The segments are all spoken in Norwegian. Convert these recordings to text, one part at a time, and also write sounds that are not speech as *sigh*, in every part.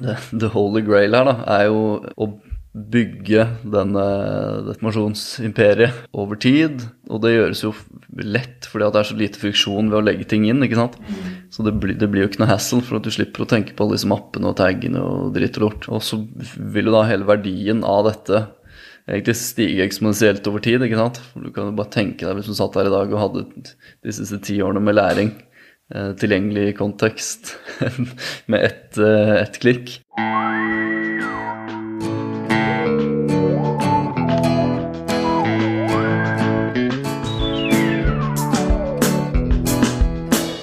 the, the holy grail her, da, er jo å bygge denne, dette masjonsimperiet over tid. Og det gjøres jo lett fordi at det er så lite friksjon ved å legge ting inn. ikke sant? Så det blir, det blir jo ikke noe hassle, for at du slipper å tenke på alle disse mappene og taggene og dritt og lort. Og så vil jo da hele verdien av dette egentlig stige eksponentielt over tid. ikke sant? For Du kan jo bare tenke deg hvis du satt her i dag og hadde disse siste ti årene med læring tilgjengelig kontekst *laughs* med ett et klikk.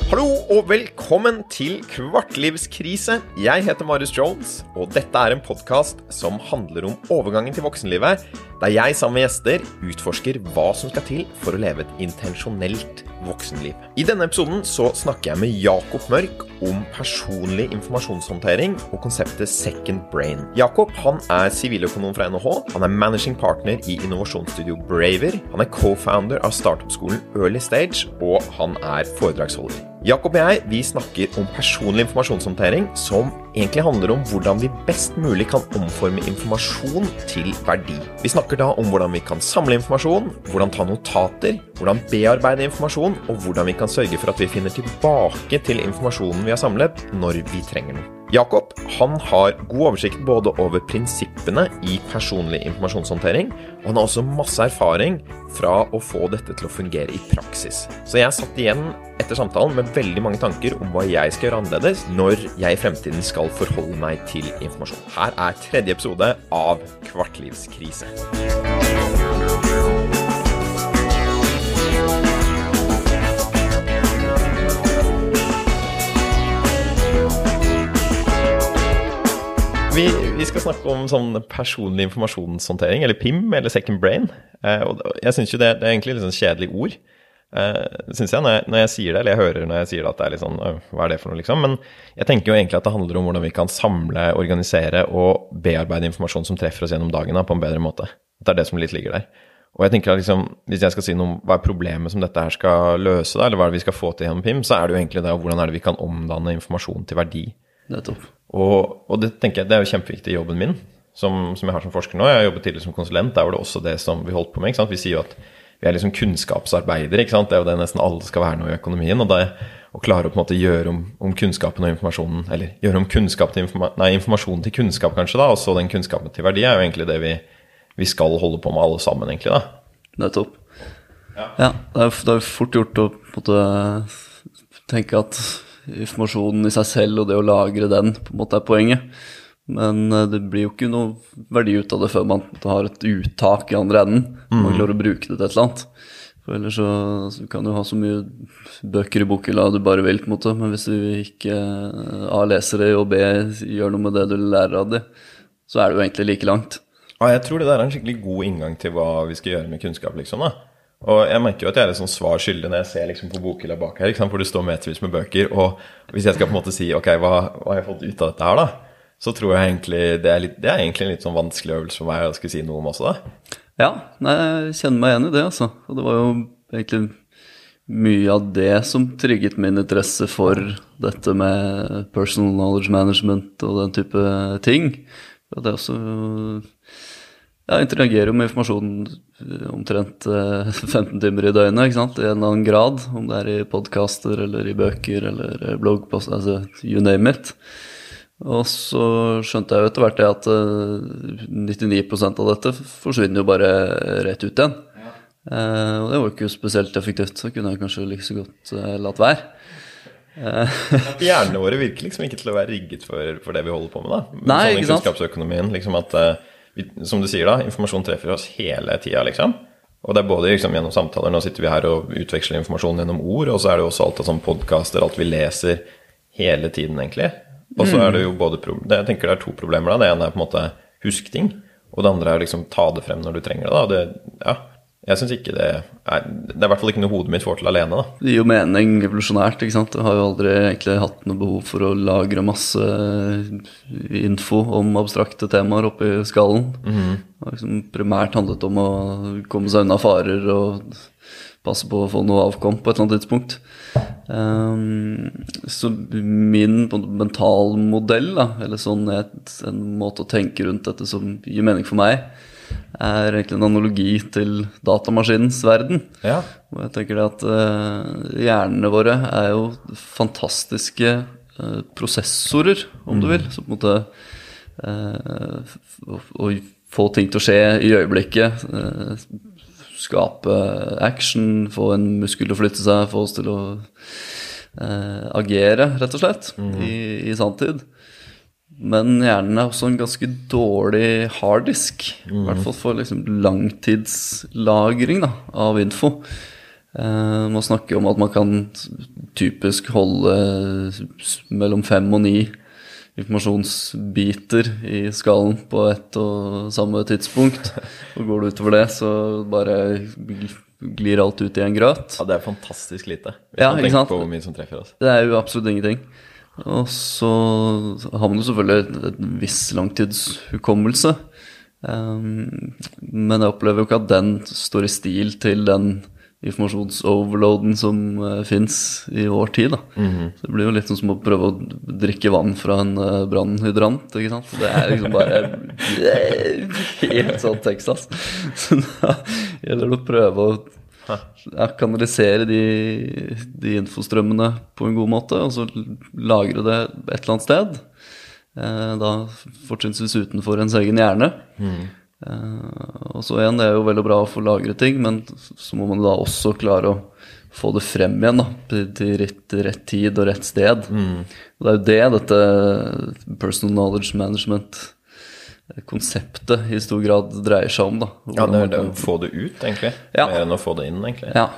Hallo og velkommen til Kvartlivskrise. Jeg heter Marius Jones, og dette er en podkast som handler om overgangen til voksenlivet, der jeg sammen med gjester utforsker hva som skal til for å leve et intensjonelt voksenliv. I denne episoden så snakker jeg med Jakob Mørk om personlig informasjonshåndtering og konseptet second brain. Jakob han er siviløkonom fra NHH, han er managing partner i innovasjonsstudio Braver, han er co-founder av startup-skolen Early Stage, og han er foredragsholder. Jakob og jeg vi snakker om personlig informasjonshåndtering, som egentlig handler om hvordan vi best mulig kan omforme informasjon til verdi. Vi snakker da om hvordan vi kan samle informasjon, hvordan ta notater, hvordan bearbeide informasjon, og hvordan vi kan sørge for at vi finner tilbake til informasjonen vi har samlet, når vi trenger den. Jakob han har god oversikt både over prinsippene i personlig informasjonshåndtering, og han har også masse erfaring fra å få dette til å fungere i praksis. Så jeg satt igjen etter samtalen med veldig mange tanker om hva jeg skal gjøre annerledes når jeg i fremtiden skal forholde meg til informasjon. Her er tredje episode av Kvartlivskrise. Vi, vi skal snakke om sånn personlig informasjonshåndtering, eller PIM, eller second brain. Eh, og jeg syns jo det, det er egentlig litt sånn kjedelig ord. eh, synes jeg, når jeg, når jeg sier det, eller jeg hører når jeg sier det at det er litt sånn Hva er det for noe, liksom? Men jeg tenker jo egentlig at det handler om hvordan vi kan samle, organisere og bearbeide informasjon som treffer oss gjennom dagen da, på en bedre måte. Det er det som litt ligger der. Og jeg tenker at liksom, Hvis jeg skal si noe om hva er problemet som dette her skal løse, da, eller hva er det vi skal få til gjennom PIM, så er det jo egentlig det hvordan er det vi kan omdanne informasjon til verdi. Nettopp. Og, og det tenker jeg, det er jo kjempeviktig i jobben min, som, som jeg har som forsker nå. Jeg har jobbet tidligere som konsulent, der var det også det som vi holdt på med. ikke sant? Vi sier jo at vi er liksom kunnskapsarbeidere. ikke sant? Det er jo det nesten alle skal være nå i økonomien. og det Å klare å på en måte gjøre om, om kunnskapen og informasjonen, eller gjøre om kunnskap til informa nei, informasjon til kunnskap, kanskje, da, og så den kunnskapen til verdi, er jo egentlig det vi, vi skal holde på med alle sammen, egentlig. da. Nettopp. Ja, ja det, er, det er fort gjort å på en måte tenke at informasjonen i seg selv og det å lagre den på en måte er poenget. Men eh, det blir jo ikke noe verdi ut av det før man har et uttak i andre enden. Mm. Man klarer å bruke det til et eller annet. For ellers så, så kan du ha så mye bøker i bokhylla du bare vil, på en måte. Men hvis du ikke A leser det, og B gjør noe med det du lærer av det, så er det jo egentlig like langt. Ja, jeg tror det der er en skikkelig god inngang til hva vi skal gjøre med kunnskap, liksom. da. Og jeg merker jo at jeg er litt sånn svar skyldig når jeg ser liksom på bokhylla bak her, hvor det står metervis med bøker. Og hvis jeg skal på en måte si ok, hva, hva har jeg fått ut av dette her, da? så tror jeg egentlig det er, litt, det er egentlig en litt sånn vanskelig øvelse for meg å skulle si noe om også, da. Ja, jeg kjenner meg igjen i det, altså. Og det var jo egentlig mye av det som trigget min interesse for dette med personal knowledge management og den type ting. Og det er også Jeg interagerer jo med informasjon omtrent *laughs* 15 timer i døgnet, ikke sant, i en eller annen grad. Om det er i podkaster eller i bøker eller bloggpost, altså you name it. Og så skjønte jeg jo etter hvert det at 99 eh, av dette forsvinner jo bare rett ut igjen. Ja. Eh, og det var jo ikke spesielt effektivt, så kunne jeg kanskje like så godt eh, latt være. Hjernene våre virker liksom ikke til å være rigget for, for det vi holder på med. da. Nei, sånn sant? Kunnskapsøkonomien, liksom at, vi, Som du sier, da, informasjon treffer oss hele tida, liksom. Og det er både liksom, gjennom samtaler, nå sitter vi her og utveksler informasjon gjennom ord, og så er det jo også alt av sånn podkaster, alt vi leser hele tiden, egentlig. Og så er det jo både det, Jeg tenker det er to problemer. da. Det ene er på en måte husk ting. Og det andre er liksom ta det frem når du trenger det. da. Det, ja, jeg syns ikke det er Det er i hvert fall ikke noe hodet mitt får til alene. da. Det gir jo mening evolusjonært. ikke sant? Jeg har jo aldri egentlig hatt noe behov for å lagre masse info om abstrakte temaer oppi skallen. Mm -hmm. Det har liksom primært handlet om å komme seg unna farer og passe på å få noe avkom på et eller annet tidspunkt. Um, så min mentalmodell, da, eller sånn et, en måte å tenke rundt dette som gir mening for meg, er egentlig en analogi til datamaskinens verden. Ja. Og jeg tenker det at uh, hjernene våre er jo fantastiske uh, prosessorer, om du vil. Så på en måte uh, å, få ting til å skje i øyeblikket. skape action, få en muskel til å flytte seg, få oss til å agere, rett og slett, mm. i, i sanntid. Men hjernen er også en ganske dårlig harddisk. Mm. I hvert fall for liksom langtidslagring da, av info. Uh, man snakker om at man kan typisk holde mellom fem og ni informasjonsbiter i skallen på ett og samme tidspunkt. Og går du utover det, så bare glir alt ut i en grøt. Ja, det er fantastisk lite. Hvis ja, man tenker på hvor mye som treffer oss. Det er jo absolutt ingenting. Og så har man jo selvfølgelig en viss langtidshukommelse. Um, men jeg opplever jo ikke at den står i stil til den informasjonsoverloaden som uh, eh, fins i vår tid. da. Mm -hmm. Så Det blir jo litt som å prøve å drikke vann fra en uh, brannhydrant. ikke sant? Det er liksom bare *laughs* helt sånn Texas. *laughs* Så da gjelder det å prøve å ja, kanalisere de, de, infostrømmene på en god måte, og så lagre det et eller annet sted. Eh, da fortrinnsvis utenfor ens egen hjerne. Mm. Eh, og så igjen, det er jo veldig bra å få lagre ting, men så må man da også klare å få det frem igjen da, til rett, rett tid og rett sted. Mm. Og det er jo det dette personal knowledge management konseptet i stor grad dreier seg om. da. Ja, det er det å få det ut, egentlig. Ja. Mer enn å få det inn, egentlig. Ja,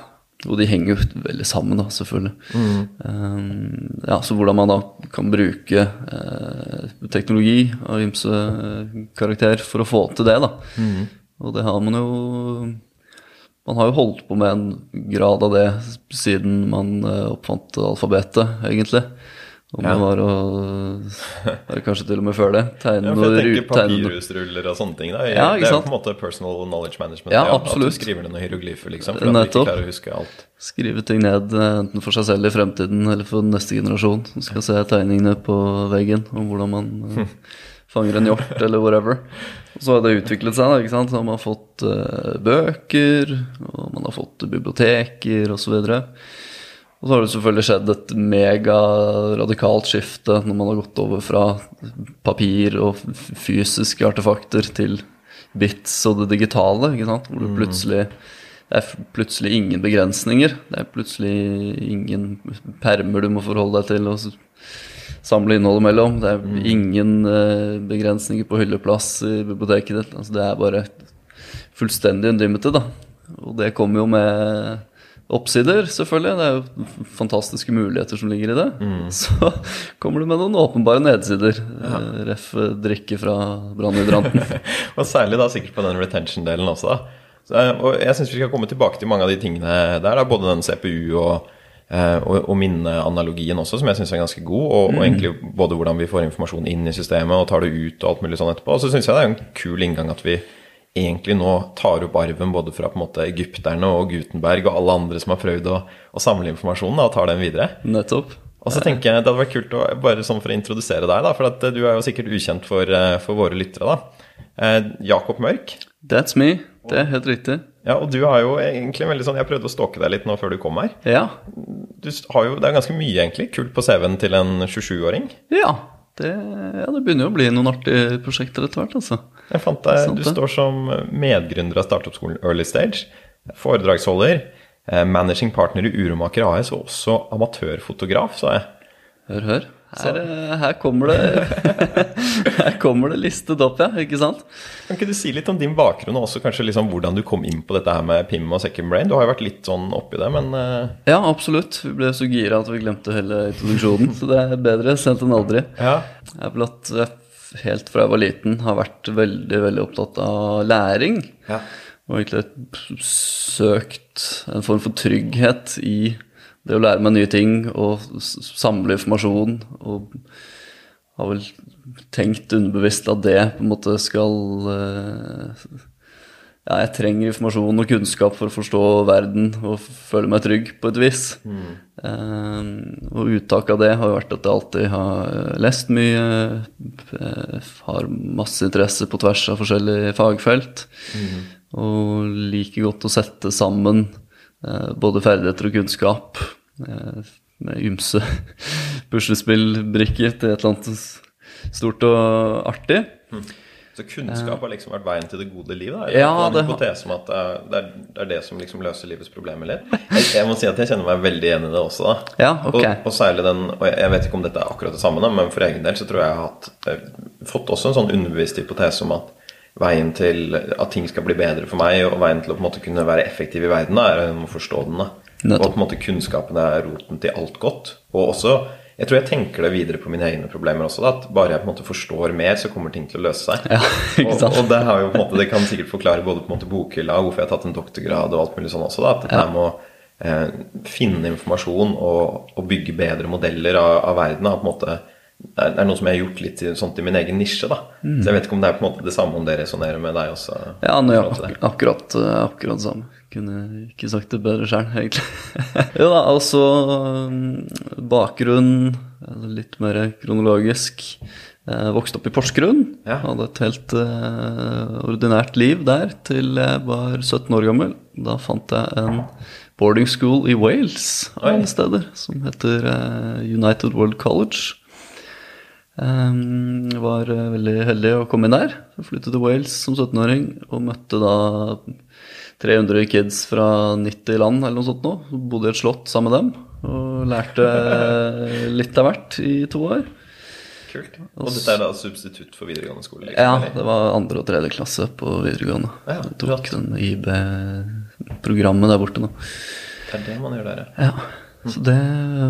og de henger jo veldig sammen, da, selvfølgelig. Mm. Um, ja, Så hvordan man da kan bruke uh, teknologi av ymse karakter for å få til det, da. Mm. Og det har man jo Man har jo holdt på med en grad av det siden man uh, oppfant alfabetet, egentlig. Om ja. det var å Eller kanskje til og med før det. Tegne ja, for jeg tenker papirhusruller og sånne ting. Da. Ja, det er jo på en måte personal knowledge management. Ja, absolutt. At du skriver ned noen hieroglyfer, liksom. For at du ikke klarer å huske alt. Skrive ting ned enten for seg selv i fremtiden eller for neste generasjon som skal se tegningene på veggen om hvordan man uh, *laughs* fanger en hjort eller whatever. Og så har det utviklet seg. Da, ikke sant? Så man har fått uh, bøker, og man har fått biblioteker osv. Og, så og så har det selvfølgelig skjedd et megaradikalt skifte når man har gått over fra papir og fysiske artefakter til bits og det digitale. ikke sant? Hvor det mm. plutselig det er plutselig ingen begrensninger. Det er plutselig ingen permer du må forholde deg til og samle innholdet mellom. Det er mm. ingen uh, begrensninger på hylleplass i biblioteket ditt. Altså, det er bare fullstendig unlimited. da. Og det kommer jo med oppsider, selvfølgelig. Det er jo fantastiske muligheter som ligger i det. Mm. *laughs* Så kommer du med noen åpenbare nedsider. Ja. Eh, ref. Eh, drikke fra brannhydranten. *laughs* og særlig da sikkert på den retention-delen også. Så, eh, og jeg syns vi skal komme tilbake til mange av de tingene der. Da, både den CPU og, og, og minneanalogien også, som jeg syns er ganske god. Og, mm. og, egentlig både hvordan vi får informasjon inn i systemet og tar det ut og alt mulig sånn etterpå. Og så syns jeg det er en kul inngang at vi egentlig nå tar opp arven både fra på en måte egypterne og Gutenberg og alle andre som har prøvd å, å samle informasjonen, og tar den videre. Nettopp. Og så tenker jeg Det hadde vært kult å bare sånn for å introdusere deg, da, for at du er jo sikkert ukjent for, eh, for våre lyttere. da. Eh, Jakob Mørk. That's me. Det er helt riktig. Ja, og du har jo egentlig veldig sånn Jeg prøvde å stalke deg litt nå før du kom her. Ja. Du har jo, Det er ganske mye egentlig kult på CV-en til en 27-åring. Ja. Det, ja, det begynner jo å bli noen artige prosjekter etter hvert. altså. Jeg fant deg, Du står som medgründer av startup-skolen Early Stage, foredragsholder, eh, managing partner i Uromaker AS og også amatørfotograf, sa jeg. Hør, hør. Her, eh, her, kommer det *laughs* Her kommer det listet opp, ja. Ikke sant? Kan ikke du si litt om din bakgrunn, og også kanskje liksom hvordan du kom inn på dette her med PIM og Second Brain? Du har jo vært litt sånn oppi det, men uh... Ja, absolutt. Vi ble så gira at vi glemte hele introduksjonen. så det er bedre sent enn aldri. Ja. Jeg er blant helt fra jeg var liten, har vært veldig veldig opptatt av læring. Ja. Og egentlig søkt en form for trygghet i det å lære meg nye ting og samle informasjon. Og har vel tenkt underbevisst at det på en måte skal eh, ja, jeg trenger informasjon og kunnskap for å forstå verden og føle meg trygg på et vis. Eh, og uttak av det har jo vært at jeg alltid har eh, lest mye, har masse interesse på tvers av forskjellige fagfelt, og liker godt å sette sammen både ferdigheter og kunnskap eh, med ymse puslespillbrikker til et eller annet stort og artig. Så kunnskap har liksom vært veien til det gode livet? Da? Ja, det en har- hypotese om at det er, det, er, det som liksom løser livets problemer litt? Jeg, jeg må si at jeg kjenner meg veldig igjen i det også. da Ja, ok. og, og særlig den Og jeg, vet ikke om dette er akkurat det samme, da, men for egen del så tror jeg jeg har hatt, eh, fått også en sånn underbevist hypotese om at veien til at ting skal bli bedre for meg, og veien til å på en måte kunne være effektiv i verden, er å forstå den. da. Og på en måte kunnskapen er roten til alt godt. Og også jeg tror jeg tenker det videre på mine egne problemer også. Da, at bare jeg på en måte forstår mer, så kommer ting til å løse seg. Ja? *laughs* Og, og det, har jo måte, det kan sikkert forklare både på en måte bokhylla hvorfor jeg har tatt en doktorgrad og alt mulig sånn også. Da, at dette med må eh, finne informasjon og, og bygge bedre modeller av, av verden da, på en måte, er, er noe som jeg har gjort litt sånt i min egen nisje. da. Så jeg vet ikke om det er på en måte det samme om det resonnerer med deg også. Mm. Ja, nå, ja det. ak akkurat, eh, akkurat det samme. Kunne ikke sagt det bedre sjøl, egentlig. *laughs* jo da, altså mm, Bakgrunn, litt mer kronologisk. Jeg vokste opp i Porsgrunn. Ja. Hadde et helt uh, ordinært liv der til jeg var 17 år gammel. Da fant jeg en boarding school i Wales, av alle steder, som heter uh, United World College. Um, jeg var eh, veldig heldig å komme inn der. Jeg flyttet til Wales som 17-åring og møtte da 300 kids fra 90 land eller noe sånt nå. Bodde i et slott sammen med dem og lærte *laughs* litt av hvert i to år. Kult. Og dette er da substitutt for videregående skole? Liksom, Ja, eller? det var andre og tredje klasse på videregående. Ja, Jeg tok den IB-programmet der borte nå. Det er det man gjør der, ja. Ja, så det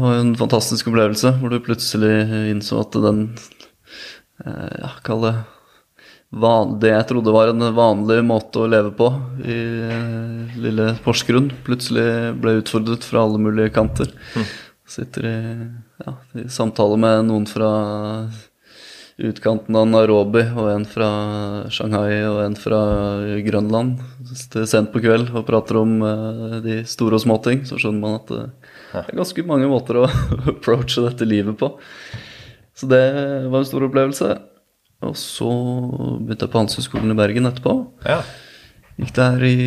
var jo en fantastisk opplevelse, hvor du plutselig innså at den eh, Ja, kall det van, Det jeg trodde var en vanlig måte å leve på i eh, lille Porsgrunn, plutselig ble utfordret fra alle mulige kanter. Sitter i, ja, i samtale med noen fra utkanten av Nairobi, og en fra Shanghai og en fra Grønland sent på kveld og prater om eh, de store og små ting, så skjønner man at det er ganske mange måter å *laughs* approache dette livet på. Så det var en stor opplevelse. Og så begynte jeg på Handelshøyskolen i Bergen etterpå. ja. Gikk der i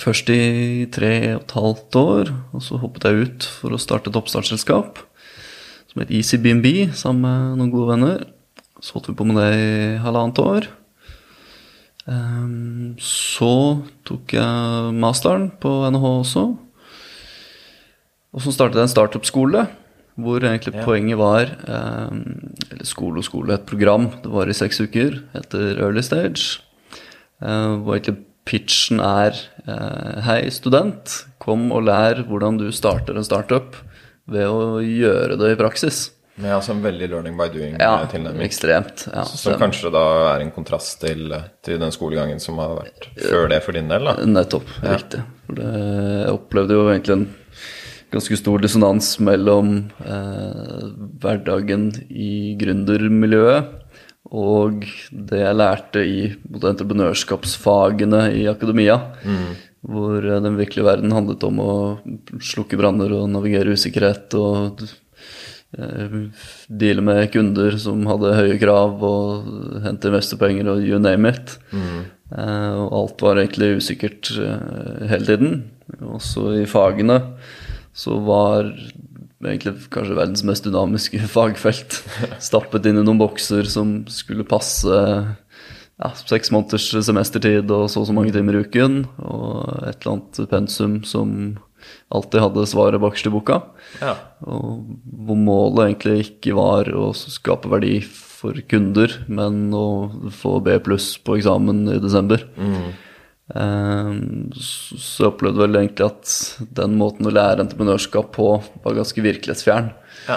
først i tre og et halvt år, og så hoppet jeg ut for å starte et oppstartsselskap som het EasyBnB, sammen med noen gode venner. Så holdt vi på med det i halvannet år. Ehm, så tok jeg masteren på NHH også. Og så startet jeg en startup-skole, hvor egentlig Ja. poenget var ehm, Eller skole og skole, et program. Det var i seks uker. Heter Early Stage. Eh, hvor egentlig pitchen er eh, Hei, student. Kom og lær hvordan du starter en startup ved å gjøre det i praksis. Men altså en veldig learning by Ja, doing-tilnærming. ekstremt. Ja, Som Så kanskje da er en kontrast til, til den skolegangen som har vært før det for din del, da. Nettopp. Riktig. For det, jeg opplevde jo egentlig en ganske stor dissonans mellom eh, hverdagen i gründermiljøet og det jeg lærte i både entreprenørskapsfagene i akademia. Hvor eh, den virkelige verden handlet om å slukke branner og navigere usikkerhet og eh, deale med kunder som hadde høye krav og hente investorpenger og you name it. Eh, og alt var egentlig usikkert hele tiden. Også i fagene så var egentlig kanskje verdens mest dynamiske *laughs* fagfelt stappet inn i noen bokser som skulle passe ja, seks måneders semestertid og så og så mange timer i uken, og et eller annet pensum som alltid hadde svaret bakerst i boka. Ja. Og hvor målet egentlig ikke var å skape verdi for kunder, men å få B pluss på eksamen i desember. Ehm, så så jeg opplevde vel egentlig at den måten å lære entreprenørskap på var ganske virkelighetsfjern. Ja.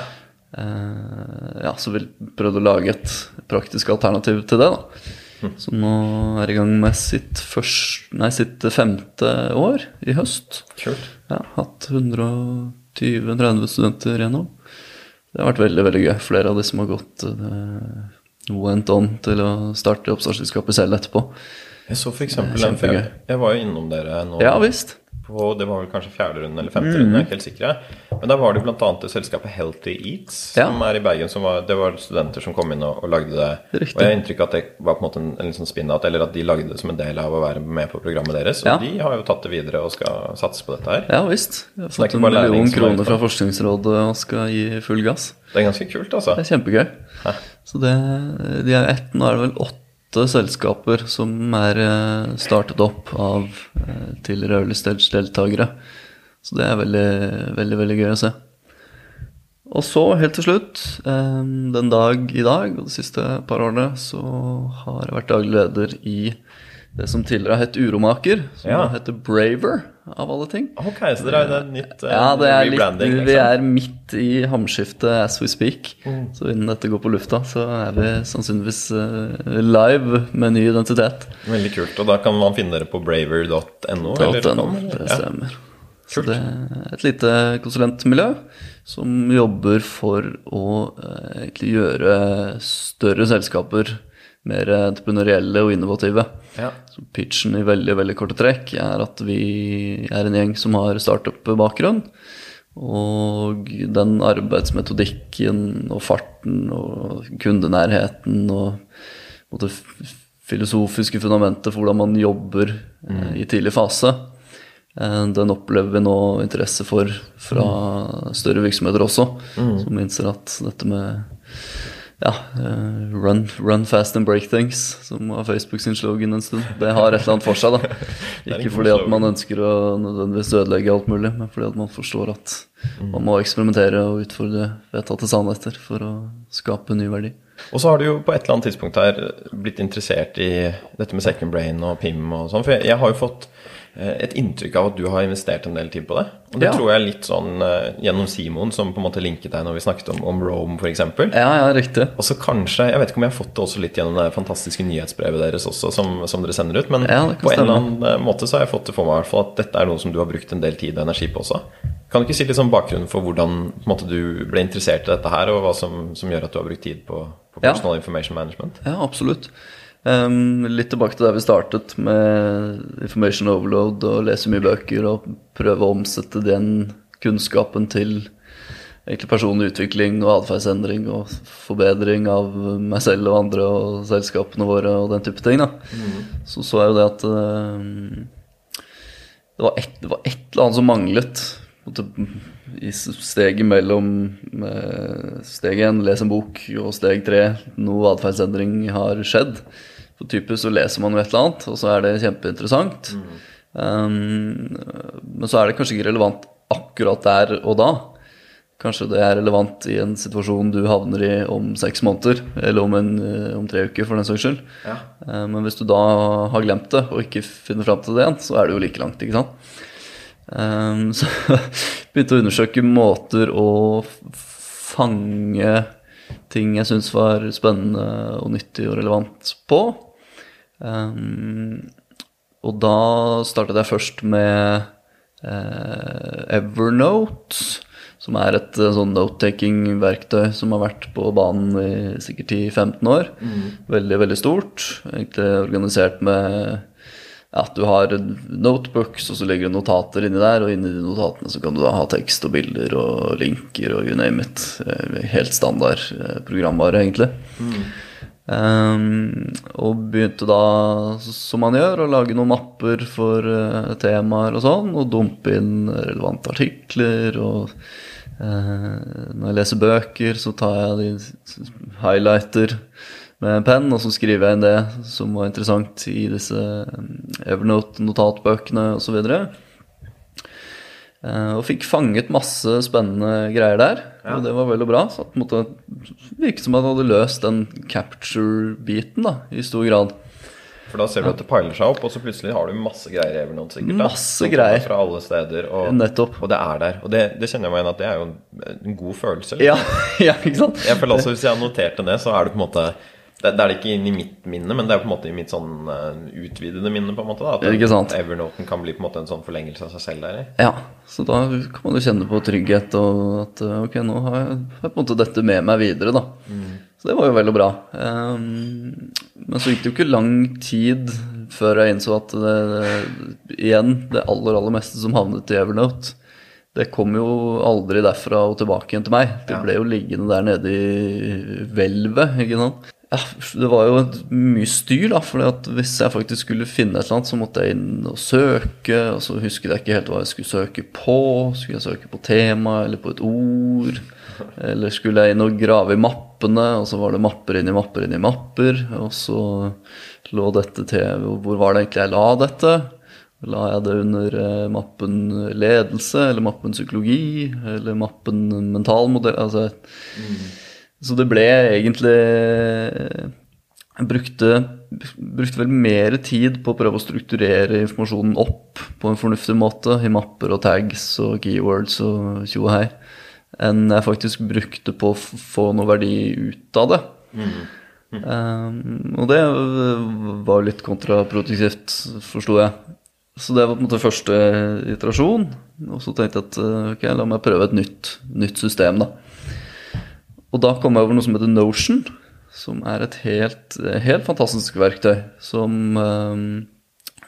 Eh, ja, så vi prøvde å lage et praktisk alternativ til det. da. Så nå er jeg i gang med sitt, første, nei, sitt femte år i høst. Kult. Ja, hatt 120-130 studenter gjennom. Det har vært veldig veldig gøy. Flere av de som har gått, eh, went on til å starte oppstartsselskapet selv etterpå. Jeg så for eksempel Det er en fjerde. Jeg var jo innom dere nå Ja visst. på Det var vel kanskje fjerde runde eller Mm. femte runde, jeg er ikke helt sikker. Men da var det annet det selskapet Healthy Eats, Ja. som er i Bergen. Som var, det var studenter som kom inn og, og lagde det. Riktig. Og jeg har inntrykk av at det var på en måte en, en sånn spin-out, eller at de lagde det som en del av å være med på programmet deres. Og Ja. de har jo tatt det videre og skal satse på dette her. Ja visst. Vi har fått en million er kroner fra Forskningsrådet og skal gi full gass. Det er ganske kult, altså. Det er kjempegøy. Hæ. Så det, de er ett, nå er det vel åtte selskaper som er eh, startet opp av eh, tidligere early stage-deltakere. Så det er veldig, veldig, veldig gøy å se. Og så, helt til slutt, eh, den dag i dag og de siste par årene, så har jeg vært daglig leder i det som tidligere har hett Uromaker, som Ja. nå heter Braver, av alle ting. Ok, så dere er et nytt uh, Ja, det er litt, Liksom. vi er midt i hamskiftet as we speak. Mm. Så innen dette går på lufta, så er vi sannsynligvis uh, live med ny identitet. Veldig kult. Og da kan man finne dere på braver.no? eller .no, det stemmer. Ja. Så det er et lite konsulentmiljø som jobber for å uh, gjøre større selskaper mer entreprenørielle og innovative. Ja. Så pitchen i veldig veldig korte trekk er at vi er en gjeng som har startup-bakgrunn. Og den arbeidsmetodikken og farten og kundenærheten og f- filosofiske fundamentet for hvordan man jobber eh, i tidlig fase, eh, den opplever vi nå interesse for fra større virksomheter også, som innser at dette med ja, eh, run, run fast and break things, som var Facebook sin slogan en stund. Det har et eller annet for seg, da. *laughs* Ikke fordi at man ønsker å nødvendigvis ødelegge alt mulig, men fordi at man forstår at man må eksperimentere og utfordre vedtatte sannheter for å skape ny verdi. Og så har du jo på et eller annet tidspunkt her blitt interessert i dette med second brain og PIM og sånn. For jeg, jeg har jo fått et inntrykk av at du har investert en del tid på det. Og det Ja. tror jeg er litt sånn eh, gjennom Simon, som på en måte linket deg når vi snakket om, om Rome, f.eks. Ja, ja, riktig. Og så kanskje, Jeg vet ikke om jeg har fått det også litt gjennom det fantastiske nyhetsbrevet deres også, som, som dere sender ut, men Ja, på en eller annen eh, måte så har jeg fått det for meg i hvert fall at dette er noe som du har brukt en del tid og energi på også. Kan du ikke si litt sånn bakgrunnen for hvordan måte, du ble interessert i dette her, og hva som, som gjør at du har brukt tid på, på personal information management? Ja, absolutt. Ehm, litt tilbake til der vi startet, med information overload og lese mye bøker og prøve å omsette den kunnskapen til egentlig personlig utvikling og atferdsendring og forbedring av meg selv og andre og selskapene våre og den type ting. da. Så så jeg jo det at ehm, det, var et, det var et eller annet som manglet i steget mellom eh, steg én, les en bok, og steg tre, noe atferdsendring har skjedd. For typisk så leser man jo et eller annet, og så er det kjempeinteressant. Um, men så er det kanskje ikke relevant akkurat der og da. Kanskje det er relevant i en situasjon du havner i om seks måneder, eller om, en, eh, om tre uker, for den saks skyld. Ja. Um, Men hvis du da har glemt det, og ikke finner fram til det igjen, så er det jo like langt, ikke sant? Um, *laughs* så begynte å undersøke måter å fange ting jeg syns var spennende og nyttig og relevant på. Um, og da startet jeg først med uh, Evernote, som er et uh, sånn note-taking-verktøy som har vært på banen i sikkert 10-15 år. Veldig, veldig stort. Egentlig organisert med at du har notebooks, og så legger du notater inni der, og inni de notatene så kan du da ha tekst og bilder og linker og you name it. Eh, Helt standard programvare, egentlig. Um, og begynte da, som man gjør, å lage noen mapper for uh, temaer og sånn, og dumpe inn relevante artikler. Og uh, når jeg leser bøker, så tar jeg de highlighter med en penn, og så skriver jeg inn det som var interessant i disse eh, Evernote-notatbøkene osv. Uh, og fikk fanget masse spennende greier der, og det var veldig bra. Så det virket som at han hadde løst den capture-biten da, i stor grad. For da ser du at det piler seg opp, og så plutselig har du masse greier i Evernote. sikkert da. Masse greier. Fra alle steder. Og, Nettopp. og det er der. Og det, det kjenner jeg meg igjen at det er jo en, en god følelse. Ja, *laughs* ja, ikke sant? Jeg føler altså Hvis jeg har notert det ned, så er det på en måte det, det er det ikke inni mitt minne, men det er på en måte i mitt sånn eh, utvidede minne. på en måte da, At Ikke sant? Evernoten kan bli på en måte en sånn forlengelse av seg selv der. i. Ja, så da kan man jo kjenne på trygghet og at eh, ok, nå har jeg, har jeg på en måte dette med meg videre, da. Så det var jo veldig bra. Um, men så gikk det jo ikke lang tid før jeg innså at det, det, igjen, det aller, aller meste som havnet i Evernote, det kom jo aldri derfra og tilbake igjen til meg. Det ble jo liggende der nede i hvelvet, ikke sant. Ja, det var jo mye styr, da, for hvis jeg faktisk skulle finne et eller annet, så måtte jeg inn og søke, og så husket jeg ikke helt hva jeg skulle søke på. Skulle jeg søke på tema eller på et ord? Eller skulle jeg inn og grave i mappene, og så var det mapper inni mapper inni mapper, og så lå dette til Hvor var det egentlig jeg la dette? La jeg det under eh, mappen ledelse, eller mappen psykologi, eller mappen mentalmodell? Altså, Så det ble egentlig Jeg brukte, brukte vel mer tid på å prøve å strukturere informasjonen opp på en fornuftig måte, i mapper og tags og keywords og tjo og hei, enn jeg faktisk brukte på å få noe verdi ut av det. Um, og det var litt kontraproduktivt, forsto jeg. Så det var på en måte første iterasjon. Og så tenkte jeg at uh, ok, la meg prøve et nytt, nytt system, da. Og da kom jeg over noe som heter Notion, som er et helt, helt fantastisk verktøy. Som um,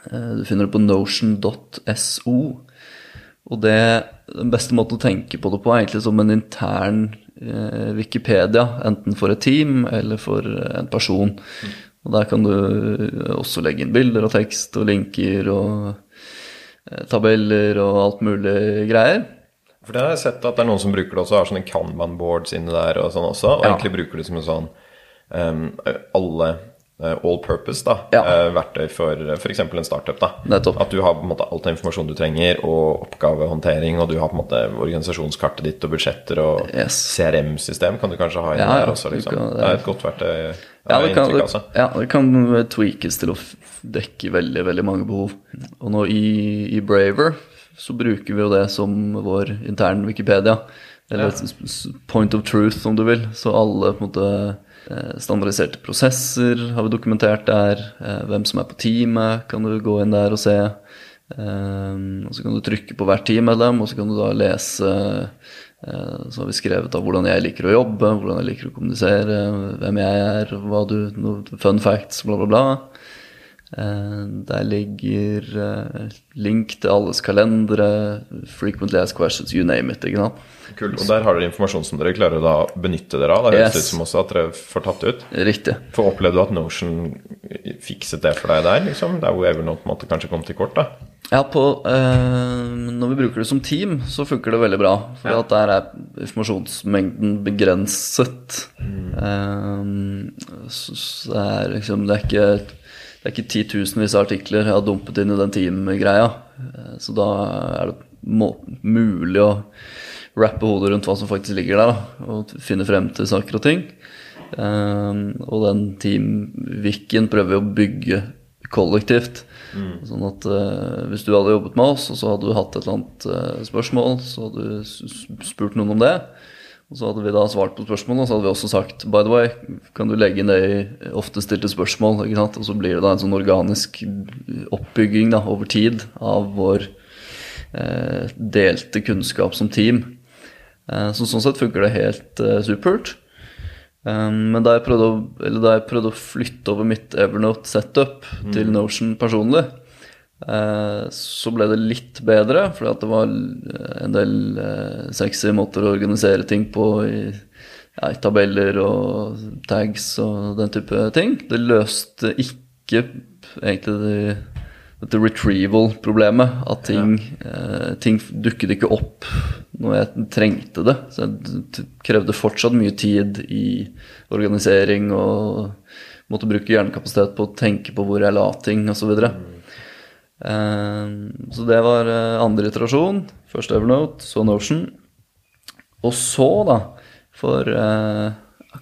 eh, du finner det på notion.so. Og det, den beste måten å tenke på det på er egentlig som en intern eh, Wikipedia, enten for et team eller for en person. Og der kan du også legge inn bilder og tekst og linker og eh, tabeller og alt mulig greier. For det har jeg sett at det er noen som bruker det også, har sånne Kanban-boards inni der og sånn også, og Ja. egentlig bruker det som en sånn um, alle uh, all purpose da, Ja. uh, verktøy for f.eks. en startup. da. Nettopp. At du har på en måte all den informasjonen du trenger, og oppgavehåndtering, og du har på en måte organisasjonskartet ditt og budsjetter og Yes. CRM-system kan du kanskje ha inni Ja, der også. liksom. kan- det er et godt verktøy. Ja, det kan, altså. ja, det kan tweakes til å dekke veldig, veldig mange behov. Og nå i, i Braver så bruker vi jo det som vår interne Wikipedia. Eller s- point of truth, om du vil. Så alle på en måte eh, standardiserte prosesser har vi dokumentert der. Eh, Hvem som er på teamet, kan du gå inn der og se. Eh, Og så kan du trykke på hvert teammedlem, og så kan du da lese Så har vi skrevet av hvordan jeg liker å jobbe, hvordan jeg liker å kommunisere, hvem jeg er, hva du Fun facts, bla, bla, bla. Eh, Der ligger eh, link til alles kalendere, frequently asked questions, you name it. ikke sant? Kult. Og der har dere informasjon som dere klarer å benytte dere av. Det høres Yes. ut som også at dere får tatt det ut. Riktig. For opplevde du at Notion fikset det for deg der, liksom? Der hvor Evernote måtte kanskje kom til kort, da? Ja, på, eh, når vi bruker det som team, så funker det veldig bra. For Ja. at der er informasjonsmengden begrenset. Eh, så, så det er liksom Det er ikke, det er ikke titusenvis av artikler jeg har dumpet inn i den team-greia. Eh, så da er det mulig å rappe hodet rundt hva som faktisk ligger der, da, og finne frem til saker og ting. Eh, og den team-wikien prøver vi å bygge kollektivt. Sånn at eh, hvis du hadde jobbet med oss, og så hadde du hatt et eller annet eh, spørsmål, så hadde du spurt noen om det. Og så hadde vi da svart på spørsmålet, og så hadde vi også sagt By the way, kan du legge det i ofte stilte spørsmål? ikke sant? Og så blir det da en sånn organisk oppbygging da, over tid av vår eh, delte kunnskap som team. Eh, så sånn sett funker det helt eh, supert. Um, men da jeg, prøvde å, eller da jeg prøvde å flytte over mitt Evernote-setup til Notion personlig, så ble det litt bedre, fordi at det var eh, en del eh, sexy måter å organisere ting på i, ja, i tabeller og tags og den type ting. Det løste ikke egentlig det, dette retrieval-problemet. At ting, ja. ting dukket ikke opp når jeg trengte det. Så jeg krevde fortsatt mye tid i organisering og måtte bruke hjernekapasitet på å tenke på hvor jeg la ting osv. Eh, så det var eh, andre iterasjon. Først Evernote, så Notion. Og så, da, for eh,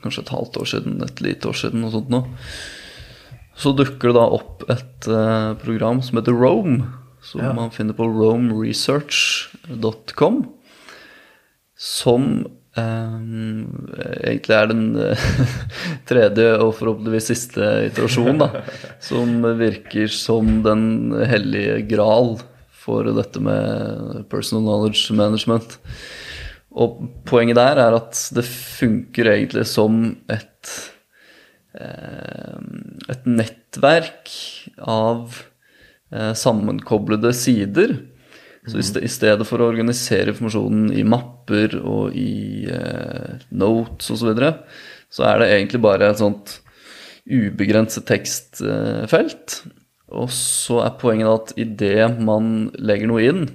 kanskje et halvt år siden, et lite år siden, noe sånt noe, så dukker det da opp et eh, program som heter Rome, som Ja. man finner på romeresearch.com, som eh, egentlig er den eh, *laughs* tredje og forhåpentligvis siste iterasjon, da, *laughs* som virker som den hellige gral for dette med personal knowledge management. Og poenget der er at det funker egentlig som et eh, et nettverk av sammenkoblede sider. Så i, stedet for å organisere informasjonen i mapper og i eh, notes osv., så, videre, så er det egentlig bare et sånt ubegrenset tekstfelt. Og så er poenget at idet man legger noe inn,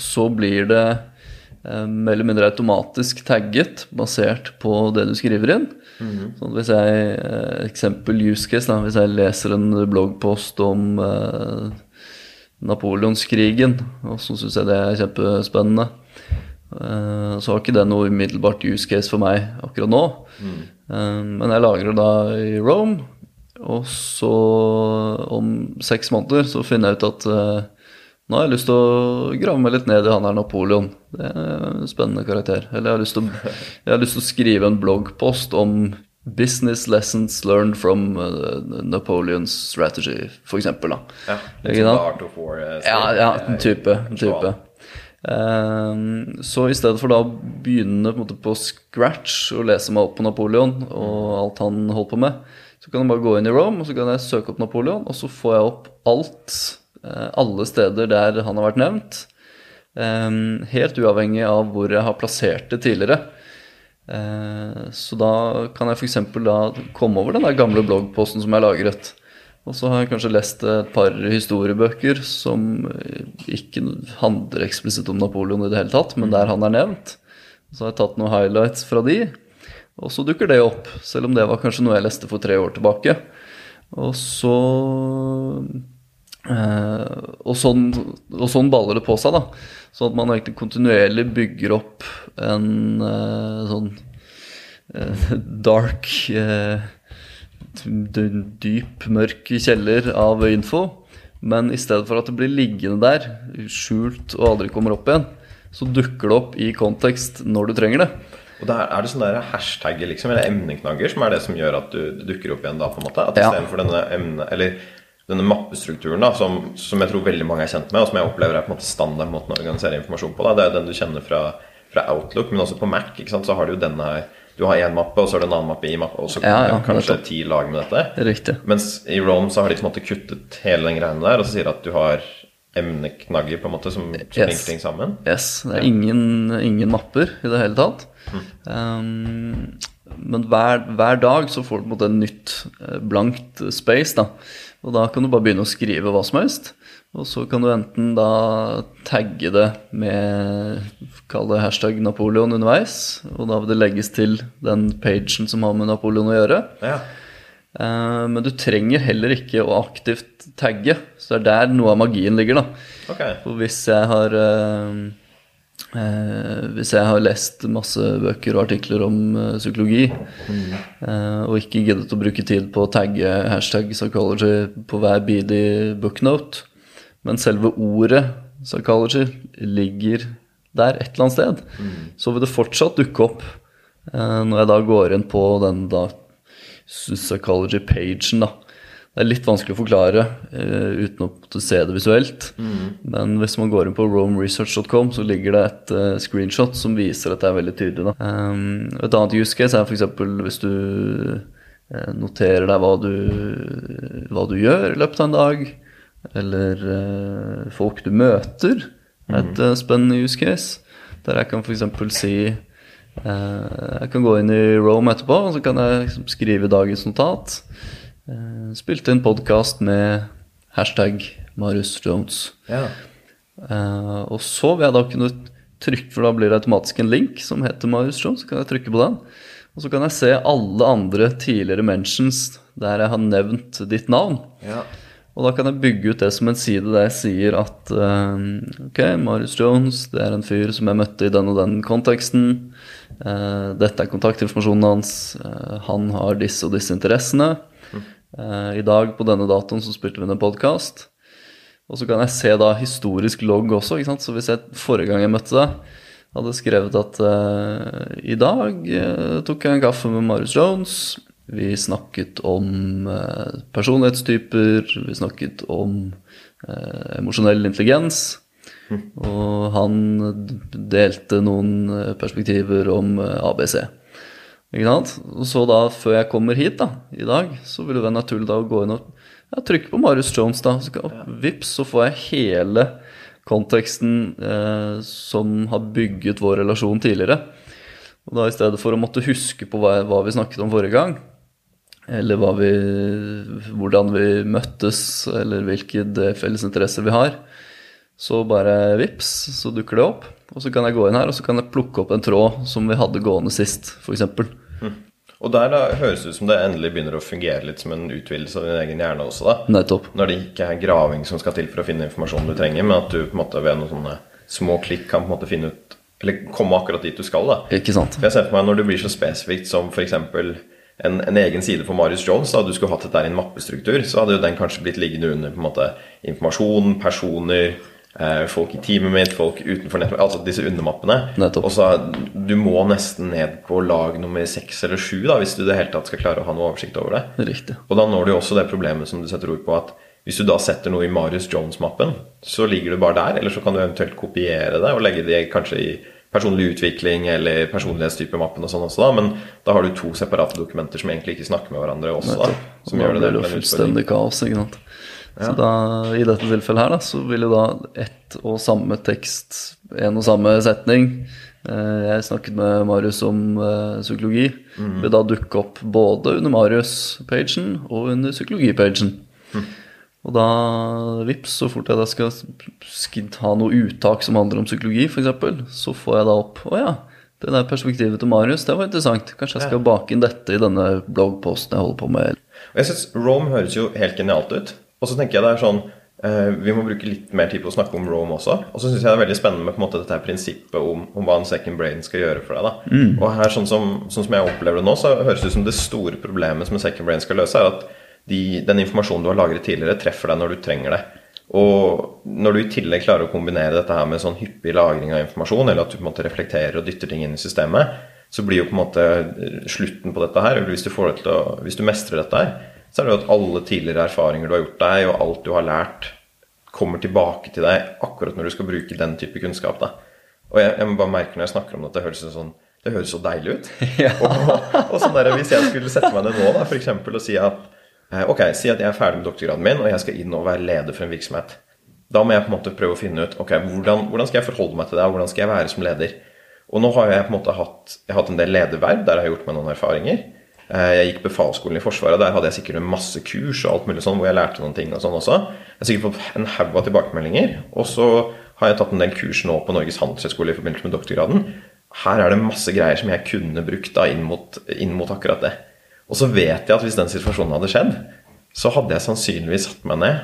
så blir det eh, mer eller mindre automatisk tagget basert på det du skriver inn. Mm sånn hvis jeg, eh, Eksempel use case, da, hvis jeg leser en bloggpost om eh, napoleonskrigen, og så syns jeg det er kjempespennende. Eh, så har ikke det noe umiddelbart use case for meg akkurat nå. Mm. Eh, men jeg lagrer da i Rome, og så om seks måneder så finner jeg ut at eh, nå har jeg lyst til å grave meg litt ned i han her Napoleon. Det er en spennende karakter. Eller jeg har lyst til å, *laughs* har lyst til å skrive en bloggpost om business lessons learned from Napoleon's strategy, for eksempel. Da. Ja, litt sånn Art of War. Ja, ja, en type. En type. Um, så i stedet for da å begynne på, på, scratch og lese meg opp på Napoleon og alt han holdt på med, så kan jeg bare gå inn i Rome og så kan jeg søke opp Napoleon, og så får jeg opp alt Eh, alle steder der han har vært nevnt. Eh, helt uavhengig av hvor jeg har plassert det tidligere. Eh, så da kan jeg f.eks. da komme over den der gamle bloggposten som jeg lagret. Og så har jeg kanskje lest et par historiebøker som ikke handler eksplisitt om Napoleon i det hele tatt, men der han er nevnt. Så har jeg tatt noen highlights fra de, og så dukker det opp. Selv om det var kanskje noe jeg leste for tre år tilbake. Og så Uh, og, sånn, og, sånn, baller det på seg, da. Sånn at man egentlig kontinuerlig bygger opp en uh, sånn uh, dark Dyp, mørk kjeller av info. Men i stedet for at det blir liggende der, skjult og aldri kommer opp igjen, så dukker det opp i kontekst når du trenger det. Og der Er det sånne hashtagger liksom, eller emneknagger som er det som gjør at du, dukker opp igjen da? på en måte? At ja. Istedenfor denne emne... Eller denne mappestrukturen da, som, som, jeg tror veldig mange er kjent med, og som jeg opplever er på en måte standardmåten å organisere informasjon på. Da. Det er den du kjenner fra, fra, Outlook, men også på Mac. ikke sant, så har du jo denne her du har én mappe, og så er det en annen mappe i mappe, og så ja, ja, kanskje ti lag med dette. Riktig. Mens i Rome så har de på en måte kuttet hele den greiene der, og så sier de at du har emneknagger på en måte som, som yes. linker ting sammen. Yes. Det er ingen, ingen, mapper i det hele tatt. Mm. Um, men hver, hver, dag så får du på en måte en nytt eh, blankt space. da og da kan du bare begynne å skrive hva som helst. Og så kan du enten da tagge det med Kall det hashtag Napoleon underveis. Og da vil det legges til den pagen som har med Napoleon å gjøre. Ja. Eh, men du trenger heller ikke å aktivt tagge. Så det er der noe av magien ligger, da. Okay. For hvis jeg har eh, Eh, hvis jeg har lest masse bøker og artikler om eh, psykologi, mm. eh, og ikke giddet å bruke tid på å tagge hashtag psychology på hver beady booknote, men selve ordet psychology ligger der et eller annet sted, mm. så vil det fortsatt dukke opp eh, når jeg da går inn på den da psychology-pagen, da. Det er litt vanskelig å forklare eh, uten å se det visuelt. Mm. Men hvis man går inn på romeresearch.com, så ligger det et eh, screenshot som viser at det er veldig tydelig. Um, et annet use case er f.eks. hvis du uh, noterer deg hva du, hva du, gjør i løpet av en dag, eller folk du møter. et Et spennende use case. Der jeg kan f.eks. si Jeg kan gå inn i Rome etterpå, og så kan jeg liksom, skrive dagens notat. Uh, spilte en podkast med hashtag Marius Jones. Ja. Uh, og så vil jeg da kunne trykke, for da blir det automatisk en link som heter Marius Jones. Så kan jeg trykke på den. Og så kan jeg se alle andre tidligere mentions der jeg har nevnt ditt navn. Ja. Og da kan jeg bygge ut det som en side der jeg sier at uh, ok, Marius Jones, det er en fyr som jeg møtte i den og den konteksten. Uh, dette er kontaktinformasjonen hans. Uh, han har disse og disse interessene. Uh, I dag på denne datoen så spilte vi inn en podkast. Og så kan jeg se da historisk logg også. ikke sant? Så hvis jeg forrige gang jeg møtte deg, hadde skrevet at i dag tok jeg en kaffe med Marius Jones. Vi snakket om personlighetstyper. Vi snakket om emosjonell intelligens. Mm. Og han delte noen perspektiver om ABC. Ikke sant? Og så da, før jeg kommer hit da, i dag, så vil det være naturlig da å gå inn og ja, trykke på Marius Jones, da. Så kan, Vips, så får jeg hele konteksten eh, som har bygget vår relasjon tidligere. Og da i stedet for å måtte huske på hva, hva vi snakket om forrige gang, eller vi, hvordan vi møttes, eller hvilke fellesinteresser vi har, så bare vips, så dukker det opp. Og så kan jeg gå inn her og så kan jeg plukke opp en tråd som vi hadde gående sist, f.eks. Mm. Og der da, høres det ut som det endelig begynner å fungere litt som en utvidelse av din egen hjerne også. da. Nettopp. Når det ikke er graving som skal til for å finne informasjonen du trenger, men at du på en måte ved noen sånne små klikk kan på en måte finne ut Eller komme akkurat dit du skal. da. Ikke sant. For jeg ser for meg Når det blir så spesifikt som f.eks. En, en egen side for Marius Jones, da du skulle hatt dette i en mappestruktur, så hadde jo den kanskje blitt liggende under på en måte informasjon, personer Eh, folk i teamet mitt, folk utenfor nettverk, altså disse undermappene. Nettopp. Og så Du må nesten ned på lag nummer seks eller sju hvis du i det hele tatt skal klare å ha noe oversikt over det. Riktig. Og da når du også det problemet som du setter ord på, at hvis du da setter noe i Marius Jones-mappen, så ligger det bare der, eller så kan du eventuelt kopiere det og legge det kanskje i personlig utvikling eller personlighetstype-mappen og sånn også, da, men da har du to separate dokumenter som egentlig ikke snakker med hverandre også. Da, som gjør det, det fullstendig kaos, ikke sant. Så da, I dette tilfellet her da, så vil jo da ett og samme tekst, en og samme setning eh, Jeg snakket med Marius om uh, psykologi. Mm. Vil da dukke opp både under Marius-pagen og under psykologi-pagen. Mm. Og da, vips, så fort jeg da skal, ha noe uttak som handler om psykologi, f.eks., så får jeg da opp Å ja, det der perspektivet til Marius, det var interessant. Kanskje jeg skal bake inn dette i denne bloggposten jeg holder på med. Og jeg synes Rome høres jo helt genialt ut. Og så tenker jeg det er sånn eh, Vi må bruke litt mer tid på å snakke om Rome også. Og så syns jeg det er veldig spennende med på en måte dette her prinsippet om, om, hva en second brain skal gjøre for deg. da. Mm. Og her, sånn som, sånn som, jeg opplever det nå, så høres det ut som det store problemet som en second brain skal løse, er at de, den informasjonen du har lagret tidligere, treffer deg når du trenger det. Og når du i tillegg klarer å kombinere dette her med sånn hyppig lagring av informasjon, eller at du på en måte reflekterer og dytter ting inn i systemet, så blir jo på en måte slutten på dette her, eller hvis du, får det til å, hvis du mestrer dette her, så er det jo at alle tidligere erfaringer du har gjort deg, og alt du har lært, kommer tilbake til deg akkurat når du skal bruke den type kunnskap. Da. Og jeg, jeg må bare merke når jeg snakker om det, det høres sånn det høres så deilig ut. *laughs* Ja. og, og sånn der, Hvis jeg skulle sette meg ned nå da, for eksempel, og si at eh, ok, si at jeg er ferdig med doktorgraden min, og jeg skal inn og være leder for en virksomhet. Da må jeg på en måte prøve å finne ut ok, hvordan, hvordan skal jeg forholde meg til det, og hvordan skal jeg være som leder. Og nå har jeg på en måte hatt, jeg har hatt en del lederverv der jeg har gjort meg noen erfaringer. Eh, jeg gikk befalsskolen i Forsvaret. Der hadde jeg sikkert masse kurs og alt mulig sånn, hvor jeg lærte noen ting. og sånn også. Jeg har sikkert fått en haug av tilbakemeldinger. Og så har jeg tatt en del kurs nå på Norges handelshøyskole i forbindelse med doktorgraden. Her er det masse greier som jeg kunne brukt da inn mot, inn mot akkurat det. Og så vet jeg at hvis den situasjonen hadde skjedd, så hadde jeg sannsynligvis satt meg ned,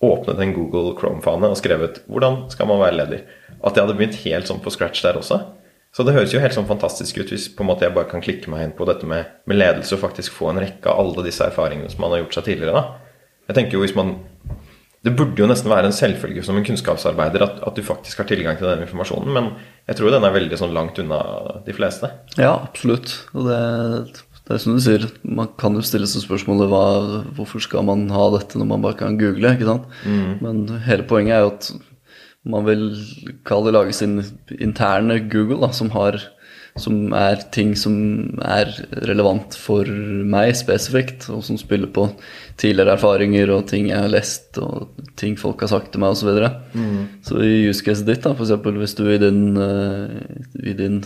åpnet en Google Chrome-fane og skrevet 'Hvordan skal man være leder?' At jeg hadde begynt helt sånn på scratch der også. Så det høres jo helt sånn fantastisk ut hvis på en måte jeg bare kan klikke meg inn på dette med, med ledelse og faktisk få en rekke av alle disse erfaringene som man har gjort seg tidligere. da. Jeg tenker jo hvis man Det burde jo nesten være en selvfølge som en kunnskapsarbeider at, at du faktisk har tilgang til den informasjonen, men jeg tror den er veldig sånn langt unna de fleste. Ja, absolutt. Og det, det er som du sier, man kan jo stille seg spørsmålet hva, hvorfor skal man ha dette når man bare kan google, ikke sant. Mm. Men hele poenget er jo at man vil kalle det lage sin interne Google, da, som, har, som er ting som er relevant for meg spesifikt, og som spiller på tidligere erfaringer og ting jeg har lest, og ting folk har sagt til meg, osv. Så, videre. mm. så i use caset ditt, da, f.eks. hvis du i din, uh, i din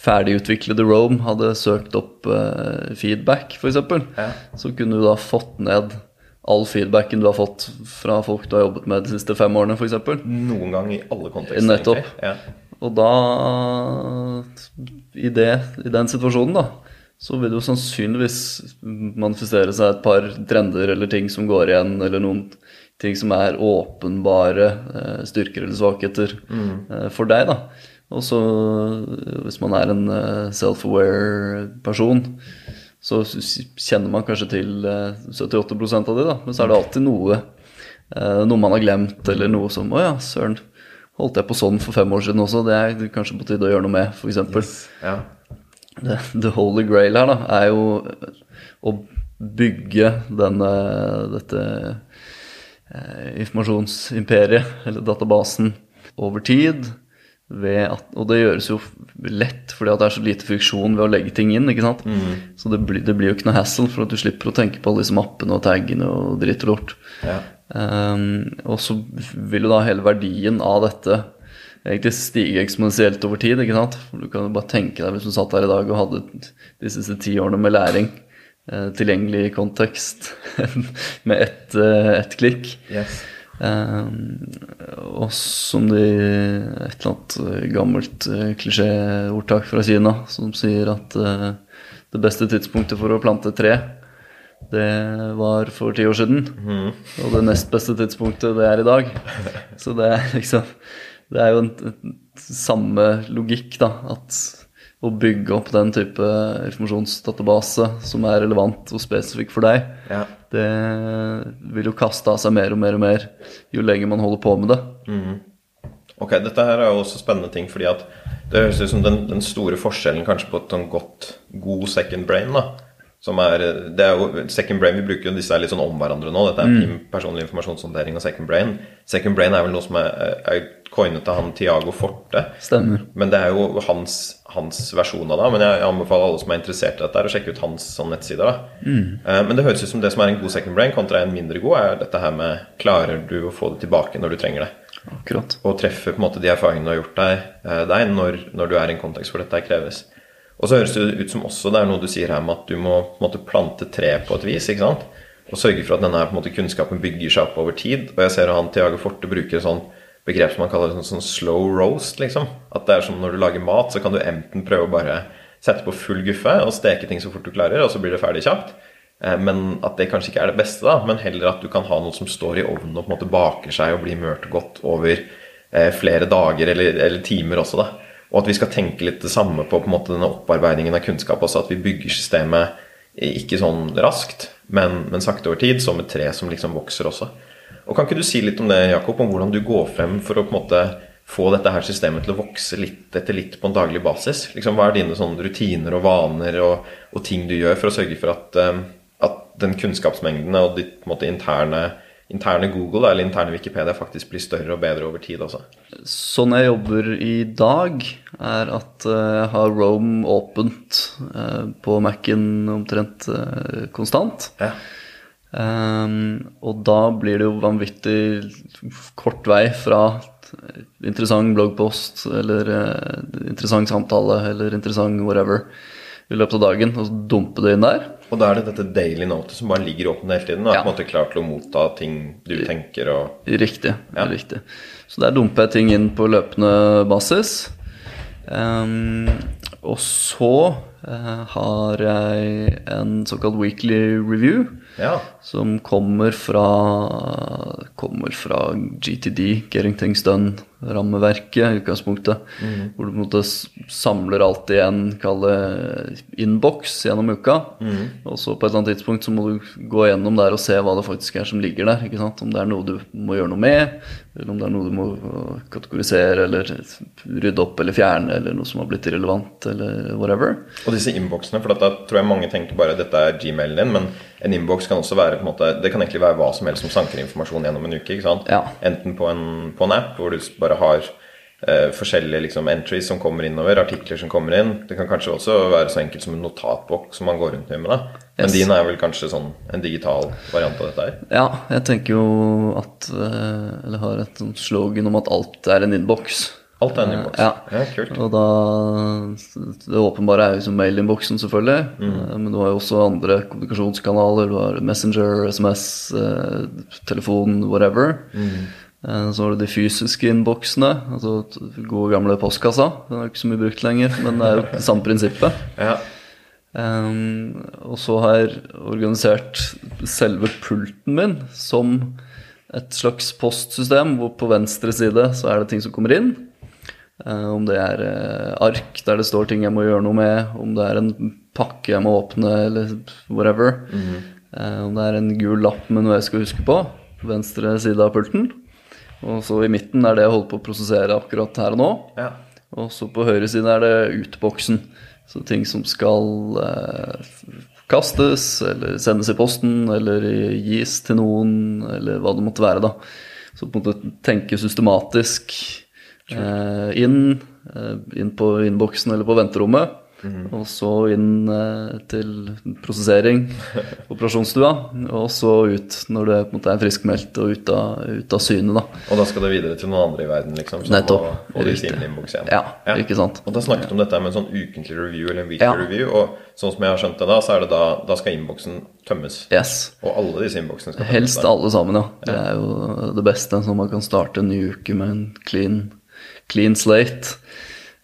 ferdigutviklede Rome hadde søkt opp uh, feedback, f.eks., ja. så kunne du da fått ned all feedbacken du har fått fra folk du har jobbet med de siste fem årene, f.eks. Noen gang i alle kontekster. Nettopp. Ja. Og da, i, det, i den situasjonen, da, så vil det jo sannsynligvis manifestere seg et par trender eller ting som går igjen, eller noen ting som er åpenbare eh, styrker eller svakheter mm. eh, for deg, da. Og så hvis man er en eh, self-aware person, så kjenner man kanskje til 78 eh, av det, da. Men så er det alltid noe, eh, noe man har glemt, eller noe som Å ja, søren, holdt jeg på sånn for fem år siden også? Det er kanskje på tide å gjøre noe med, f.eks. Yes. Ja. The, the holy grail her, da, er jo å bygge denne, dette eh, informasjonsimperiet, eller databasen, over tid. At, Og det gjøres jo lett fordi at det er så lite friksjon ved å legge ting inn. ikke sant? Så det blir, det blir jo ikke noe hassle, for at du slipper å tenke på alle disse mappene og taggene og dritt og lort. Ja. Um, og så vil jo da hele verdien av dette egentlig stige eksponentielt over tid. ikke sant? For Du kan jo bare tenke deg hvis du satt her i dag og hadde de siste ti årene med læring eh, tilgjengelig i kontekst *laughs* med ett eh, et klikk. Yes. Um, og som de et eller annet eh, gammelt uh, klisjéordtak fra Kina som sier at eh, det beste tidspunktet for å plante tre, det var for ti år siden. Og det nest beste tidspunktet, det er i dag. *laughs* Så det er liksom Det er jo en, en samme logikk, da. At å bygge opp den type informasjonsdatabase som er relevant og spesifikk for deg, Ja. Det vil jo kaste av seg mer og mer og mer jo lenger man holder på med det. Ok, dette her er jo også spennende ting, fordi at det høres ut som den, den store forskjellen kanskje på et sånn godt, god second brain, da. Som er, det er jo, Second brain, vi bruker jo disse litt sånn om hverandre nå. Dette er mm. personlig informasjonshåndtering og second brain. Second brain er vel noe som er, er coinet av han Tiago Forte. Stemmer. Men det er jo hans, hans versjon av det. Men jeg anbefaler alle som er interessert i dette, å sjekke ut hans sånn nettsider. da. Eh, Men det høres ut som det som er en god second brain kontra en mindre god, er dette her med klarer du å få det tilbake når du trenger det? Akkurat. og treffe på en måte de erfaringene du har gjort deg, eh, deg når, når du er i en kontekst hvor dette kreves. Og så høres det ut som også det er noe du sier her med at du må måte plante tre på et vis. ikke sant? Og sørge for at denne på en måte, kunnskapen bygger seg opp over tid. Og jeg ser at han Tiago Forte bruker et sånt begrep som man kaller sånn, sånn slow roast. liksom. At det er som når du lager mat, så kan du enten prøve å bare sette på full guffe og steke ting så fort du klarer, og så blir det ferdig kjapt. Eh, Men at det kanskje ikke er det beste, da, men heller at du kan ha noe som står i ovnen og på en måte baker seg og blir mørt og godt over eh, flere dager eller, eller timer også. da. Og at vi skal tenke litt det samme på, på en måte denne opparbeidingen av kunnskap også. At vi bygger systemet ikke sånn raskt, men, men sakte over tid, som et tre som liksom vokser også. Og Kan ikke du si litt om det, Jakob, om hvordan du går frem for å på en måte få dette her systemet til å vokse litt etter litt på en daglig basis? Liksom, hva er dine sånne rutiner og vaner og, og ting du gjør for å sørge for at, eh, at den kunnskapsmengden og ditt på en måte interne, interne Google eller interne Wikipedia faktisk blir større og bedre over tid også? Sånn jeg jobber i dag, er at eh, jeg har Rome åpent eh, på Mac-en omtrent eh, konstant. Ja. Ehm, og da blir det jo vanvittig kort vei fra interessant bloggpost eller uh, interessant samtale eller interessant whatever i løpet av dagen, og så dumpe det inn der. Og da er det dette daily note som bare ligger åpent hele tiden. Og er Ja. på en måte klar til å motta ting du tenker og Riktig. Ja. riktig. Så der dumper jeg ting inn på løpende basis. Um, og så uh, har jeg en såkalt weekly review. Ja. Som kommer fra, kommer fra GTD, Getting Things Done-rammeverket i utgangspunktet. Hvor du på en måte samler alt i en innboks gjennom uka. Og så på et eller annet tidspunkt så må du gå gjennom der og se hva det faktisk er som ligger der. ikke sant? Om det er noe du må gjøre noe med, eller om det er noe du må kategorisere eller rydde opp eller fjerne, eller noe som har blitt irrelevant, eller whatever. Og disse innboksene, for da tror jeg mange tenker bare dette er gmailen din, men en innboks kan også være på en måte, det kan egentlig være hva som helst som sanker informasjon gjennom en uke. ikke sant? Ja. Enten på en, på en app hvor du bare har eh, forskjellige liksom, entries som kommer innover, artikler som kommer inn. Det kan kanskje også være så enkelt som en notatbok som man går rundt med. da. Men Yes. din er vel kanskje sånn en digital variant av dette her? Ja, jeg tenker jo at øh, Eller har et slogan om at alt er en innboks. Alt er en innboks. Ja. ja, kult. Og da Det åpenbare er jo som mailinnboksen, selvfølgelig. Mm. Men du har jo også andre kommunikasjonskanaler. Du har Messenger, SMS, eh, telefon, whatever. Eh, Så har du de fysiske innboksene. Altså gode gamle postkassa. Den er ikke så mye brukt lenger, men det er jo det samme prinsippet. Ja. Um, og så har jeg organisert selve pulten min som et slags postsystem, hvor på venstre side så er det ting som kommer inn. Eh, om det er uh, ark der det står ting jeg må gjøre noe med, om det er en pakke jeg må åpne, eller whatever. Eh, om det er en gul lapp med noe jeg skal huske på, på venstre side av pulten. Og så i midten er det jeg holder på å prosessere akkurat her og nå. ja. Og så på høyre side er det utboksen. Så ting som skal eh, kastes, eller sendes i posten, eller gis til noen, eller hva det måtte være, da. Så på en måte tenke systematisk Eh, inn, eh, inn på innboksen eller på venterommet. Og så inn eh, til prosessering, *laughs* operasjonsstua, og så ut når du er, måte er friskmeldt og ut av, ut av syne, da. Og da skal det videre til noen andre i verden, liksom? Som Nettopp. innboks igjen. Ja, ikke sant. Og da snakket du om dette med en sånn ukentlig review eller en weekly Ja. review, og sånn som jeg har skjønt det da, så er det da, da skal innboksen tømmes. Yes. Og alle disse innboksene skal tømmes. Helst alle sammen, ja. Det er jo det beste. Så man kan starte en ny uke med en clean, clean slate.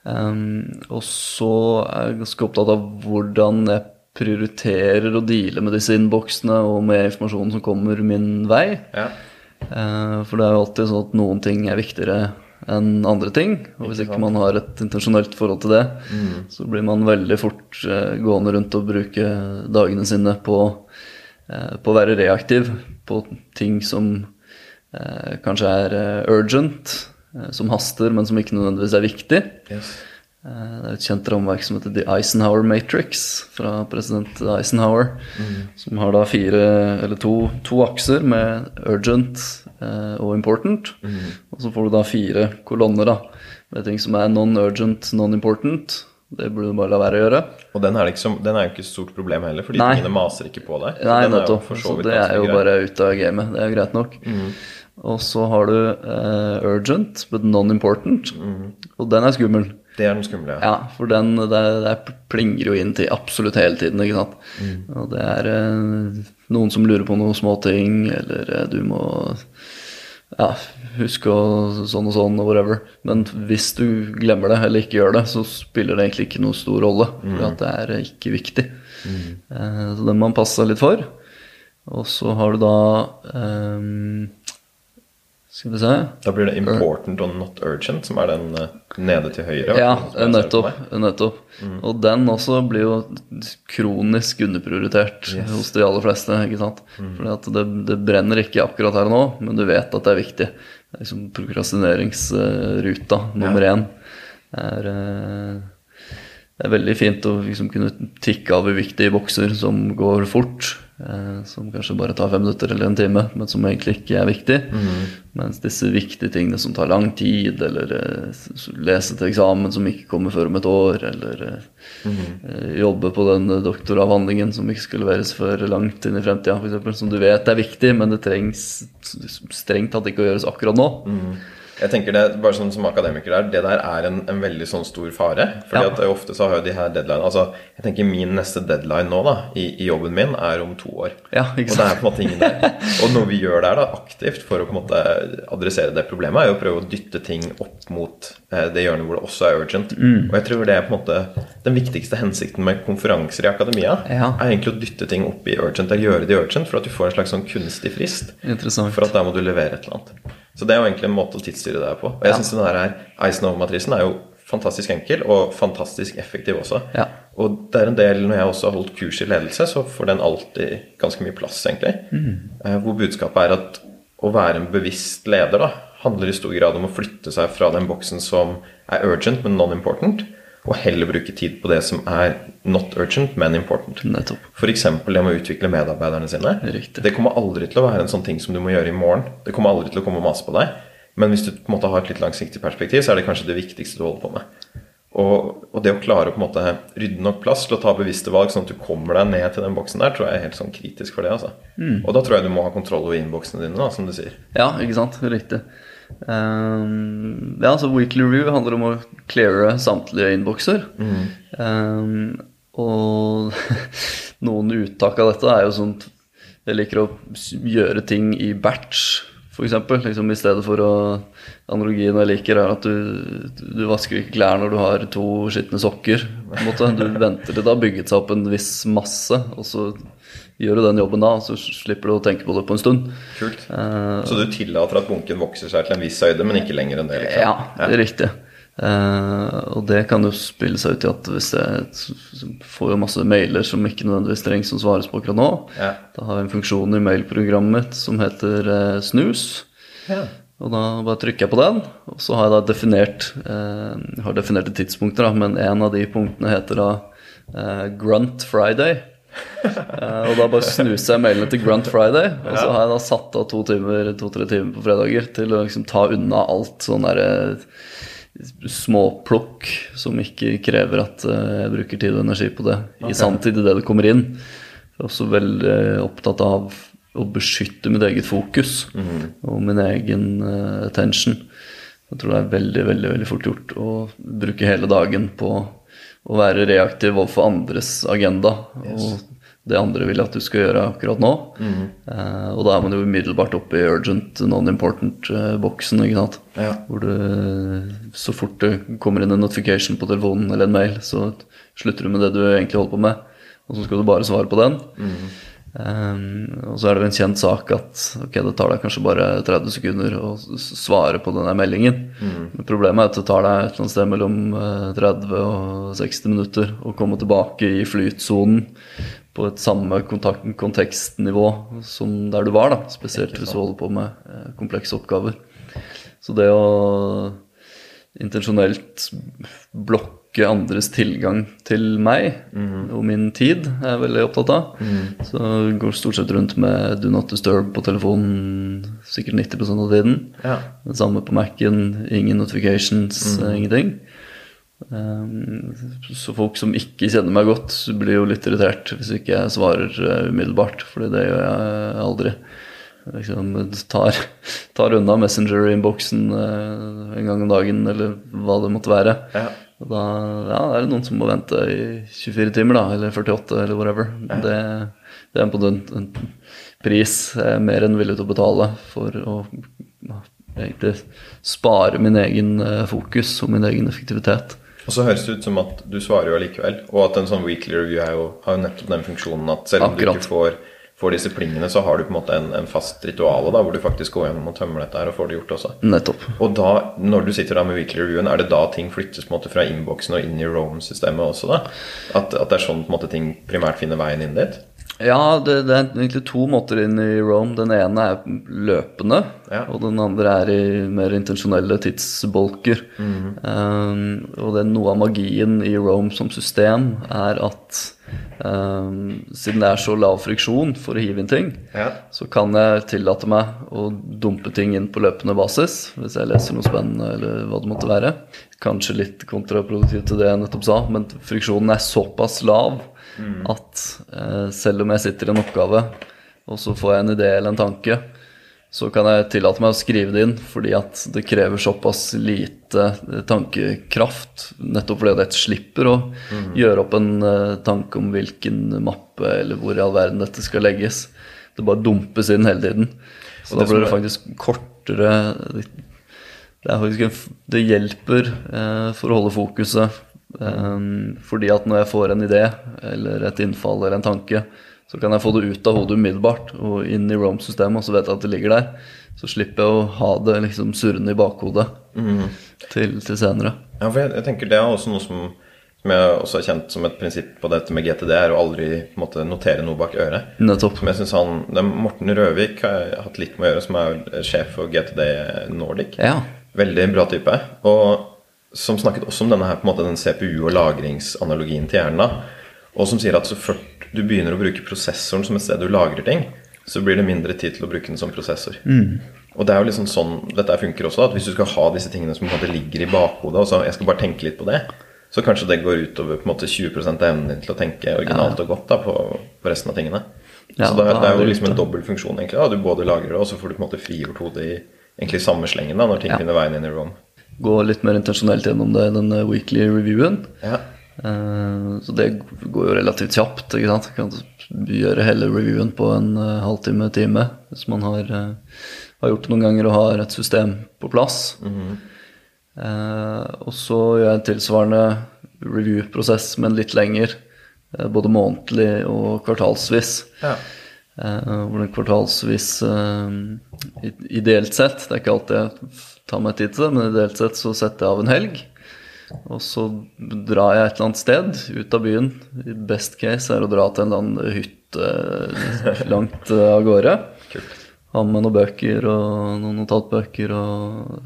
Um, og så er jeg ganske opptatt av hvordan jeg prioriterer å deale med disse innboksene og med informasjonen som kommer min vei. Ja. Uh, for det er jo alltid sånn at noen ting er viktigere enn andre ting. Og hvis ikke man har et intensjonelt forhold til det, så blir man veldig fort uh, gående rundt og bruke dagene sine på, uh, på å være reaktiv på ting som eh, kanskje er urgent, som haster, men som ikke nødvendigvis er viktig. Yes. Eh, Det er et kjent rammeverk som heter The Eisenhower Matrix fra president Eisenhower. Som har da fire, eller to, to akser med urgent eh, og important. Og så får du da fire kolonner da, med ting som er non-urgent, non-important. Det burde du bare la være å gjøre. Og den er, liksom, den er jo ikke et stort problem heller, fordi Nei. tingene maser ikke på deg. Nei, nettopp. så Så det er jo bare ute av gamet. Det er jo greit nok. Og så har du uh, urgent, but non-important. Og den er skummel. Det er den skumle, ja. Ja, for den der, der plinger jo inn til absolutt hele tiden, ikke sant. Og det er uh, noen som lurer på noen småting, eller uh, du må ja, huske og sånn og sånn og whatever. Men hvis du glemmer det eller ikke gjør det, så spiller det egentlig ikke noe stor rolle. For at det er ikke viktig. Eh, så den må man passe seg litt for. Og så har du da ehm, Skal vi se Da blir det important and not urgent, som er den eh, nede til høyre. Ja, på nettopp. Mm. Og den også blir jo kronisk underprioritert hos de aller fleste. ikke sant? Fordi at det, det brenner ikke akkurat her og nå, men du vet at det er viktig. Det er liksom prokrastineringsruta nummer én. Det er, eh, det er veldig fint å liksom kunne tikke av uviktige bokser som går fort. Eh, Som kanskje bare tar fem minutter eller en time, men som egentlig ikke er viktig. Mens disse viktige tingene som tar lang tid, eller eh, lese til eksamen som ikke kommer før om et år, eller eh, jobbe på den doktoravhandlingen som ikke skal leveres før langt inn i fremtida, f.eks., som du vet er viktig, men det trengs strengt tatt ikke å gjøres akkurat nå. Jeg tenker det, bare som, som akademiker der, det der er en, en veldig sånn stor fare. Fordi Ja. at ofte så har jo de her deadline Altså, jeg tenker min neste deadline nå, da, i, i jobben min, er om to år. Ja, ikke Og det er på en måte ingen der. Og noe vi gjør der da, aktivt for å på en måte adressere det problemet, er jo å prøve å dytte ting opp mot eh, det hjørnet hvor det også er urgent. Mm. Og jeg tror det er på en måte den viktigste hensikten med konferanser i akademia, Ja. er egentlig å dytte ting opp i urgent, eller gjøre det urgent, for at du får en slags sånn kunstig frist. For at da må du levere et eller annet. Så det er jo egentlig en måte å tidsstyre det på. Og jeg Ja. synes den her Eisenhower-matrisen er jo fantastisk enkel og fantastisk effektiv også. Ja. Og det er en del, når jeg også har holdt kurs i ledelse, så får den alltid ganske mye plass, egentlig. Eh, Hvor budskapet er at å være en bevisst leder da, handler i stor grad om å flytte seg fra den boksen som er urgent, men non-important, og heller bruke tid på det som er not urgent, men important. Nettopp. F.eks. det med å utvikle medarbeiderne sine. Riktig. Det kommer aldri til å være en sånn ting som du må gjøre i morgen. Det kommer aldri til å komme og mase på deg. Men hvis du på en måte har et litt langsiktig perspektiv, så er det kanskje det viktigste du holder på med. Og, og det å klare å på en måte rydde nok plass til å ta bevisste valg, sånn at du kommer deg ned til den boksen der, tror jeg er helt sånn kritisk for det. altså. Og da tror jeg du må ha kontroll over innboksene dine, da, som du sier. Ja, ikke sant? Riktig. Um, ja, så Weekly Review handler om å cleare samtlige innbokser. Um, og *laughs* noen uttak av dette er jo sånn Jeg liker å gjøre ting i batch, f.eks. Liksom, I stedet for å Analogien jeg liker, er at du, du vasker ikke klær når du har to skitne sokker. Du *laughs* venter til det har bygget seg opp en viss masse, og så gjør du den jobben da, så slipper du å tenke på det på en stund. Kult. Uh, Så du tillater at bunken vokser seg til en viss høyde, men ikke lenger enn det? liksom? Ja, det er riktig. Uh, og det kan jo spille seg ut i at hvis jeg får jo masse mailer som ikke nødvendigvis trengs som svares på akkurat nå, Ja. da har jeg en funksjon i mailprogrammet mitt som heter uh, snus. Ja. Og da bare trykker jeg på den, og så har jeg da definert eh, har definerte tidspunkter, da, men en av de punktene heter da eh, Grunt Friday. Eh, og da bare snuser jeg mailene til Grunt Friday, og så har jeg da satt av to timer, to-tre timer på fredager til å liksom ta unna alt sånn derre småplukk som ikke krever at eh, jeg bruker tid og energi på det i sanntid idet det kommer inn. Jeg er også veldig opptatt av å beskytte mitt eget fokus og min egen eh, attention. Jeg tror det er veldig, veldig, veldig fort gjort å bruke hele dagen på å være reaktiv overfor andres agenda. Og det andre vil at du skal gjøre akkurat nå. Eh, og da er man jo umiddelbart oppe i urgent, non-important-boksen. ikke sant? Ja. Hvor du, så fort det kommer inn en notification på telefonen eller en mail, så slutter du med det du egentlig holder på med, og så skal du bare svare på den. Eh, og så er det jo en kjent sak at ok, det tar deg kanskje bare 30 sekunder å svare på denne meldingen. Men problemet er at det tar deg et eller annet sted mellom eh, 30 og 60 minutter å komme tilbake i flytsonen på et samme kontekstnivå som der du var, da. Spesielt hvis du holder på med eh, komplekse oppgaver. Så det å intensjonelt blokke andres tilgang til meg og min tid er jeg veldig opptatt av. Så jeg går stort sett rundt med do not disturb på telefonen sikkert 90 av tiden. Ja. Det samme på Mac-en. Ingen notifications, mm. ingenting. Um, så folk som ikke kjenner meg godt, blir jo litt irritert hvis ikke jeg svarer eh, umiddelbart, fordi det gjør jeg aldri. Liksom, tar, tar unna Messenger-innboksen uh, en gang om dagen, eller hva det måtte være. Ja. Og da ja, er det noen som må vente i 24 timer, da, eller 48, eller whatever. Det, det er på en, en pris jeg er mer enn villig til å betale for å egentlig spare min egen eh, fokus og min egen effektivitet. Og så høres det ut som at du svarer jo allikevel, og at en sånn weekly review jo, har jo nettopp den funksjonen at selv om du ikke får, får disse plingene, så har du på en måte en, en fast rituale da, hvor du faktisk går gjennom og tømmer dette her og får det gjort også. Nettopp. Og da, når du sitter da med weekly reviewen, er det da ting flyttes på en måte fra innboksen og inn i Rome-systemet også da? At, at det er sånn på en måte ting primært finner veien inn dit? Ja, det, det er egentlig to måter inn i Rome. Den ene er løpende, Ja. og den andre er i mer intensjonelle tidsbolker. um, og det er noe av magien i Rome som system er at um, siden det er så lav friksjon for å hive inn ting, Ja. så kan jeg tillate meg å dumpe ting inn på løpende basis hvis jeg leser noe spennende eller hva det måtte være. Kanskje litt kontraproduktivt til det jeg nettopp sa, men friksjonen er såpass lav at eh, selv om jeg sitter i en oppgave, og så får jeg en idé eller en tanke, så kan jeg tillate meg å skrive det inn fordi at det krever såpass lite eh, tankekraft. Nettopp fordi det jeg slipper å gjøre opp en eh, tanke om hvilken mappe eller hvor i all verden dette skal legges. Det bare dumpes inn hele tiden. Så Og da blir det faktisk kortere Det, faktisk en, det hjelper eh, for å holde fokuset. Eh, fordi at når jeg får en idé eller et innfall eller en tanke, så kan jeg få det ut av hodet umiddelbart og inn i Rome-systemet, og så vet jeg at det ligger der. Så slipper jeg å ha det liksom surrende i bakhodet til, til senere. Ja, for jeg, jeg tenker det er også noe som, som jeg også har kjent som et prinsipp på dette med GTD, er å aldri måte, notere noe bak øret. Nettopp. Som jeg synes han, det er Morten Røvik har hatt litt med å gjøre, som er sjef for GTD Nordic. Ja. Veldig bra type. Og som snakket også om denne her, på en måte, den CPU- og lagringsanalogien til hjernen. da. Og som sier at så ført du begynner å bruke prosessoren som et sted du lagrer ting, så blir det mindre tid til å bruke den som prosessor. Og det er jo liksom sånn dette funker også. At hvis du skal ha disse tingene som på en måte ligger i bakhodet, og så jeg skal bare tenke litt på det, så kanskje det går utover på en måte 20 av evnen din til å tenke originalt og godt da, på, på resten av tingene. Ja, så det, det er jo liksom en dobbel funksjon, egentlig. da. Du både lagrer det, og så får du på en måte frigjort hodet i egentlig samme slengen da, når ting Ja. finner veien inn i ROM. Gå litt mer intensjonelt gjennom det i denne weekly reviewen. Ja. Uh, Så det går jo relativt kjapt. ikke sant? Kan gjøre hele reviewen på en uh, halvtime, time, hvis man har, uh, har gjort det noen ganger og har et system på plass. Eh, og så gjør jeg en tilsvarende review-prosess, men litt lenger. eh, Både månedlig og kvartalsvis. Ja. Eh, hvor det kvartalsvis eh, Ideelt sett, det er ikke alltid jeg tar meg tid til det, men ideelt sett så setter jeg av en helg. Og så drar jeg et eller annet sted ut av byen. I best case er å dra til en eller annen hytte *laughs* langt eh, av gårde. Kult. Ha med noen bøker og noen notatbøker og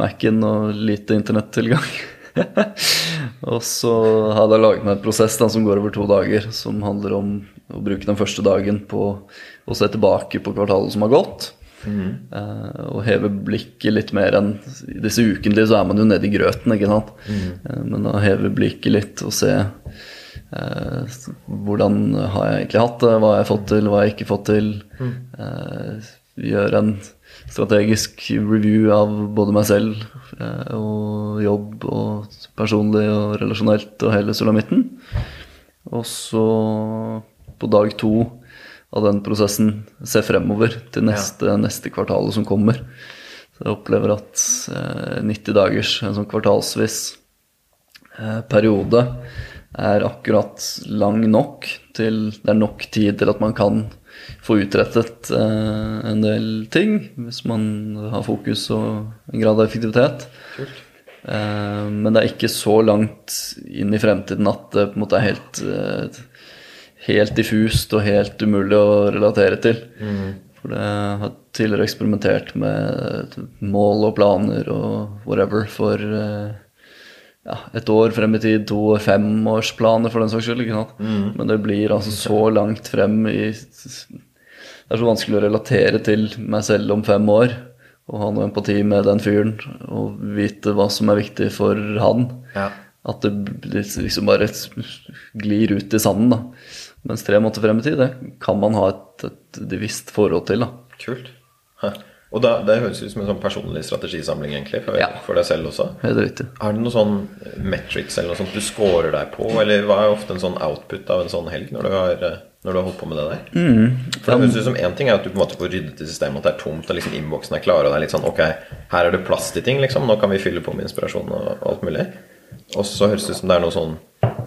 Mac-en og lite internettilgang. *laughs* og så hadde jeg laget meg en prosess da, som går over to dager, som handler om å bruke den første dagen på å se tilbake på kvartalet som har gått. Eh, og heve blikket litt mer enn I disse ukentlige så er man jo nede i grøten, ikke sant. Eh, men å heve blikket litt og se eh, hvordan har jeg egentlig hatt det, hva har jeg fått til, hva har jeg ikke fått til. Eh, gjøre en strategisk review av både meg selv og jobb og personlig og relasjonelt og hele sulamitten. Og så på dag to av den prosessen se fremover til neste, neste kvartalet som kommer. Så jeg opplever at eh, 90 dagers, en sånn kvartalsvis eh, periode, er akkurat lang nok til Det er nok tid til at man kan få utrettet eh, en del ting, hvis man har fokus og en grad av effektivitet. Eh, men det er ikke så langt inn i fremtiden at det på en måte er helt eh, helt diffust og helt umulig å relatere til. For jeg har tidligere eksperimentert med mål og planer og whatever for eh, ja, et år frem i tid, to og femårsplaner for den saks skyld. ikke sant? Men det blir altså så langt frem i Det er så vanskelig å relatere til meg selv om fem år. Og ha noe empati med den fyren og vite hva som er viktig for han. Ja. At det liksom bare glir ut i sanden. da. Mens tre måneder frem i tid, det kan man ha et, et visst forhold til. da. Kult. Hæ. Og da, det høres ut som en sånn personlig strategisamling egentlig, for, Ja. for deg selv også. Helt riktig. Er det noen sånn metrics eller noe sånt du scorer deg på, eller hva er ofte en sånn output av en sånn helg når du har, når du har holdt på med det der? For det høres ut som én ting er at du på en måte får ryddet i systemet, at det er tomt, og liksom innboksen er klar, og det er litt sånn ok, her er det plass til ting, liksom, nå kan vi fylle på med inspirasjon og alt mulig. Og så høres det ut som det er noe sånn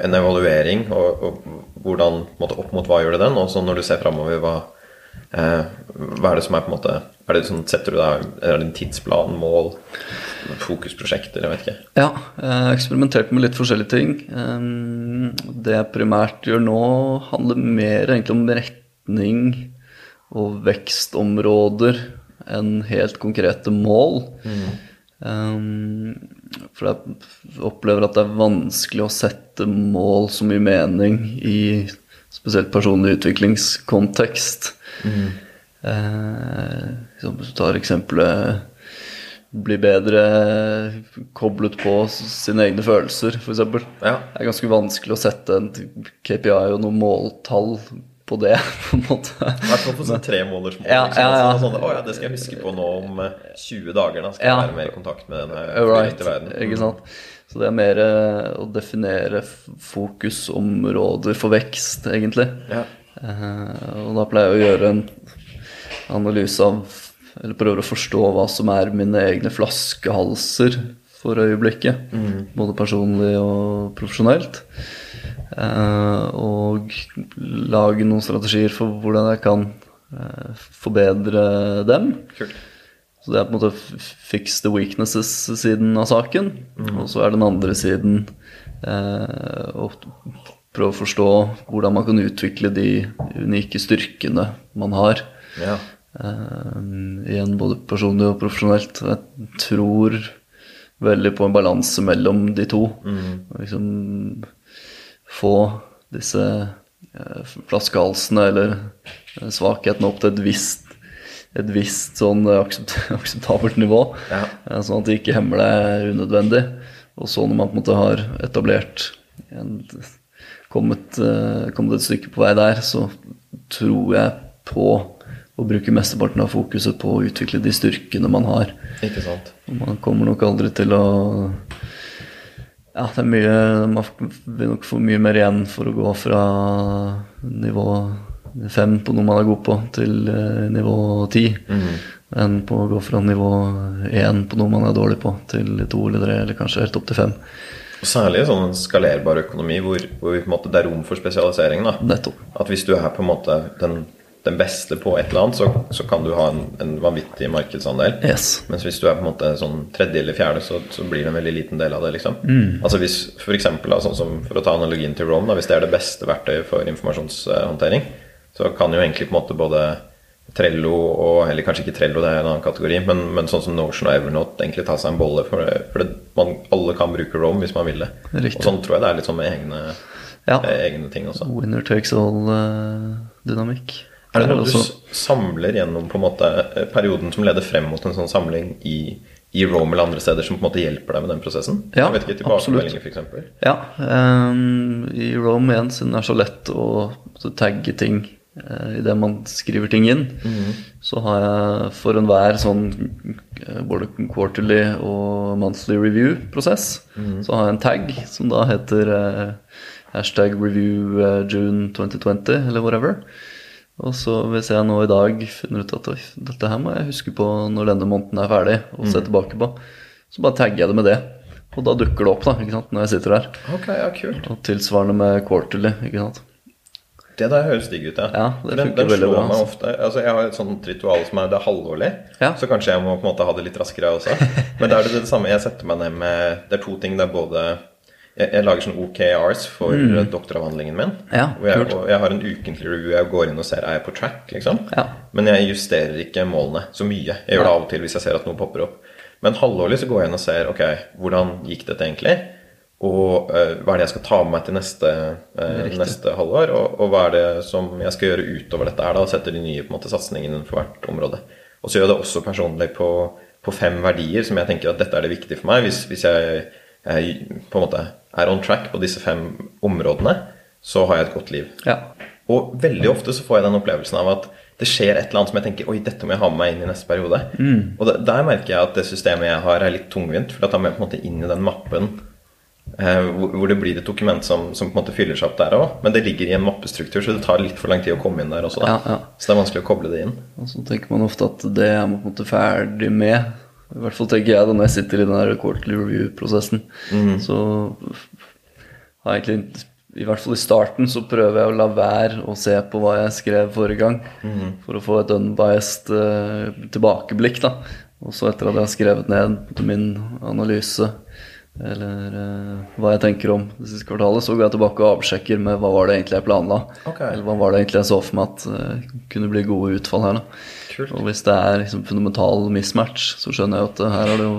en evaluering, og, og hvordan måte, opp mot hva gjør det den, og så når du ser framover, hva, eh, hva er det som er på en måte er det sånn, Setter du deg er det en tidsplan, mål, fokusprosjekter, jeg vet ikke. Ja, jeg har eksperimentert med litt forskjellige ting. Um, Det jeg primært gjør nå, handler mer egentlig om retning og vekstområder enn helt konkrete mål. Um, for jeg opplever at det er vanskelig å sette mål som gir mening i spesielt personlig utviklingskontekst. Eh, liksom, hvis du tar eksempelet bli bedre koblet på sine egne følelser, f.eks. Ja. Det er ganske vanskelig å sette en KPI og noen måltall på det, *laughs* på en måte. I hvert fall på sånn tre måneders mål. Ja, ja, ja. Sånn, Sånn, å ja, det skal jeg huske på nå om eh, 20 dager. Da skal jeg være mer i kontakt med den Right, verden. Mm. ikke sant? Så det er mer eh, å definere fokusområder for vekst, egentlig. Ja. Eh, og da pleier jeg å gjøre en analyse av Eller prøver å forstå hva som er mine egne flaskehalser for øyeblikket. Både personlig og profesjonelt. Eh, og lage noen strategier for hvordan jeg kan eh, forbedre dem. Kult. Så det er på en måte fix the weaknesses-siden av saken. Og så er den andre siden eh, å prøve å forstå hvordan man kan utvikle de unike styrkene man har. Ja. Eh, igjen både personlig og profesjonelt. Jeg tror veldig på en balanse mellom de to. Og Liksom få disse eh, flaskehalsene eller eh, svakhetene opp til et visst, et visst sånn eh, aksept, *laughs* akseptabelt nivå. Ja. Sånn at det ikke hemmer deg unødvendig. Og så når man på en måte har etablert en, kommet, kommet et stykke på vei der, så tror jeg på å bruke mesteparten av fokuset på å utvikle de styrkene man har. Ikke sant. Man kommer nok aldri til å Ja, det er mye Man vil nok få mye mer igjen for å gå fra nivå fem på noe man er god på, til eh, nivå ti. Enn på å gå fra nivå én på noe man er dårlig på, til to eller tre, eller kanskje helt opp til fem. Særlig sånn skalerbar økonomi hvor, hvor det er rom for spesialisering. At hvis du er på en måte den, den beste på et eller annet, så, så kan du ha en, en vanvittig markedsandel. Yes. Mens hvis du er på en måte sånn tredje eller fjerde, så, så blir det en veldig liten del av det. liksom. Mm. Altså hvis for eksempel, da, sånn som For å ta analogien til Rome, da, hvis det er det beste verktøyet for informasjonshåndtering, så kan jo egentlig på en måte både Trello og Eller kanskje ikke Trello, det er en annen kategori, men, men sånn som Notion og Evernote egentlig ta seg en bolle. For, det, for det, man, alle kan bruke Rome hvis man vil det. Riktig. Og sånn tror jeg det er litt sånn med egne, Ja. eh, egne ting også. Winner takes all-dynamikk. Er det Der noe du samler gjennom måte eh, perioden som leder frem mot en sånn samling i, i Rome eller andre steder som på en måte hjelper deg med den prosessen? Ja, jeg vet ikke, tilbakemeldinger f.eks.? Ja. Um, I Rome igjen, siden det er så lett å så tagge ting uh, idet man skriver ting inn, så har jeg for enhver sånn uh, både quarterly og monthly review-prosess, så har jeg en tag som da heter uh, hashtag review eh, June 2020, eller whatever. Og så hvis jeg nå i dag finner ut at dette her må jeg huske på når denne måneden er ferdig, og se tilbake på, så bare tagger jeg det med det. Og da dukker det opp, da, ikke sant, når jeg sitter der. Ok, ja, kult. Og tilsvarende med quarterly, ikke sant. Det der høres digg ut, ja. Ja, det den, den slår bra, meg altså. ofte Altså, Jeg har et sånt ritual som er det halvårlig, Ja. så kanskje jeg må på en måte ha det litt raskere også. *laughs* Men da er det det samme. Jeg setter meg ned med Det er to ting. Det er både Jeg, jeg lager sånn OKRs for mm. doktoravhandlingen min. Ja, og, jeg, og jeg har en ukentlig review. Jeg går inn og ser er jeg på track, liksom. Ja. Men jeg justerer ikke målene så mye. Jeg gjør det av og til hvis jeg ser at noe popper opp. Men halvårlig så går jeg inn og ser ok, hvordan gikk dette egentlig? Og uh, hva er det jeg skal ta med meg til neste, uh, neste halvår? Og, og hva er det som jeg skal gjøre utover dette her? da, setter de nye på en måte, satsingene for hvert område. Og så gjør jeg det også personlig på, på fem verdier som jeg tenker at dette er det viktige for meg. Hvis, hvis jeg på en måte er on track på disse fem områdene, så har jeg et godt liv. Ja. Og veldig ofte så får jeg den opplevelsen av at det skjer et eller annet som jeg tenker Oi, dette må jeg ha med meg inn i neste periode. Og da, der merker jeg at det systemet jeg har, er litt tungvint. For da må jeg på en måte inn i den mappen eh, hvor, hvor det blir et dokument som, som på en måte fyller seg opp der òg. Men det ligger i en mappestruktur, så det tar litt for lang tid å komme inn der også. Ja, ja. Så det er vanskelig å koble det inn. Og så tenker man ofte at det er man på en måte ferdig med. I hvert fall tenker jeg det når jeg sitter i den der quarterly review-prosessen. Så har jeg egentlig I hvert fall i starten så prøver jeg å la være å se på hva jeg skrev forrige gang, for å få et unbiased uh, tilbakeblikk. da. Og så etter at jeg har skrevet ned min analyse, eller uh, hva jeg tenker om det siste kvartalet, så går jeg tilbake og avsjekker med hva var det egentlig jeg planla. Okay. Eller hva var det egentlig jeg så for meg at uh, kunne bli gode utfall her. da. Kult. Og hvis det er liksom fundamental mismatch, så skjønner jeg at det- her har det jo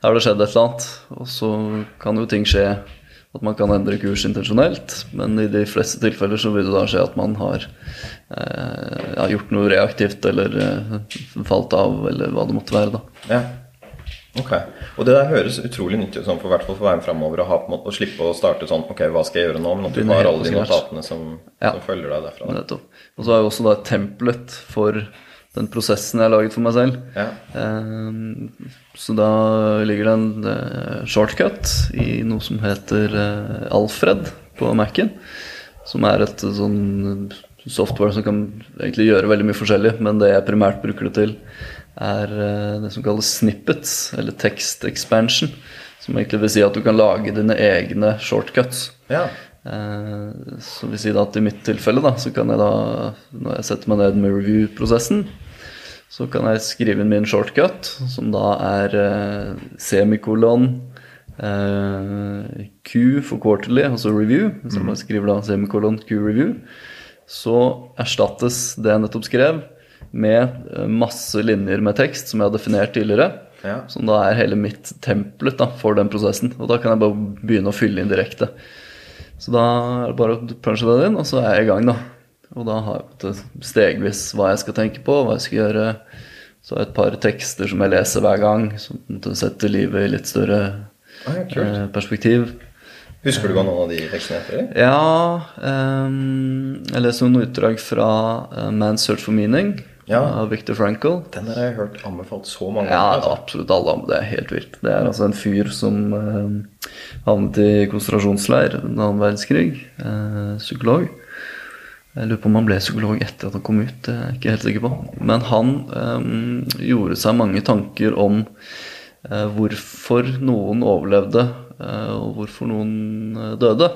her har det skjedd et eller annet. Og så kan jo ting skje at man kan endre kurs intensjonelt, men i de fleste tilfeller så vil det da skje at man har uh, ja, gjort noe reaktivt eller eh, falt av, eller hva det måtte være. da. Ja. Ok. Og det der høres utrolig nyttig ut sånn, for, hvert fall for veien framover ha, å slippe å starte sånn Ok, hva skal jeg gjøre nå? Men at du har alle de notatene som, Ja. som følger deg derfra. Nettopp. Og så har jeg også da et template for den prosessen jeg har laget for meg selv. Ja. Eh, Så da ligger det en eh, shortcut i noe som heter eh, Alfred på Mac-en. Som er et eh, sånn software som kan egentlig gjøre veldig mye forskjellig, men det jeg primært bruker det til, er eh, det som kalles snippets, eller text expansion. Som egentlig vil si at du kan lage dine egne shortcuts. ja. Eh, Så vil si at i mitt tilfelle da, så kan jeg da, når jeg setter meg ned med review-prosessen, så kan jeg skrive inn min shortcut, som da er eh, semikolon eh, Q for quarterly, altså review. Hvis jeg bare skriver da semikolon Q review, så erstattes det jeg nettopp skrev, med eh, masse linjer med tekst som jeg har definert tidligere. Ja. Som da er hele mitt templet da, for den prosessen. Og da kan jeg bare begynne å fylle inn direkte. Så da er det bare å punche den inn, og så er jeg i gang, da. Og da har jeg stegvis hva jeg skal tenke på, hva jeg skal gjøre. Så har jeg et par tekster som jeg leser hver gang, som setter livet i litt større Ah, ja, eh, perspektiv. Husker du hva noen av de tekstene heter? Ja Um, Jeg leser noen utdrag fra uh, Man's Search for Meaning Ja. av Victor Frankl. Den har jeg hørt anbefalt så mange Ja, ganger. altså. absolutt alle. Det er helt vilt. Det er altså en fyr som eh, havnet i konsentrasjonsleir under annen verdenskrig. Eh, psykolog. Jeg lurer på om han ble psykolog etter at han kom ut. Det er jeg ikke helt sikker på. Men han eh, gjorde seg mange tanker om eh, hvorfor noen overlevde, eh, og hvorfor noen eh, døde.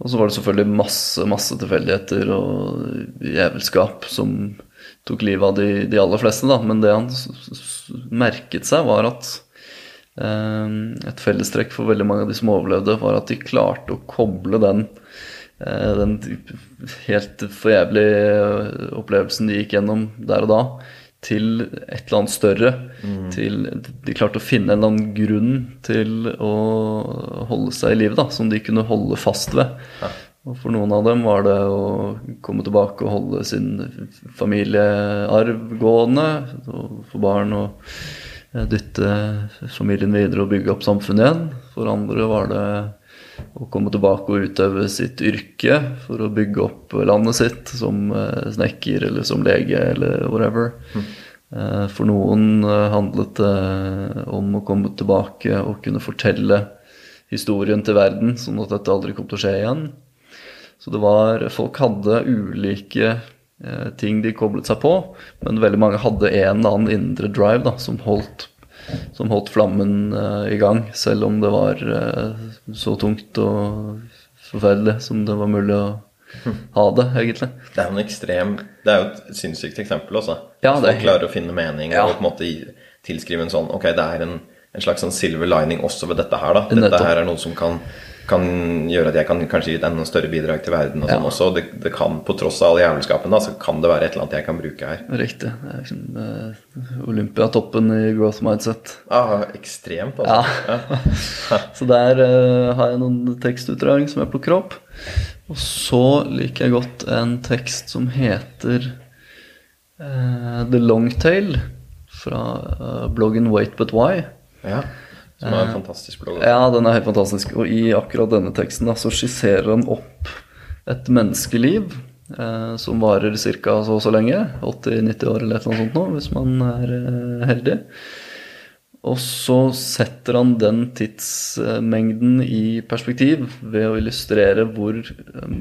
Og så var det selvfølgelig masse masse tilfeldigheter og jævelskap som tok livet av de, de aller fleste, da. Men det han merket seg, var at eh, et fellestrekk for veldig mange av de som overlevde, var at de klarte å koble den eh, den helt forjævlige opplevelsen de gikk gjennom der og da, til et eller annet større. Til, de klarte å finne en eller annen grunn til å holde seg i live, da, som de kunne holde fast ved. Og for noen av dem var det å komme tilbake og holde sin familiearv gående. og Få barn og eh, dytte familien videre og bygge opp samfunnet igjen. For andre var det å komme tilbake og utøve sitt yrke for å bygge opp landet sitt som eh, snekker eller som lege eller whatever. Mm. For noen eh, handlet det om å komme tilbake og kunne fortelle historien til verden, sånn at dette aldri kom til å skje igjen. Så det var Folk hadde ulike eh, ting de koblet seg på, men veldig mange hadde en eller annen indre drive da, som holdt som holdt flammen eh, i gang, selv om det var eh, så tungt og forferdelig som det var mulig å ha det, egentlig. Det er jo en ekstrem Det er jo et sinnssykt eksempel også. Ja, Hvis Folk klarer å finne mening Ja. og på en måte tilskrive en sånn Ok, det er en, en slags sånn silver lining også ved dette her, da. Dette her er noe som kan, kan gjøre at jeg kan kanskje gi et enda større bidrag til verden og sånn Ja. også. Det, det kan, på tross av all jævelskapen, da, så kan det være et eller annet jeg kan bruke her. Riktig. Det er liksom uh, Olympiatoppen i growth mindset. Ah, ekstremt, altså. Ja. *laughs* Så der uh, har jeg noen tekstutdrag som jeg plukker opp. Og så liker jeg godt en tekst som heter uh, The Long Tail fra bloggen Wait But Why. ja. Som er en fantastisk blogg. Ja, den er helt fantastisk. Og i akkurat denne teksten da, så skisserer han opp et menneskeliv eh, som varer ca. så og så lenge. 80-90 år eller noe sånt nå, hvis man er eh, heldig. Og så setter han den tidsmengden i perspektiv ved å illustrere hvor eh,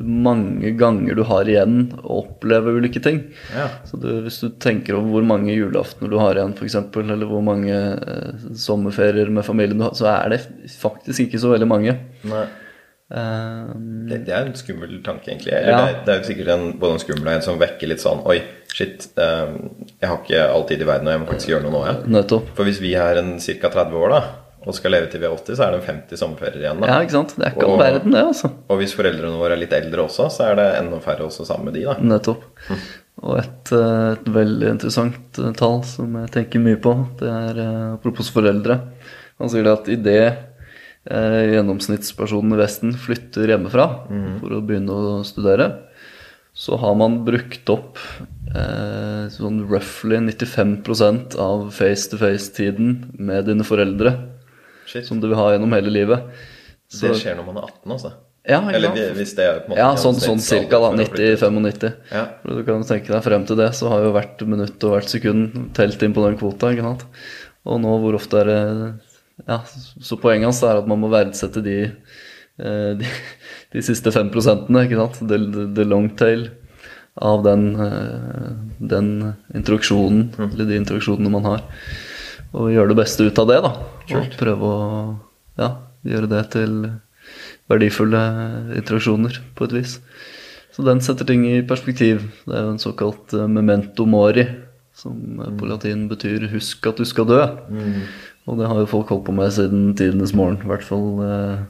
mange ganger du har igjen å oppleve ulike ting. Ja. Så du, hvis du tenker over hvor mange julaftener du har igjen, f.eks., eller hvor mange eh, sommerferier med familien du har, så er det faktisk ikke så veldig mange. Nei. Eh, Det, det er en skummel tanke, egentlig. Eller Ja. det, det er jo sikkert en, både en skummel og en som vekker litt sånn Oi, shit. um, jeg har ikke all tid i verden, og jeg må faktisk gjøre noe nå. Ja. nettopp. For hvis vi er en ca. 30 år da, og skal leve til vi er 80, så er det en 50 sommerferier igjen. da. Ja, ikke sant? Det er ikke all verden, det, altså. Og hvis foreldrene våre er litt eldre også, så er det enda færre også sammen med de. da. Nettopp. Og et, eh, et veldig interessant eh, tall som jeg tenker mye på, det er eh, apropos foreldre. Han sier det at idet eh, gjennomsnittspersonen i Vesten flytter hjemmefra for å begynne å studere, så har man brukt opp eh, sånn roughly 95% av face-to-face-tiden med dine foreldre Shit. som du vil ha gjennom hele livet. Så, Det skjer når man er 18, altså. ja, Eller hvis det er på en måte Ja, sånn, sånn flytte. 90-95. Ja. Du kan tenke deg frem til det, så har jo hvert minutt og hvert sekund telt inn på den kvota. ikke sant? Og nå hvor ofte er det Ja, så poenget hans er at man må verdsette de, eh, de, de siste fem prosentene, ikke sant? The, the, the long tail av den, eh, den introduksjonen, eller de introduksjonene man har. Og gjøre det beste ut av det, da. Og prøve å ja, gjøre det til verdifulle interaksjoner, på et vis. Så den setter ting i perspektiv. Det er jo en såkalt eh, memento mori, som eh, på latin betyr 'husk at du skal dø'. Og det har jo folk holdt på med siden tidenes morgen. I hvert fall eh,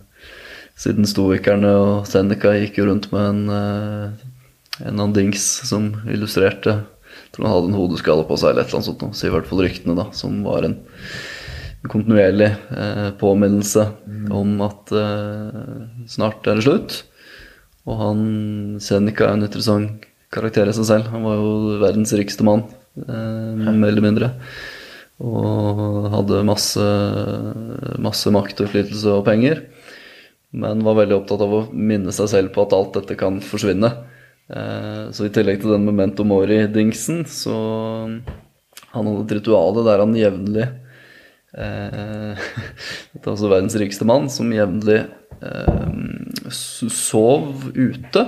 siden stoikerne og Seneca gikk jo rundt med en, eh, en annen dings som illustrerte Jeg tror han hadde en hodeskalle på seg, eller et eller annet sånt, noe, sier i hvert fall ryktene, da, som var en kontinuerlig eh, påminnelse om at eh, snart er det slutt. Og han Seneca er en interessant karakter i seg selv. Han var jo verdens rikeste mann, eh, mer eller mindre. Og hadde masse, masse makt og penger. Men var veldig opptatt av å minne seg selv på at alt dette kan forsvinne. Eh, så i tillegg til den memento mori-dingsen, så han hadde et rituale der han jevnlig eh, *laughs* Dette er altså verdens rikeste mann, som jevnlig eh, sov ute.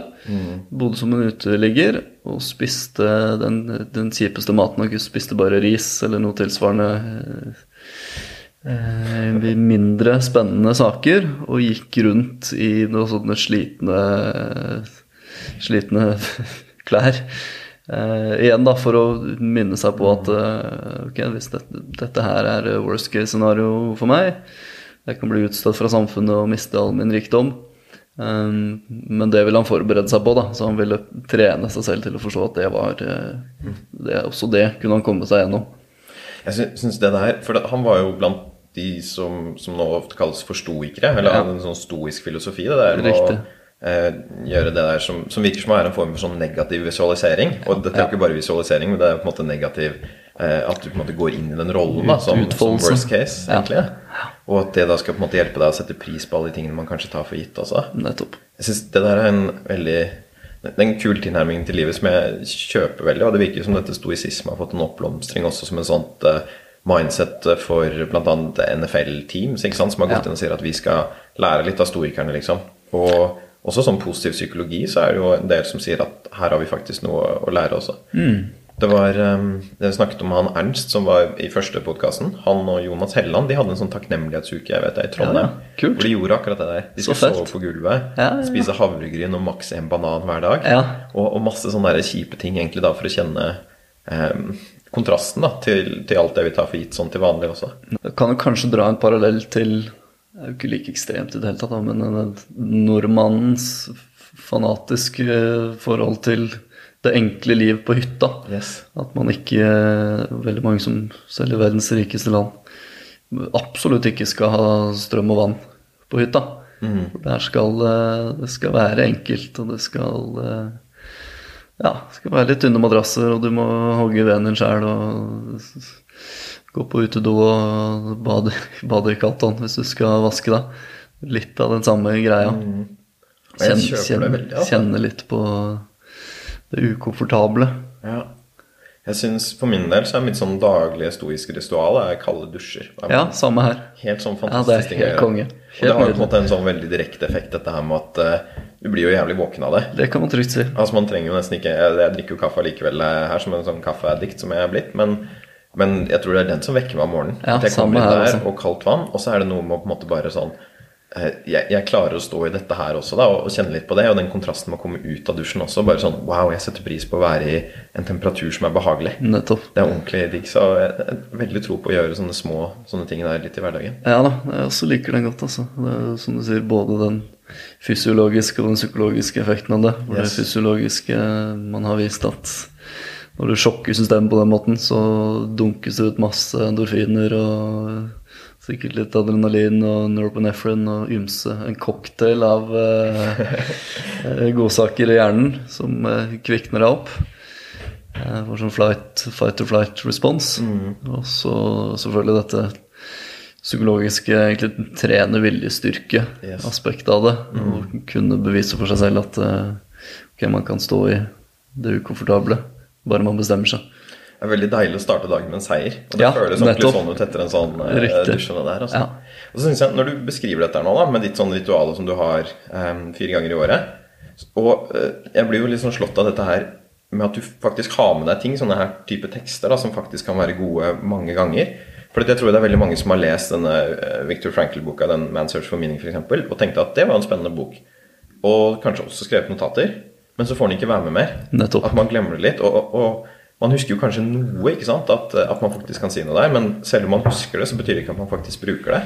Bodde som en uteligger og spiste den, den kjipeste maten Og. Spiste bare ris eller noe tilsvarende. Eh, eh, mindre spennende saker, og gikk rundt i noen sånne slitne slitne *laughs* klær. Eh, igjen da, for å minne seg på at eh, ok, hvis dette, dette her er worst case scenario for meg, jeg kan bli utstøtt fra samfunnet og miste all min rikdom. Um, men det ville han forberede seg på, da, så han ville trene seg selv til å forstå at det var eh, det, Også det kunne han komme seg gjennom. Jeg synes syns det der For han var jo blant de som, som nå ofte kalles for stoikere. Eller Ja. en sånn stoisk filosofi. Det der med å eh, gjøre det der som, som virker som å være en form for sånn negativ visualisering. Og dette er jo ikke bare visualisering, men det er på en måte negativ At du på en måte går inn i den rollen da, som, som worst case, Ja. egentlig. Og at det da skal på en måte hjelpe deg å sette pris på alle de tingene man kanskje tar for gitt også. Nettopp. Jeg synes det der er en veldig det er en kul tilnærming til livet som jeg kjøper veldig. Og det virker som dette stoisisme har fått en oppblomstring også som en sånt eh, mindset for bl.a. NFL-teams, som har gått Ja. inn og sier at vi skal lære litt av stoikerne, liksom. Og også som positiv psykologi så er det jo en del som sier at her har vi faktisk noe å lære også. Det var det vi snakket om han Ernst som var i første podkasten. Han og Jonas Helleland de hadde en sånn takknemlighetsuke jeg vet i Trondheim. Ja, ja. Hvor de gjorde akkurat det der. De skulle sove på gulvet, Ja, spise havregryn og maks en banan hver dag. Ja. Og, og masse sånne der kjipe ting egentlig da for å kjenne em, kontrasten da til, til alt det vi tar for gitt sånn til vanlig også. Jeg kan jo kanskje dra en parallell til Det er jo ikke like ekstremt i det hele tatt, men nordmannens fanatiske forhold til det enkle liv på hytta. Yes. At man ikke Veldig mange som selv i verdens rikeste land absolutt ikke skal ha strøm og vann på hytta. For der skal eh, det skal være enkelt, og det skal eh, ja, det skal være litt tynne madrasser, og du må hogge veden din sjæl og gå på utedo og bade, *laughs* bade i kaldt hvis du skal vaske deg. Litt av den samme greia. Mm. Kjenne, Kjenn- kjøper det kjenn- veldig, altså. Kjenne litt på det ukomfortable. Ja. Jeg synes For min del så er mitt sånn daglige stoiske ritual er kalde dusjer. Er Ja, samme her. Helt sånn fantastisk. Ja, det er helt konge. helt. Og det har på en måte en sånn veldig direkte effekt, dette her med at uh, du blir jo jævlig våken av det. Det kan man trygt si. Altså Man trenger jo nesten ikke Jeg, jeg drikker jo kaffe allikevel eh, her som en sånn kaffeaddikt som jeg er blitt, men, men jeg tror det er den som vekker meg om morgenen. Ja, At jeg samme kommer inn her der, også. og kaldt vann, og så er det noe med å på en måte bare sånn jeg, jeg klarer å stå i dette her også, da, og, og kjenne litt på det. Og den kontrasten med å komme ut av dusjen også. Bare sånn Wow, jeg setter pris på å være i en temperatur som er behagelig. Nettopp. Det er ordentlig digg. Så jeg jeg har veldig tro på å gjøre sånne små sånne ting der litt i hverdagen. Ja da, jeg også liker den godt, altså. Det er som du sier, både den fysiologiske og den psykologiske effekten av det. For Yes. det fysiologiske Man har vist at når du sjokker systemet på den måten, så dunkes det ut masse endorfiner og sikkert litt adrenalin og norepinephrine og ymse. En cocktail av eh, eh, godsaker i hjernen som eh, kvikner deg opp. Eh, For sånn flight, fight or flight response. Og så selvfølgelig dette psykologiske egentlig trene viljestyrke-aspektet av det. Og kunne bevise for seg selv at eh, okay, man kan stå i det ukomfortable, bare man bestemmer seg. Er veldig deilig å starte dagen med en seier. Og det Ja, føles ordentlig sånn ut etter en sånn eh, dusjende der. Altså. Ja. Og så synes jeg, Når du beskriver dette nå da, med ditt sånn ritual som du har um, fire ganger i året Og uh, jeg blir jo litt sånn slått av dette her med at du faktisk har med deg ting, sånne her type tekster, da, som faktisk kan være gode mange ganger. For jeg tror det er veldig mange som har lest denne eh, Victor Frankl-boka, den 'Man Search for Meaning', eksempel, og tenkte at det var en spennende bok. Og kanskje også skrevet notater. Men så får den ikke være med mer. Nettopp. At man glemmer det litt. Og, og man husker jo kanskje noe, ikke sant? At, at man faktisk kan si noe der. Men selv om man husker det, så betyr det ikke at man faktisk bruker det.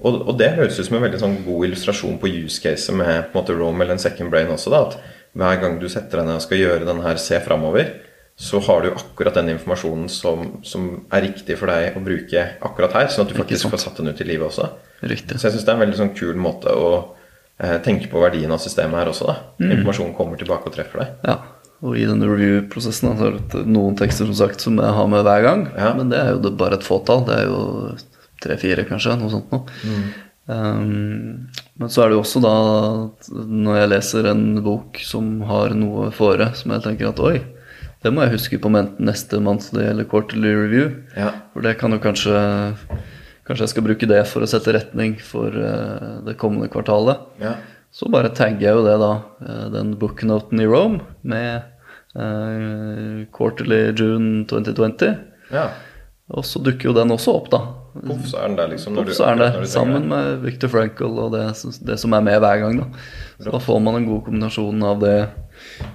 Og, og det høres ut som en veldig sånn god illustrasjon på use case med på en måte Rome eller en second brain også. da, At hver gang du setter deg ned og skal gjøre den her se framover, så har du akkurat den informasjonen som, som er riktig for deg å bruke akkurat her. Sånn at du faktisk får satt den ut i livet også. Riktig. Så jeg syns det er en veldig sånn kul måte å eh, tenke på verdien av systemet her også. da. Mm. Informasjonen kommer tilbake og treffer deg. Ja. Og i den review-prosessen så er det noen tekster som sagt som jeg har med hver gang. Ja. Men det er jo det bare et fåtall. Det er jo tre-fire, kanskje. Noe sånt noe. Um, men så er det jo også da når jeg leser en bok som har noe fore, som jeg tenker at oi, det må jeg huske på enten neste monthly eller quarterly review. Ja. For det kan jo kanskje Kanskje jeg skal bruke det for å sette retning for uh, det kommende kvartalet. Ja. Så bare tagger jeg jo det, da. eh, Den booknoten i Rome med eh, quarterly June 2020. ja. Og så dukker jo den også opp, da. Poff, så er den der, liksom. Poff, så er den der, sammen med Victor Frankl og det, det som er med hver gang. Da Så da får man en god kombinasjon av det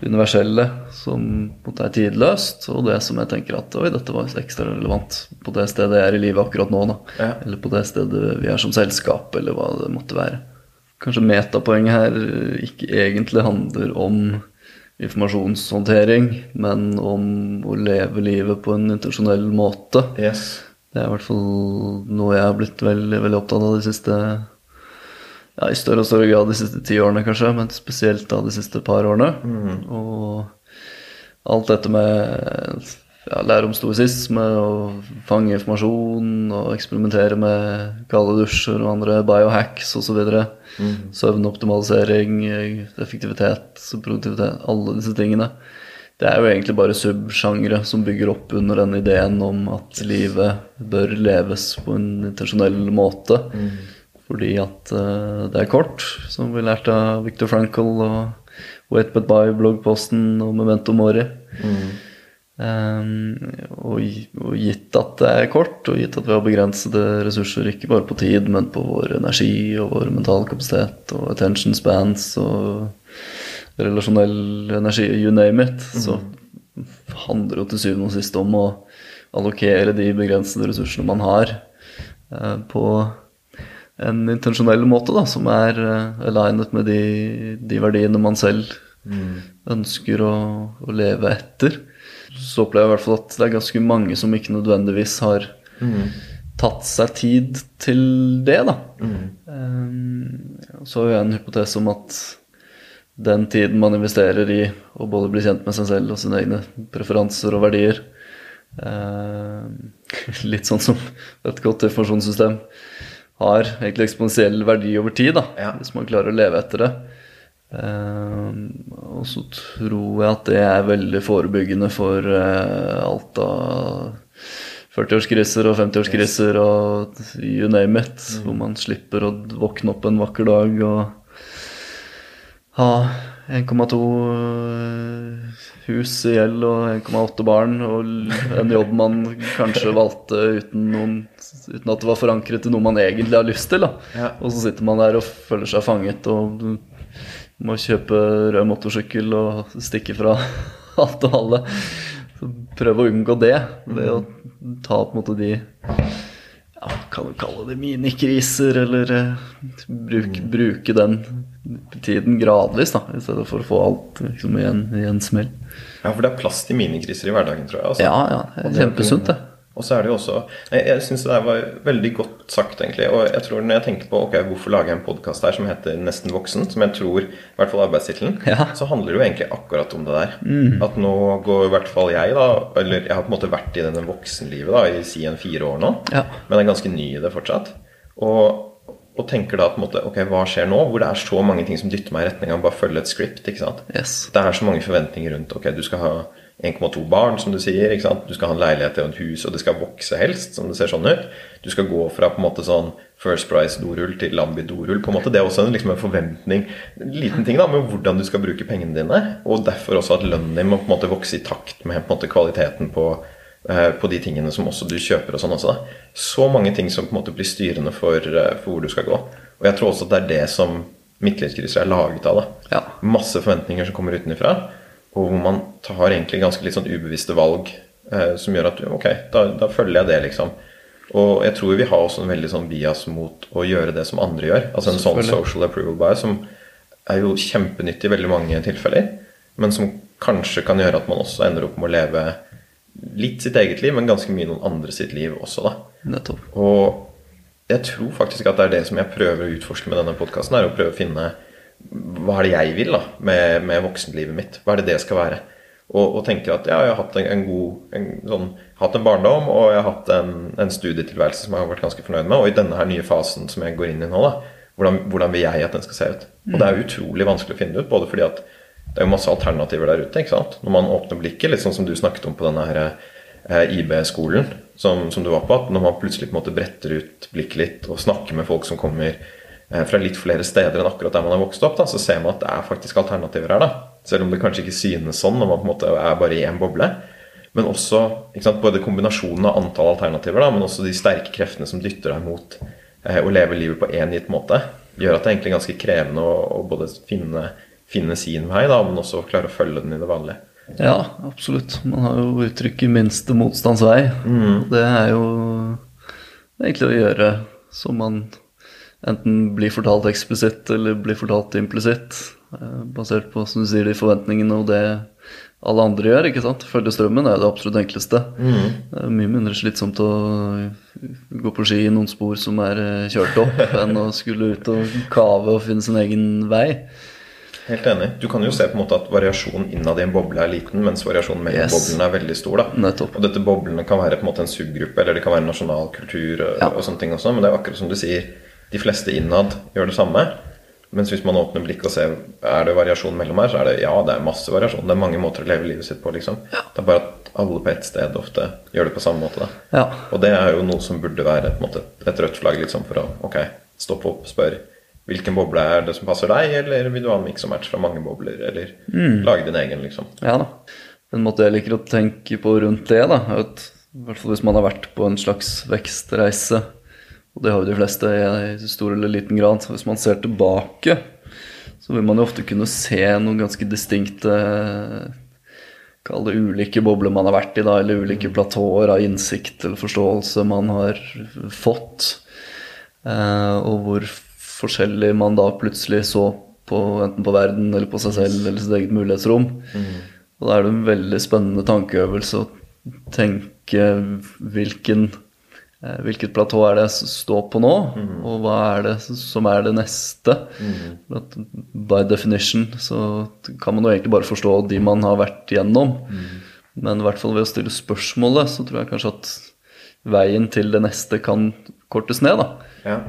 universelle som er tidløst, og det som jeg tenker at oi, dette var ekstra relevant på det stedet jeg er i livet akkurat nå. Da. Ja. Eller på det stedet vi er som selskap, eller hva det måtte være. Kanskje metapoenget her ikke egentlig handler om informasjonshåndtering, men om å leve livet på en intensjonell måte. Yes. Det er i hvert fall noe jeg har blitt veldig, veldig opptatt av de siste Ja, I større og større grad de siste ti årene, kanskje, men spesielt da de siste par årene. Og alt dette med ja, lære om stoisisme og fange informasjon og eksperimentere med kalde dusjer og andre biohacks osv. Mm. Søvnoptimalisering, effektivitet, produktivitet, alle disse tingene. Det er jo egentlig bare subsjangre som bygger opp under den ideen om at livet bør leves på en intensjonell måte. Mm. Fordi at uh, det er kort, som vi lærte av Victor Frankl og Wait But Bye-bloggposten og Memento Mori. Mm. Um, og, gitt at det er kort, og gitt at vi har begrensede ressurser, ikke bare på tid, men på vår energi og vår mentale kapasitet og attention spans og relasjonell energi, you name it, mm. så handler det jo til syvende og sist om å allokere de begrensede ressursene man har, uh, på en intensjonell måte, da, som er uh, alignet med de, de, verdiene man selv mm. ønsker å, å leve etter så opplever jeg i hvert fall at det er ganske mange som ikke nødvendigvis har mm. tatt seg tid til det, da. Mm. Um, så har jeg en hypotese om at den tiden man investerer i å både bli kjent med seg selv og sine egne preferanser og verdier uh, *laughs* Litt sånn som et godt informasjonssystem har egentlig eksponentiell verdi over tid, da, ja. hvis man klarer å leve etter det. Uh, og så tror jeg at det er veldig forebyggende for uh, alt av 40-årskriser og 50-årskriser og you name it. Mm. Hvor man slipper å våkne opp en vakker dag og ha 1,2 eh, hus i gjeld og 1,8 barn og en jobb man kanskje valgte uten, noen, uten, at det var forankret i noe man egentlig har lyst til. Ja. Og så sitter man der og føler seg fanget og må kjøpe rød motorsykkel og stikke fra *laughs* alt og alle. Så prøve å unngå det ved å ta på en måte de ja, Kan du kalle det minikriser, eller uh, bruke, mm. bruke, den tiden gradvis, da, i stedet for å få alt liksom, i, en, i en smell. Ja, for det er plass til minikriser i hverdagen, tror jeg. Altså. Ja, ja, det er kjempesunt, det. Og så er det jo også Jeg, jeg syns det var veldig godt sagt, egentlig. Og jeg tror når jeg tenker på ok, hvorfor lager jeg en podkast her som heter Nesten voksen, som jeg tror, i hvert fall arbeidstittelen, ja. så handler det jo egentlig akkurat om det der. Mm. At nå går i hvert fall jeg, da Eller jeg har på en måte vært i denne voksenlivet da, i si en fire år nå, ja. men er ganske ny i det fortsatt. Og og tenker da på en måte, ok, hva skjer nå? Hvor det er så mange ting som dytter meg i retning av bare følge et script. ikke sant? Yes. Det er så mange forventninger rundt. Ok, du skal ha 1,2 barn, som du sier. ikke sant? Du skal ha en leilighet og et hus, og det skal vokse helst, som det ser sånn ut. Du skal gå fra på en måte sånn First Price-dorull til Lambi-dorull. på en måte. Det er også en, liksom en forventning. En liten ting da, med hvordan du skal bruke pengene dine. Og derfor også at lønnen din må på en måte vokse i takt med på en måte kvaliteten på, eh, på de tingene som også du kjøper. og sånn også da. Så mange ting som på en måte blir styrende for, eh, for hvor du skal gå. Og jeg tror også at det er det som midtlivskriser er laget av. da. Ja. Masse forventninger som kommer utenfra og hvor man tar egentlig ganske litt sånn ubevisste valg eh, som gjør at ok, da, da, følger jeg det, liksom. Og jeg tror vi har også en veldig sånn bias mot å gjøre det som andre gjør. Altså en sånn social approval bias som er jo kjempenyttig i veldig mange tilfeller, men som kanskje kan gjøre at man også ender opp med å leve litt sitt eget liv, men ganske mye noen andre sitt liv også, da. Nettopp. Og jeg tror faktisk at det er det som jeg prøver å utforske med denne podkasten, er å prøve å finne hva er det jeg vil da, med, med voksenlivet mitt? Hva er det det skal være? Og, og tenker at ja, jeg har hatt en, en god en, sånn, hatt en barndom og jeg har hatt en, en, studietilværelse som jeg har vært ganske fornøyd med. Og i denne her nye fasen som jeg går inn i nå, da, hvordan, hvordan vil jeg at den skal se ut? Og det er utrolig vanskelig å finne ut, både fordi at det er jo masse alternativer der ute. ikke sant? Når man åpner blikket, litt sånn som du snakket om på denne her eh, IB-skolen som, som, du var på, at når man plutselig på en måte bretter ut blikket litt og snakker med folk som kommer fra litt flere steder enn akkurat der man har vokst opp, da, så ser man at det er faktisk alternativer her. da. Selv om det kanskje ikke synes sånn når man på en måte er bare i én boble. Men også sant, både kombinasjonen av antall alternativer, da, men også de sterke kreftene som dytter deg mot eh, å leve livet på én gitt måte, gjør at det er egentlig ganske krevende å, å både finne, finne, sin vei, da, men også klare å følge den i det vanlige. Ja, absolutt. Man har jo uttrykket 'minste motstands vei'. Mm. Det er jo egentlig å gjøre som man enten blir fortalt eksplisitt eller blir fortalt implisitt. Eh, basert på som du sier, de forventningene og det alle andre gjør. ikke sant? Følge strømmen er det absolutt enkleste. Det er mye mindre slitsomt å gå på ski i noen spor som er eh, kjørt opp, *laughs* enn å skulle ut og kave og finne sin egen vei. Helt enig. Du kan jo se på en måte at variasjonen innad i en boble er liten, mens variasjonen mellom Yes. boblene er veldig stor. da. Nettopp. Og dette boblene kan være på en måte en subgruppe, eller det kan være nasjonal kultur og, Ja. og sånne ting også. Men det er akkurat som du sier, de fleste innad gjør det samme. Mens hvis man åpner blikket og ser er det variasjon mellom her, så er det ja, det er masse variasjon. Det er mange måter å leve livet sitt på, liksom. Det er bare at alle på ett sted ofte gjør det på samme måte. da. Ja. Og det er jo noe som burde være på måte, et rødt flagg liksom, for å ok, stoppe opp, spør hvilken boble er det som passer deg, eller vil du ha en mix og match fra mange bobler, eller lage din egen, liksom. Ja da. Den måte jeg liker å tenke på rundt det, da, er at i hvert fall hvis man har vært på en slags vekstreise, og det har jo de fleste i stor eller liten grad, så hvis man ser tilbake, så vil man jo ofte kunne se noen ganske distinkte Kall det ulike bobler man har vært i, da, eller ulike platåer av innsikt eller forståelse man har fått. Eh, og hvor forskjellig man da plutselig så på enten på verden eller på seg selv eller sitt eget mulighetsrom. Og da er det en veldig spennende tankeøvelse å tenke hvilken, hvilket platå er det jeg står på nå, og hva er det som er det neste. Mm. at by definition så kan man jo egentlig bare forstå de man har vært gjennom. Men i hvert fall ved å stille spørsmålet, så tror jeg kanskje at veien til det neste kan kortes ned. Ja.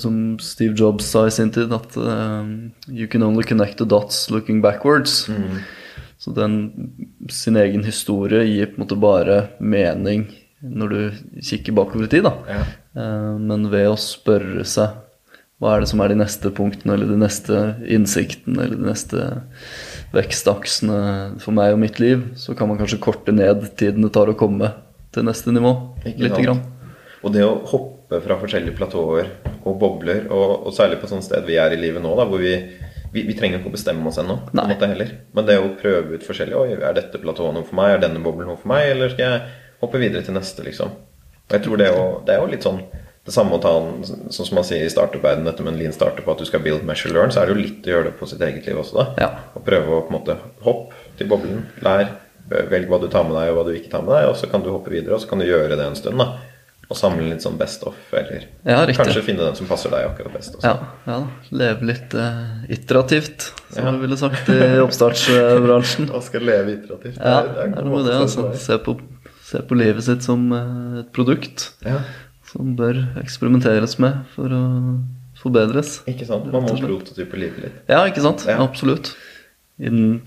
Som Steve Jobs sa i sin tid, at uh, you can only connect the dots looking backwards. Så den, sin egen historie gir på en måte bare mening når du kikker bakover i tid. da. Ja. Eh, Men ved å spørre seg hva er det som er de neste punktene, eller de neste innsiktene, eller de neste vekstaksene for meg og mitt liv, så kan man kanskje korte ned tiden det tar å komme til neste nivå. litt Lite grann. Og det å hoppe fra forskjellige platåer og bobler, og, og særlig på sånn sted vi er i livet nå, da, hvor vi, vi, vi trenger ikke å bestemme oss ennå. Men det å prøve ut forskjellig Oi, er dette platået noe for meg? Er denne boblen noe for meg? Eller skal jeg hoppe videre til neste, liksom? Og jeg tror det, er jo- det er jo litt sånn det samme å ta en, sånn som man sier i startup-verdenen, dette med en lean startup, at du skal build, measure, learn, så er det jo litt å gjøre det på sitt eget liv også, da. Ja. Og prøve å på en måte hoppe til boblen, lær, velg hva du tar med deg, og hva du ikke tar med deg, og så kan du hoppe videre, og så kan du gjøre det en stund, da. Og samle litt sånn best of, eller Ja, kanskje finne den som passer deg akkurat best. Også. Ja, ja da. Leve litt uh, iterativt, som Ja. du ville sagt i oppstartsbransjen. *laughs* Og skal leve iterativt. Ja, Det er- det er det er noe med det. altså. Se på, se på livet sitt som eh, et produkt Ja, som bør eksperimenteres med for å forbedres. ikke sant? Man må prototype livet litt. Ja, ikke sant? Ja. Absolutt. Innen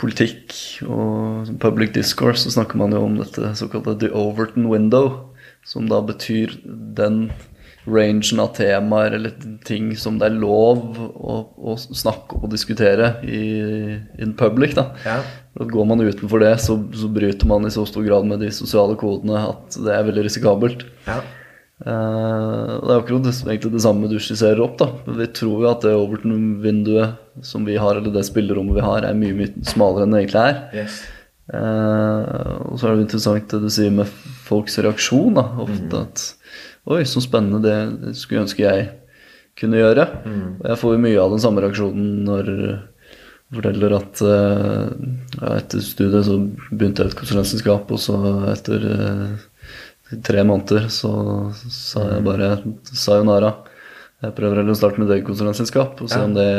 politikk og public discourse så snakker man jo om dette såkalte the Overton window, som da betyr den rangen av temaer eller ting som det er lov å, å snakke og diskutere i in public. da. Ja. Går man utenfor det, så, så bryter man i så stor grad med de sosiale kodene at det er veldig risikabelt. Ja. Uh, det er akkurat det, egentlig det samme du skisserer opp. da. Vi tror jo at det Overton-vinduet som vi har, eller det spillerommet vi har, er mye mye smalere enn det egentlig er. Yes. Uh, og så er det interessant det du sier med folks reaksjon. da, Ofte at Oi, så spennende, det, skulle ønske jeg kunne gjøre. Og jeg får jo mye av den samme reaksjonen når jeg forteller at eh, ja, etter studiet så begynte jeg et konsulentselskap, og så etter eh, tre måneder så sa jeg bare sayonara. Jeg prøver heller å starte med et eget konsulentselskap og se om, det,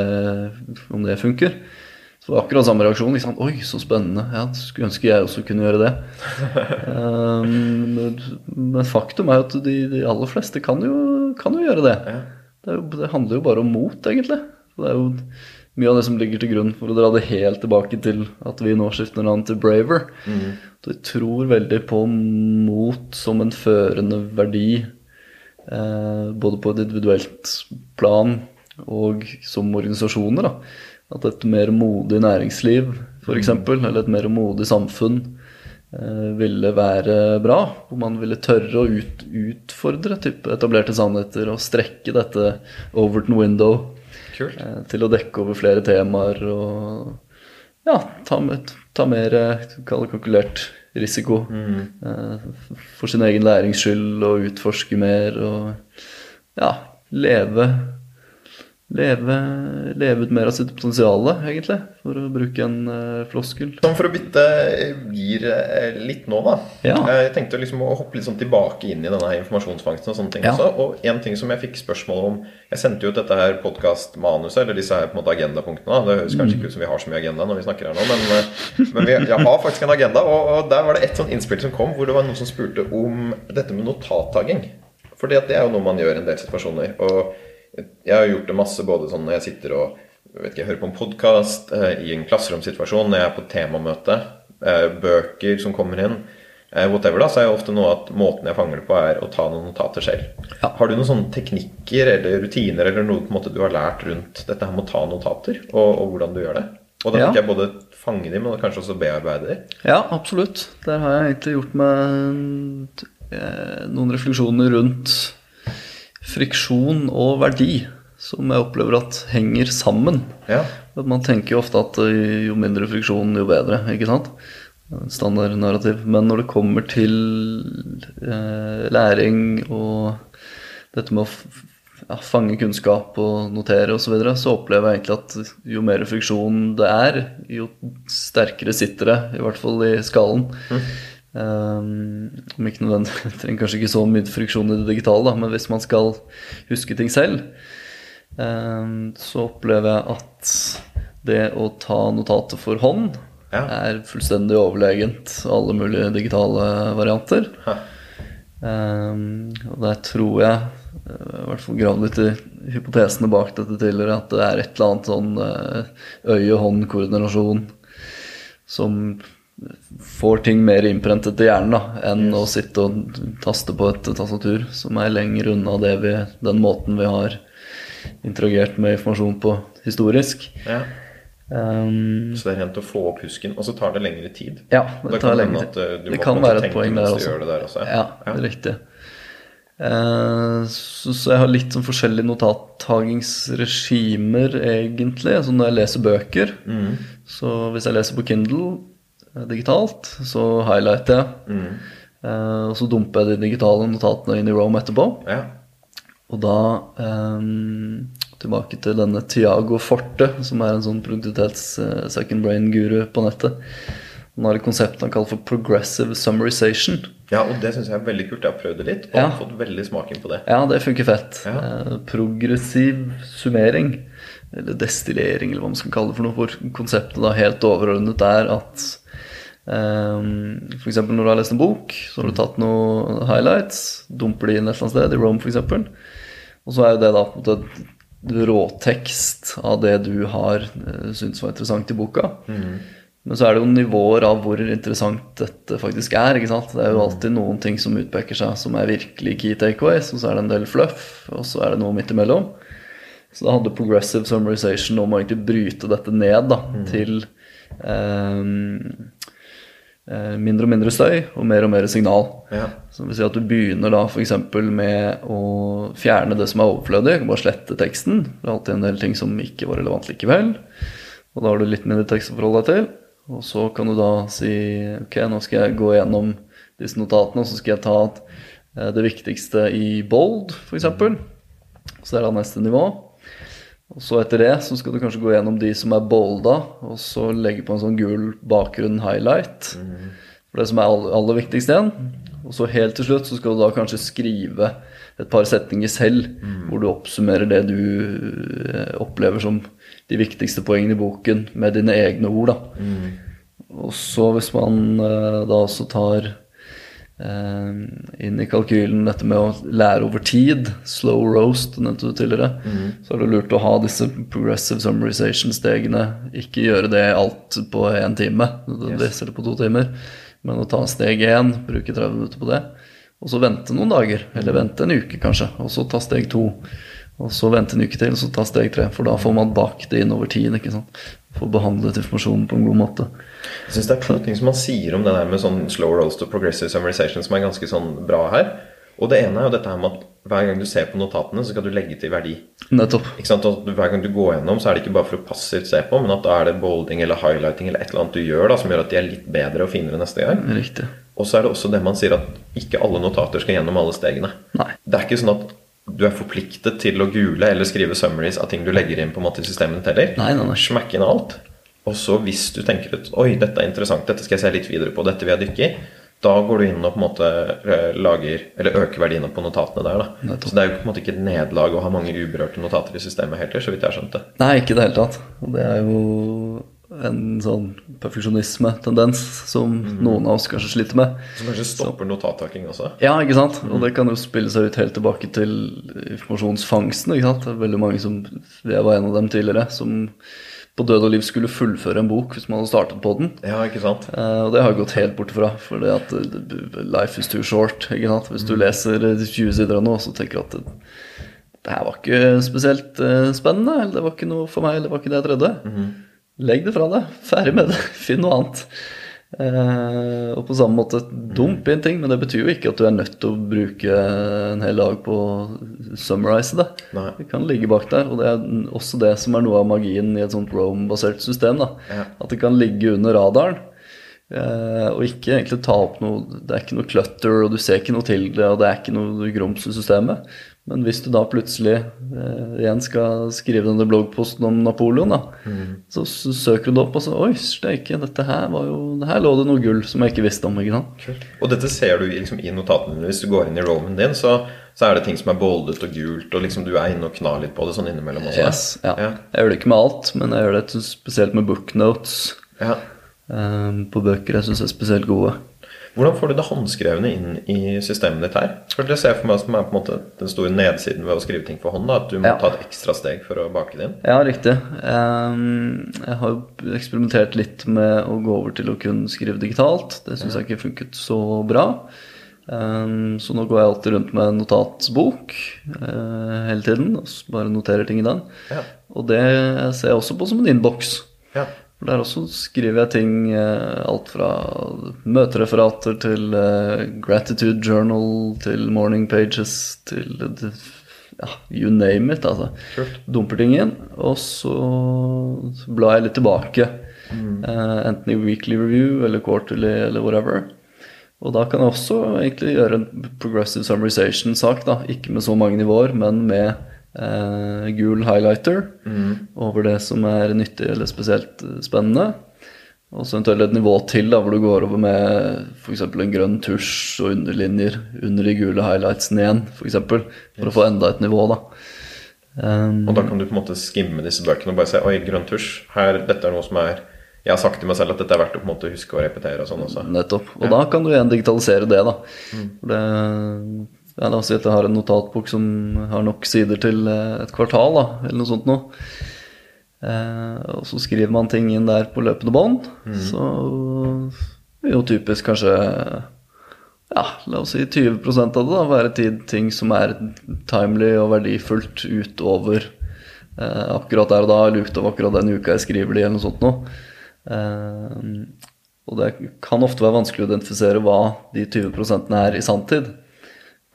om det funker. Så det var akkurat samme reaksjon. Liksom. Oi, så spennende. Ja, skulle ønske jeg også kunne gjøre det. Um, *laughs* men, men faktum er jo at de, de aller fleste kan jo, kan jo gjøre det. Ja. Det, jo, det handler jo bare om mot, egentlig. Det er jo mye av det som ligger til grunn for å dra det helt tilbake til at vi nå skifter navn til Braver. Så jeg tror veldig på mot som en førende verdi, eh, både på et individuelt plan og som organisasjoner. Da. At et mer modig næringsliv, f.eks., eksempel eller et mer modig samfunn, eh, ville være bra. Hvor man ville tørre å ut, utfordre type etablerte sannheter og strekke dette Overton window eh, til å dekke over flere temaer og ja, ta, med, ta mer kalkulert risiko eh, for sin egen lærings skyld og utforske mer og ja, leve leve, leve ut mer av sitt potensial, egentlig, for å bruke en uh, floskel. Sånn for å bytte gir eh, litt nå, da. Ja. Jeg tenkte liksom å hoppe litt sånn tilbake inn i denne informasjonsfangsten og sånne ting Ja. også. Og en ting som jeg fikk spørsmål om Jeg sendte jo ut dette her podkastmanuset, eller disse her på en måte agendapunktene. da. Det høres kanskje ikke ut som vi har så mye agenda når vi snakker her nå, men, eh, men vi, jeg har faktisk en agenda. Og, og der var det et sånn innspill som kom, hvor det var noen som spurte om dette med notattaking. For det er jo noe man gjør i en del situasjoner. Og jeg har gjort det masse både sånn når jeg sitter og vet ikke, jeg hører på en podkast, i en klasseromsituasjon, når jeg er på temamøte, eh, bøker som kommer inn, eh, whatever, da, så er jo ofte noe at måten jeg fanger det på, er å ta noen notater selv. Ja. Har du noen sånne teknikker eller rutiner eller noe måte du har lært rundt dette her med å ta notater, og, og hvordan du gjør det? Og da Ja. tenker jeg både fange dem, men kanskje også bearbeide dem. Ja, absolutt. Der har jeg egentlig gjort meg eh, noen refleksjoner rundt friksjon og verdi, som jeg opplever at henger sammen. Ja. Man tenker jo ofte at eh, jo mindre friksjon, jo bedre. ikke sant? Standardnarrativ. Men når det kommer til eh, læring og dette med å ja, fange kunnskap og notere osv., så, videre, så opplever jeg egentlig at jo mer friksjon det er, jo sterkere sitter det, i hvert fall i skallen. Um, om ikke nødvendig, *laughs* trenger kanskje ikke så mye friksjon i det digitale, da, men hvis man skal huske ting selv, um, så opplever jeg at det å ta notatet for hånd Ja. er fullstendig overlegent alle mulige digitale varianter. Um, og der tror jeg, eh, i hvert fall gravd litt i hypotesene bak dette tidligere, at det er et eller annet sånn eh, øye-hånd-koordinasjon som får ting mer innprentet i hjernen da, enn å sitte og taste på et tastatur, som er lenger unna det vi, den måten vi har interagert med informasjon på historisk. Ja. Um, Så det er rent å få opp husken, og så tar det lengre tid. ja, det kan tar det lengre tid. du Det kan være et poeng der også. det der også. Ja, det er riktig. Uh, så, så jeg har litt sånn forskjellige notattagingsregimer, egentlig. Altså når jeg leser bøker, Mm. så hvis jeg leser på Kindle eh, digitalt, så highlighter jeg. Mm. Eh, og så dumper jeg de digitale notatene inn i Rome etterpå. Ja. Og da eh, tilbake til denne Tiago Forte, som er en sånn produktivitets eh, second brain-guru på nettet. Han har et konsept han kaller for progressive summarization. ja, og det syns jeg er veldig kult. Jeg har prøvd det litt, og Ja. har fått veldig smaken på det. Ja, det funker fett. Ja. Eh, progressiv summering, eller destillering, eller hva man skal kalle det for noe, hvor konseptet da helt overordnet er at um, f.eks. når du har lest en bok, så har du tatt noen highlights, dumper de inn et eller annet sted, i Rome f.eks., og så er jo det da på en måte råtekst av det du har uh, syntes var interessant i boka. Men så er det jo nivåer av hvor interessant dette faktisk er. ikke sant? Det er jo alltid noen ting som utpeker seg som er virkelig key takeaways, og så er det en del fluff, og så er det noe midt imellom. Så da handler progressive summarization om å egentlig bryte dette ned da, til ehm, eh, mindre og mindre støy og mer og mer signal. Ja. Så det vil si at du begynner da f.eks. med å fjerne det som er overflødig, bare slette teksten. Det er alltid en del ting som ikke var relevant likevel. Og da har du litt mindre tekst å forholde deg til. Og så kan du da si ok, nå skal jeg gå gjennom disse notatene, og så skal jeg ta eh, det viktigste i bold, f.eks. Så er det da neste nivå. Og så etter det så skal du kanskje gå gjennom de som er bolda, og så legge på en sånn gul bakgrunn highlight. For det som er aller, aller viktigst igjen. Og så helt til slutt så skal du da kanskje skrive et par setninger selv, hvor du oppsummerer det du eh, opplever som de viktigste poengene i boken, med dine egne ord. da. Og så hvis man eh, da også tar inn i kalkylen dette med å lære over tid, slow roast, nevnte du tidligere, så er det lurt å ha disse progressive summarization-stegene. Ikke gjøre det alt på én time, yes. eller på to timer, men å ta steg én, bruke 30 minutter på det, og så vente noen dager, eller vente en uke kanskje, og så ta steg to. Og så vente en uke til, og så ta steg tre. For da får man bakt det inn over tid. ikke sant? Får behandlet informasjonen på en god måte. Jeg synes det er to ting som man sier om det der med sånn slow rolls to progressive summarization som er ganske sånn bra her. Og det ene er jo dette her med at hver gang du ser på notatene, så skal du legge til verdi. Nettopp. Ikke sant? Og hver gang du går gjennom, så er det ikke bare for å passivt se på, men at da er det bolding eller highlighting eller et eller annet du gjør da, som gjør at de er litt bedre og finere neste gang. Riktig. Og så er det også det man sier at ikke alle notater skal gjennom alle stegene. Nei. Det er ikke sånn at du er forpliktet til å gule eller skrive summaries av ting du legger inn på en måte i systemet ditt heller. Nei, nei, nei. Smekke inn alt. Og så hvis du tenker ut Oi, dette er interessant, dette skal jeg se litt videre på, dette vil jeg dykke i. Da går du inn og på en måte eh, lager, eller øker verdiene på notatene der. da. Nettopp. Så det er jo på en måte ikke et nederlag å ha mange uberørte notater i systemet heller, så vidt jeg har skjønt det. Nei, ikke i det hele tatt. Og det er jo en sånn perfeksjonisme-tendens som noen av oss kanskje sliter med. Som kanskje stopper notattaking også. Ja, ikke sant? Og det kan jo spille seg ut helt tilbake til informasjonsfangsten. ikke sant? Det er veldig mange som Jeg var en av dem tidligere som på død og liv skulle fullføre en bok hvis man hadde startet på den. Ja, ikke sant? Eh, og det har jeg gått helt bort fra, for det at eh, life is too short. ikke sant? Hvis du leser eh, 20 sider av noe, så tenker du at det, det her var ikke spesielt eh, spennende, eller det var ikke noe for meg, eller det var ikke det jeg trodde. Legg det fra deg. Ferdig med det. *laughs* Finn noe annet. Eh, og på samme måte dump inn ting, men det betyr jo ikke at du er nødt til å bruke en hel dag på å summarize det. Nei. Det kan ligge bak der, og det er også det som er noe av magien i et sånt Rome-basert system. Ja. At det kan ligge under radaren. eh, og ikke egentlig ta opp noe Det er ikke noe clutter, og du ser ikke noe til det, og det er ikke noe grums i systemet. Men hvis du da plutselig eh, igjen skal skrive denne bloggposten om Napoleon, da, så, s- søker du det opp, og så Oi, steike, dette her var jo Her lå det noe gull som jeg ikke visste om. ikke sant? Og dette ser du liksom, i notatene. Hvis du går inn i roamen din, så, så er det ting som er boldet og gult, og liksom du er inne og knar litt på det sånn innimellom også. Yes, ja. Ja. Jeg gjør det ikke med alt, men jeg gjør det spesielt med booknotes Ja. um, på bøker jeg syns er spesielt gode. Hvordan får du det håndskrevne inn i systemet ditt her? For det ser jeg for meg som er på en måte den store nedsiden ved å skrive ting for hånd. Da, at du må Ja. ta et ekstra steg for å bake det inn. Ja, riktig. Ehm, jeg har eksperimentert litt med å gå over til å kun skrive digitalt. Det syns jeg ikke funket så bra. Ehm, så nå går jeg alltid rundt med notatbok eh, hele tiden og bare noterer ting i den. Ja. Og det ser jeg også på som en innboks. Ja. For Der også skriver jeg ting eh, alt fra møtereferater til eh, gratitude journal til morning pages til ja, you name it. altså. Sure. Dumper ting inn, og så blar jeg litt tilbake. Eh, enten i weekly review eller quarterly eller whatever. Og da kan jeg også egentlig gjøre en progressive summarization-sak. da, Ikke med så mange nivåer, men med eh, gul highlighter over det som er nyttig eller spesielt eh, spennende. Og så eventuelt et nivå til da, hvor du går over med f.eks. en grønn tusj og underlinjer under de gule highlightsene igjen, f.eks. For, eksempel, for å få enda et nivå. da. Um, Og da kan du på en måte skimme disse bøkene og bare se Oi, grønn tusj. Her, dette er noe som er Jeg har sagt til meg selv at dette er verdt å på en måte huske å repetere og sånn også. Nettopp. Og da kan du igjen digitalisere det, da. For det, ja, la oss si at jeg har en notatbok som har nok sider til eh, et kvartal, da, eller noe sånt noe. Eh, og så skriver man ting inn der på løpende bånd. Så vil jo typisk kanskje ja, la oss si 20% av det da, være tid, ting som er timely og verdifullt utover eh, akkurat der og da, eller utover akkurat den uka jeg skriver det, eller noe sånt noe. Eh, og det kan ofte være vanskelig å identifisere hva de 20 er i sanntid.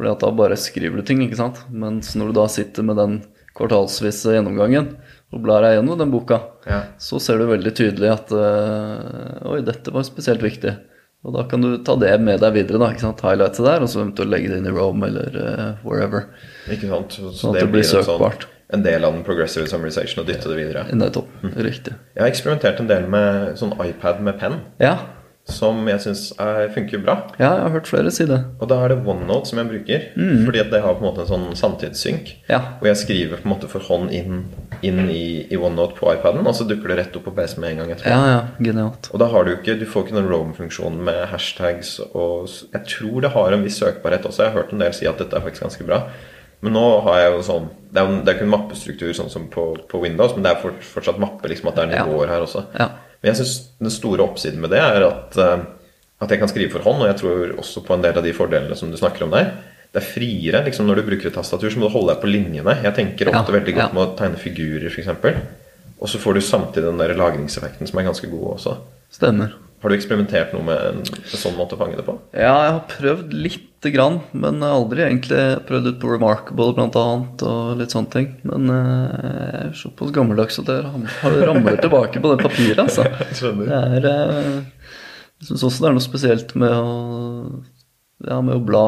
Fordi at da bare skriver du ting, ikke sant. Mens når du da sitter med den kvartalsvise gjennomgangen og blar deg gjennom den boka, Ja. så ser du veldig tydelig at øh, Oi, dette var spesielt viktig. Og da kan du ta det med deg videre, da, ikke sant? Highlightet der, og så eventuelt legge det inn i Rome eller uh, wherever. Ikke sant? Så, Sånn at det blir en sånn- en del av den progressive summarization og dytte det videre. Nettopp. Riktig. Jeg har eksperimentert en del med sånn iPad med penn, Ja. Som jeg syns funker bra. ja, jeg har hørt flere si det. Og da er det OneNote som jeg bruker, fordi at det har på en måte en sånn samtidssynk. Ja. Og jeg skriver på en måte for hånd inn, inn i, i OneNote på iPaden, og så dukker det rett opp på PC med en gang etterpå. Ja, ja. Genialt. Og da har du ikke, du får ikke noen Rome-funksjon med hashtags og Jeg tror det har en viss søkbarhet også. Jeg har hørt en del si at dette er faktisk ganske bra. Men nå har jeg jo sånn Det er, jo- ikke en mappestruktur sånn som på, på Windows, men det er fortsatt mappe, liksom at det er Ja. nivåer her også. Ja. Men jeg syns den store oppsiden med det er at, eh, at jeg kan skrive for hånd, og jeg tror også på en del av de fordelene som du snakker om der. Det er friere. liksom Når du bruker et tastatur, så må du holde deg på linjene. Jeg tenker ofte Ja, veldig ja. godt med å tegne figurer, f.eks. Og så får du samtidig den der lagringseffekten som er ganske god også. Stemmer. Har du eksperimentert noe med en, en sånn måte å fange det på? Ja, jeg har prøvd lite grann, men jeg har aldri egentlig prøvd ut på Remarkable blant annet, og litt sånne ting. Men eh, jeg er såpass gammeldags at jeg ram- ramler tilbake på det papiret, altså. *laughs* Skjønner. Jeg, er eh, Jeg syns også det er noe spesielt med å ja, med å bla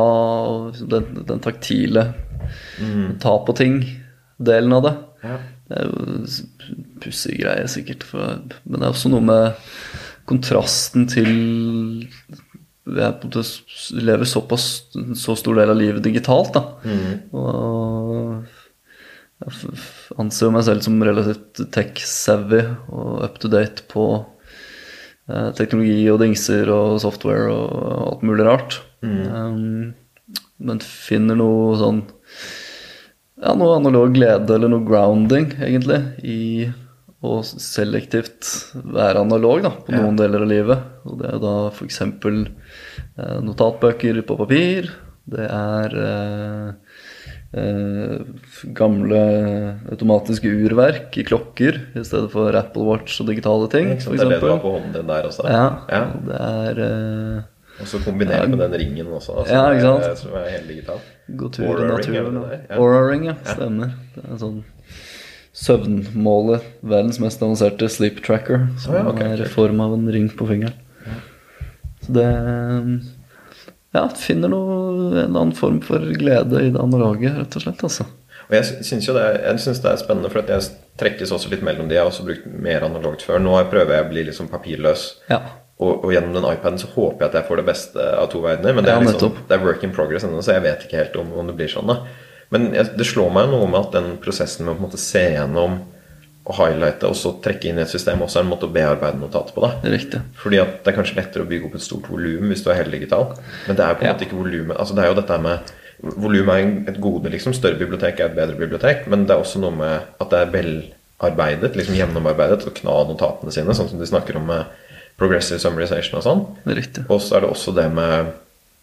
og den, den taktile ta på ting-delen av det. Ja. Det er jo pussig greie, sikkert. For, men det er også noe med kontrasten til måte lever såpass så stor del av livet digitalt, da. Og jeg anser jo meg selv som relativt tech-savvy og up to date på eh, teknologi og dingser og software og alt mulig rart. Um, men finner noe sånn ja, noe analog glede eller noe grounding, egentlig, i å selektivt være analog da, på Ja. noen deler av livet. Og det er da f.eks. Eh, notatbøker på papir. Det er eh, eh, gamle automatiske urverk i klokker i stedet for Apple Watch og digitale ting. Ja. Det er det du har på hånden din der også. Ja, Ja. og det er eh, Og så kombinert med den ringen også, som, Ja, ikke sant? Som er helt digital. Gå tur i Aura naturen. og-. Aura Ring, ja. Stemmer. Det er en sånn søvnmåle. Verdens mest avanserte sleep tracker. Som Ja, okay. er i form av en ring på fingeren. Så det Ja, finner noe, en annen form for glede i det analoge, rett og slett. altså. Og jeg sy- syns jo det jeg synes det er spennende, for jeg trekkes også litt mellom de. Jeg har også brukt mer analogt før. Nå prøver jeg å bli liksom papirløs. Ja. Og, og gjennom den iPaden så håper jeg at jeg får det beste av to verdener. Men det er, liksom, det er work in progress ennå, så jeg vet ikke helt om, om det blir sånn. da Men det slår meg noe med at den prosessen med å på en måte se gjennom og highlighte og så trekke inn i et system også er en måte å bearbeide notatet på. da Riktig. Fordi at det er kanskje lettere å bygge opp et stort volum hvis du er heldigital. Men det er jo på en Ja. måte ikke volumet. Altså det er jo dette med Volum er et gode, liksom. Større bibliotek er et bedre bibliotek. Men det er også noe med at det er velarbeidet, liksom gjennomarbeidet, og kna notatene sine, sånn som de snakker om med progressive summarization og sånn. Riktig. Og så er det også det med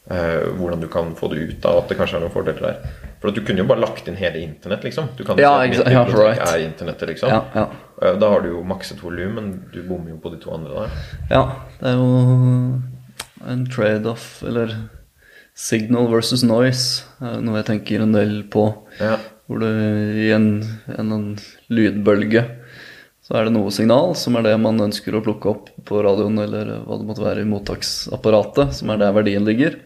eh, hvordan du kan få det ut av at det kanskje er noen fordeler der. For at du kunne jo bare lagt inn hele internett, liksom. Du kan Ja, si at mitt sant. Ja, bibliotek right. er internettet, liksom. Ja, ja. Eh, Da har du jo makset volum, men du bommer jo på de to andre der. Ja, det er jo en trade-off, eller signal versus noise, er noe jeg tenker en del på. Ja. Hvor du i en, en, en lydbølge så er det noe signal, som er det man ønsker å plukke opp på radioen, eller hva det måtte være i mottaksapparatet, som er der verdien ligger.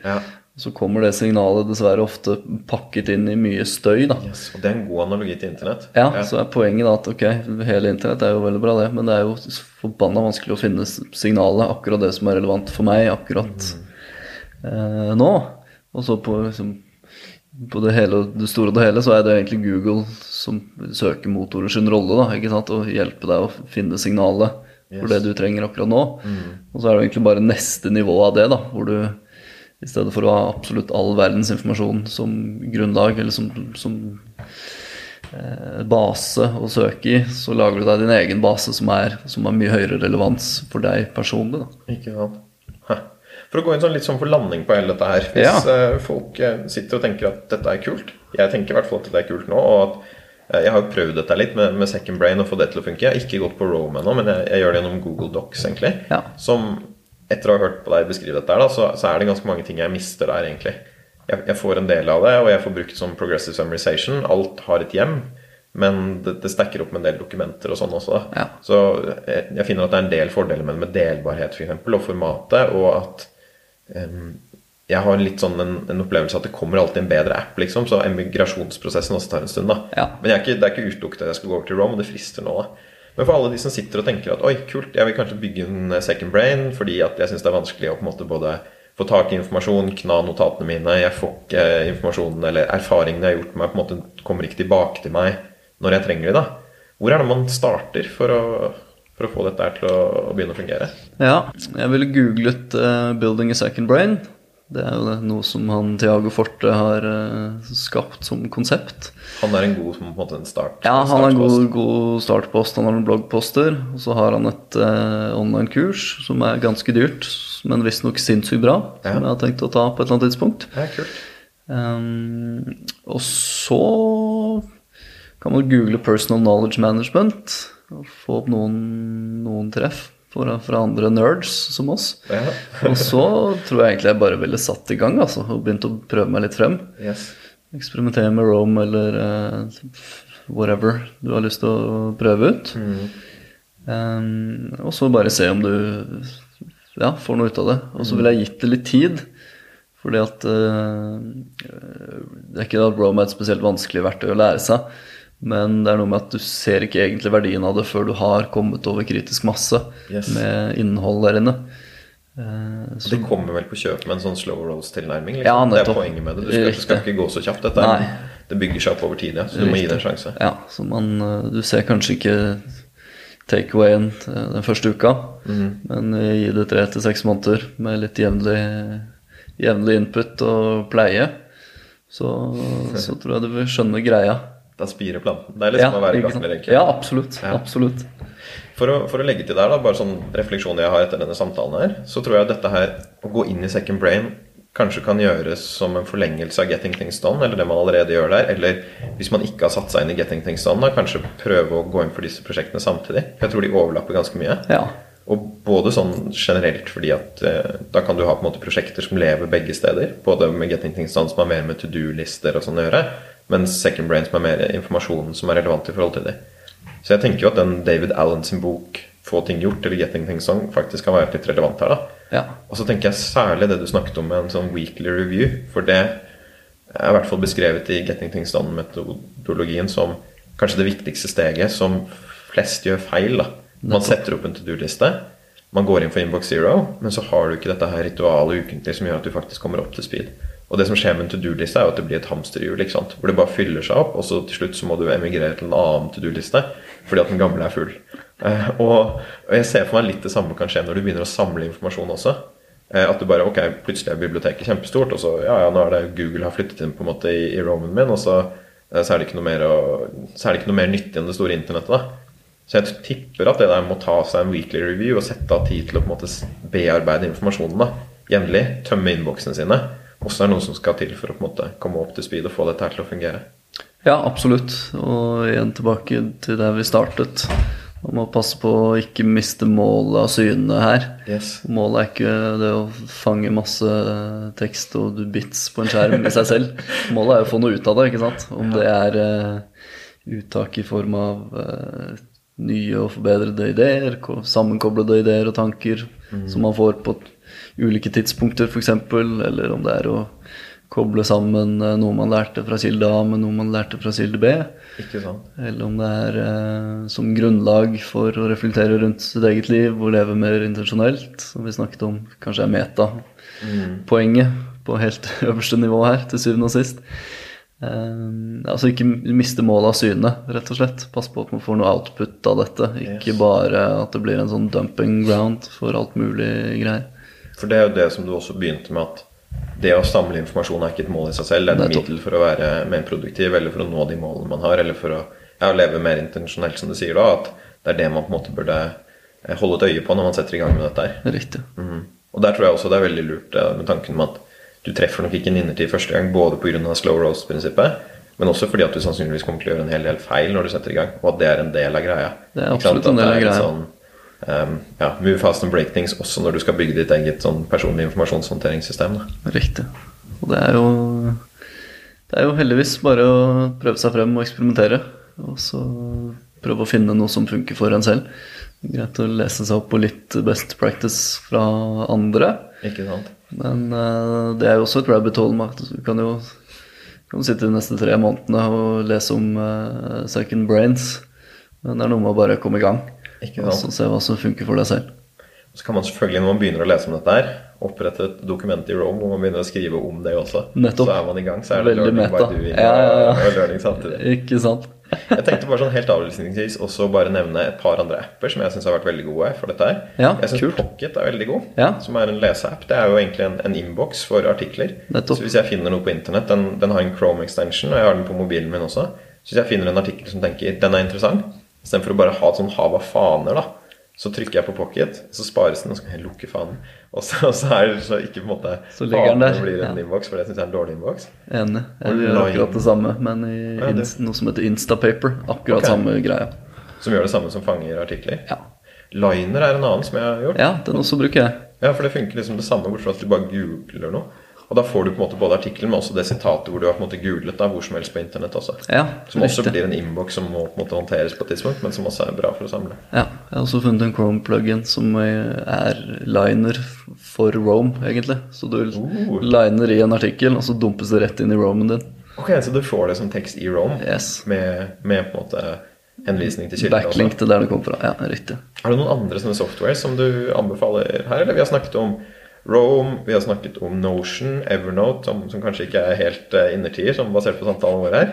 Ja. Så kommer det signalet dessverre ofte pakket inn i mye støy, da. Yes, og det er en god analogi til internett. Ja, så er poenget da at ok, hele internett er jo veldig bra det, men det er jo forbanna vanskelig å finne signalet, akkurat det som er relevant for meg akkurat eh, nå. Og så på, liksom, på det, hele, det store og det hele så er det egentlig Google som søkemotoren sin rolle, da, ikke sant, å hjelpe deg å finne signalet for det du trenger akkurat nå. Og så er det egentlig bare neste nivå av det, da, hvor du i stedet for å ha absolutt all verdens informasjon som grunnlag, eller som, som eh, base å søke i, så lager du deg din egen base som, er, som har mye høyere relevans for deg personlig. Da. Ikke sant. Hæ. For å gå inn sånn litt sånn for landing på hele dette her. Hvis Ja. eh, folk eh, sitter og tenker at dette er kult Jeg tenker i hvert fall at dette er kult nå. Og at eh, jeg har prøvd dette litt med, med Second Brain og få det til å funke. Jeg har ikke gått på Rome ennå, men jeg, jeg gjør det gjennom Google Docs, egentlig. Ja. Som etter å ha hørt på deg beskrive dette, da, så, så er det ganske mange ting jeg mister der, egentlig. Jeg, jeg får en del av det, og jeg får brukt som progressive summarization. Alt har et hjem. Men det, det stacker opp med en del dokumenter og sånn også. Ja. Så jeg, jeg finner at det er en del fordeler med, med delbarhet for eksempel, og formatet, og at um, jeg har litt sånn en, en opplevelse at det kommer alltid en bedre app, liksom. Så emigrasjonsprosessen også tar en stund, da. Ja. Men ikke, det er ikke utelukket at jeg skal gå over til Rome, og det frister nå, da. Men for alle de som sitter og tenker at oi, kult, jeg vil kanskje bygge en eh, second brain fordi at jeg syns det er vanskelig å på en måte både få tak i informasjon, kna notatene mine, jeg får ikke informasjonen eller erfaringene jeg har gjort meg, på en måte kommer ikke tilbake til meg når jeg trenger det, da. Hvor er det man starter for å, for å få dette til å, å begynne å fungere? Ja, jeg ville googlet uh, 'Building a Second Brain'. Det er jo det- noe som han Tiago Forte har uh, skapt som konsept. Han er en god som på en måte en start. Ja, han er en god, god startpost. Han har noen bloggposter. Og så har han et uh, online-kurs som er ganske dyrt, men visstnok sinnssykt bra. Som Ja. jeg har tenkt å ta på et eller annet tidspunkt. Ja, kult. Um, og så kan man google 'personal knowledge management' og få opp noen, noen treff fra, fra andre nerds som oss. Ja. *laughs* Og så tror jeg egentlig jeg bare ville satt i gang altså, og begynt å prøve meg litt frem. Yes. Eksperimentere med Rome eller uh, whatever du har lyst til å prøve ut. Um, og så bare se om du ja, får noe ut av det. Og så ville jeg gitt det litt tid. Fordi at uh, Det er ikke at Rome er et spesielt vanskelig verktøy å lære seg, men det er noe med at du ser ikke egentlig verdien av det før du har kommet over kritisk masse yes. med innhold der inne. Uh, det kommer vel på kjøp med en sånn slow rolls-tilnærming? Liksom. Ja, det er poenget med det. Du skal, skal ikke gå så kjapt. Dette det bygger seg opp over tid, ja. så du må gi det en sjanse. Ja, så man, Du ser kanskje ikke takeawayen den første uka, mm. men gi det tre til seks måneder med litt jevnlig jevnlig input og pleie, så, så, tror jeg du vil skjønne greia. Da spirer planten. Det er liksom ja, å være gafler, egentlig. Ja, absolutt. Ja. absolutt. For å, for å, legge til der, da, bare sånn refleksjon jeg har etter denne samtalen her, så tror jeg at dette her, å gå inn i second brain, kanskje kan gjøres som en forlengelse av Getting Things Done, eller det man allerede gjør der. Eller hvis man ikke har satt seg inn i Getting Things Done, da kanskje prøve å gå inn for disse prosjektene samtidig. Jeg tror de overlapper ganske mye. Ja. Og både sånn generelt fordi at eh, da kan du ha på en måte prosjekter som lever begge steder. Både med Getting Things Done som har mer med to do-lister og sånn å gjøre, mens Second Brain som er mer informasjonen som er relevant i forhold til det. Så jeg tenker jo at den David Allen sin bok 'Få ting gjort' eller 'Getting Things Done' faktisk kan være litt relevant her. da. Ja. Og så tenker jeg særlig det du snakket om med en sånn weekly review. For det er i hvert fall beskrevet i Getting Things Done-metodologien som kanskje det viktigste steget som flest gjør feil. da man setter opp en to do-liste. Man går inn for Inbox Zero, men så har du ikke dette her ritualet ukentlig som gjør at du faktisk kommer opp til speed. Og det som skjer med en to do-liste, er jo at det blir et hamsterhjul. Hvor det bare fyller seg opp, og så til slutt så må du emigrere til en annen to do-liste fordi at den gamle er full. Eh, og, jeg ser for meg litt det samme kan skje når du begynner å samle informasjon også. Eh, at du bare Ok, plutselig er biblioteket kjempestort, og så ja, ja, nå er det Google har flyttet inn på en måte i, i roamen min, og så, eh, så, er ikke å, så er det ikke noe mer nyttig enn det store internettet. da så jeg tipper at det der må ta seg en weekly review og sette av tid til å på en måte bearbeide informasjonen da, jevnlig. Tømme innboksene sine. Også er noe som skal til for å på en måte komme opp til speed og få dette her til å fungere. Ja, absolutt. Og igjen tilbake til der vi startet. Man må passe på å ikke miste målet av syne her. Yes. Målet er ikke det å fange masse tekst og bits på en skjerm i seg selv. Målet er å få noe ut av det. ikke sant? Om det er uh, uttak i form av uh, nye og forbedrede ideer, sammenkoblede ideer og tanker mm. som man får på ulike tidspunkter, f.eks., eller om det er å koble sammen eh, noe man lærte fra kilde A med noe man lærte fra kilde B. Eller om det er eh, som grunnlag for å reflektere rundt sitt eget liv og leve mer intensjonelt, som vi snakket om kanskje er meta-poenget mm. på helt *laughs* øverste nivå her, til syvende og sist. Eh, altså ikke miste målet av syne, rett og slett. Pass på at man får noe output av dette. Ikke yes. bare at det blir en sånn dumping ground for alt mulig greier. For det er jo det som du også begynte med, at det å samle informasjon er ikke et mål i seg selv. Det er et middel for å være mer produktiv, eller for å nå de målene man har, eller for å ja, leve mer intensjonelt, som du sier da. At det er det man på en måte burde eh, holde et øye på når man setter i gang med dette her. Riktig. Mm. Og der tror jeg også det er veldig lurt eh, med tanken med at du treffer nok ikke en innertid første gang, både pga. slow roast-prinsippet, men også fordi at du sannsynligvis kommer til å gjøre en hel del feil når du setter i gang, og at det er en del av greia. Det er absolutt en del av greia. Sånn, um, ja, move fast and break things også når du skal bygge ditt eget sånn personlig informasjonshåndteringssystem. Da. Riktig. Og det er jo det er jo heldigvis bare å prøve seg frem og eksperimentere. Og så prøve å finne noe som funker for en selv. Greit å lese seg opp på litt best practice fra andre. Ikke sant? Men uh, det er jo også et rabbit hole. Du kan jo kan sitte de neste tre månedene og lese om uh, second brains. Men det er noe med å bare komme i gang og så se hva som funker for deg selv. Så kan man selvfølgelig, når man begynner å lese om dette her, opprette et dokument i Rome hvor man begynner å skrive om det også. Nettopp. Så er man i gang. Så er det Veldig meta. by doing ja, ja, ja. og learning samtidig. Ikke sant. jeg tenkte bare sånn helt avlysningsvis også bare nevne et par andre apper som jeg syns har vært veldig gode for dette her. Ja, jeg syns Pocket er veldig god, ja. som er en leseapp. Det er jo egentlig en, en innboks for artikler. Nettopp. Så hvis jeg finner noe på internett, den, den, har en Chrome extension, og jeg har den på mobilen min også, så hvis jeg finner en artikkel som tenker den er interessant, istedenfor å bare ha et sånn hav av faner, da, så trykker jeg på pocket, så spares den, og så kan jeg lukke fanen. Og så, og så er det så ikke på en måte Så ligger den der. blir en ja. inbox, for det syns jeg er en dårlig innboks. Enig. Jeg gjør akkurat det samme, men i ja, noe som heter Instapaper. Akkurat okay. samme greia. Som gjør det samme som fanger artikler? Ja. Liner er en annen som jeg har gjort. Ja, den også bruker jeg. Ja, for det funker liksom det samme, bortsett fra at du bare googler noe. Og da får du på en måte både artikkelen, men også det sitatet hvor du har på en måte googlet da, hvor som helst på internett også. Ja, som også blir en innboks som må på en måte håndteres på et tidspunkt, men som også er bra for å samle. Ja, Jeg har også funnet en Chrome-plugin som er liner for Rome, egentlig. Så du uh. liner i en artikkel, og så dumpes det rett inn i Romen din. Ok, Så du får det som tekst i Rome Yes. med, med på en måte henvisning til kilden? Backlink til der det kommer fra. Ja, riktig. Er det noen andre sånne software som du anbefaler her? Eller vi har snakket om Rome, vi har snakket om Notion, Evernote, som, som kanskje ikke er helt uh, innertier, som basert på samtalen vår her.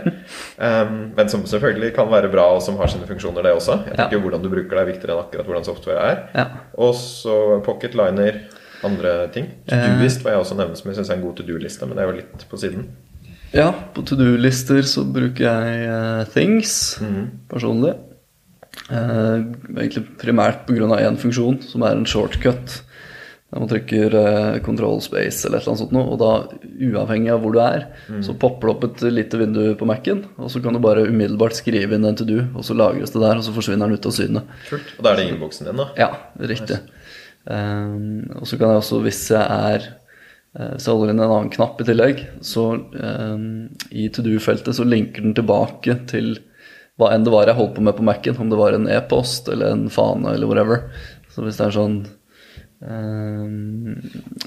Um, *laughs* men som selvfølgelig kan være bra, og som har sine funksjoner, det også. Jeg Ja. tenker Hvordan du bruker det, er viktigere enn akkurat hvordan software er. Ja. Og så Pocket Liner, andre ting. Eh. To-do-list var jeg også nevnt som jeg syns er en god to-do-liste, men det er jo litt på siden. Ja, på to do-lister så bruker jeg uh, Things personlig. Uh, egentlig primært pga. én funksjon, som er en shortcut. Der man trykker eh, control space eller et eller annet sånt noe, og da, uavhengig av hvor du er, så popper det opp et lite vindu på Mac-en, og så kan du bare umiddelbart skrive inn en to do, og så lagres det der, og så forsvinner den ut av syne. Kult. Og da er det innboksen din, da. Ja, riktig. Um, og så kan jeg også, hvis jeg er eh, Hvis jeg holder inn en annen knapp i tillegg, så um, i to do-feltet så linker den tilbake til hva enn det var jeg holdt på med på Mac-en. Om det var en e-post eller en fane eller whatever. Så hvis det er sånn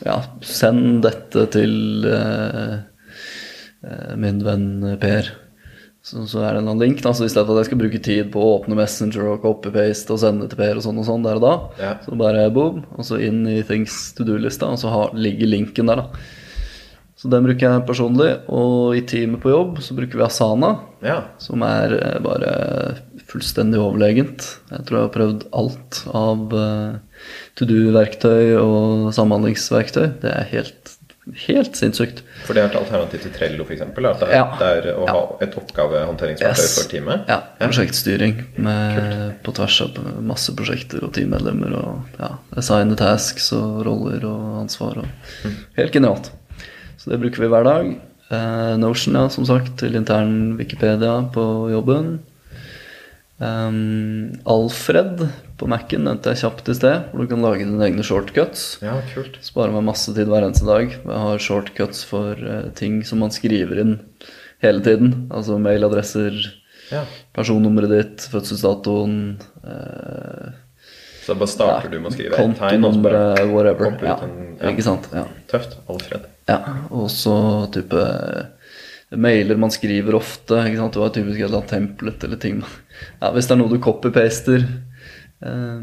Ja, send dette til eh, eh, min venn Per. Så, så er det en link. da, så I stedet for at jeg skal bruke tid på å åpne Messenger og copy-paste og sende til Per og sånn og sånn der og da, Ja. så bare boom, og så inn i Things to do-lista, og så har, ligger linken der, da. Så den bruker jeg personlig. Og i teamet på jobb så bruker vi Asana, Ja. som er eh, bare fullstendig overlegent. Jeg tror jeg har prøvd alt av eh, to do-verktøy og samhandlingsverktøy. Det er helt, helt sinnssykt. For det er et alternativ til Trello, f.eks.? At det er, Ja. det er å ha et oppgavehåndteringsverktøy Yes. for teamet? Ja, prosjektstyring med, på tvers av masse prosjekter og teammedlemmer. Og ja, assigne tasks og roller og ansvar. Og, helt genialt. Så det bruker vi hver dag. Uh, Notion, ja, som sagt, til intern Wikipedia på jobben. Um, Alfred på Mac-en nevnte jeg kjapt i sted, hvor du kan lage dine egne shortcuts. Ja, kult. Spare meg masse tid hver eneste dag. Jeg har shortcuts for uh, ting som man skriver inn hele tiden. Altså mailadresser, Ja. personnummeret ditt, fødselsdatoen uh, Så da bare starter du med å skrive et tegn, Kontonummeret, whatever. Ja, en- ja. Ikke sant. Ja. Tøft. Alfred. ja. Og så type mailer man skriver ofte. Ikke sant? Det var typisk et eller annet template eller ting. Ja, hvis det er noe du copy-paster eh,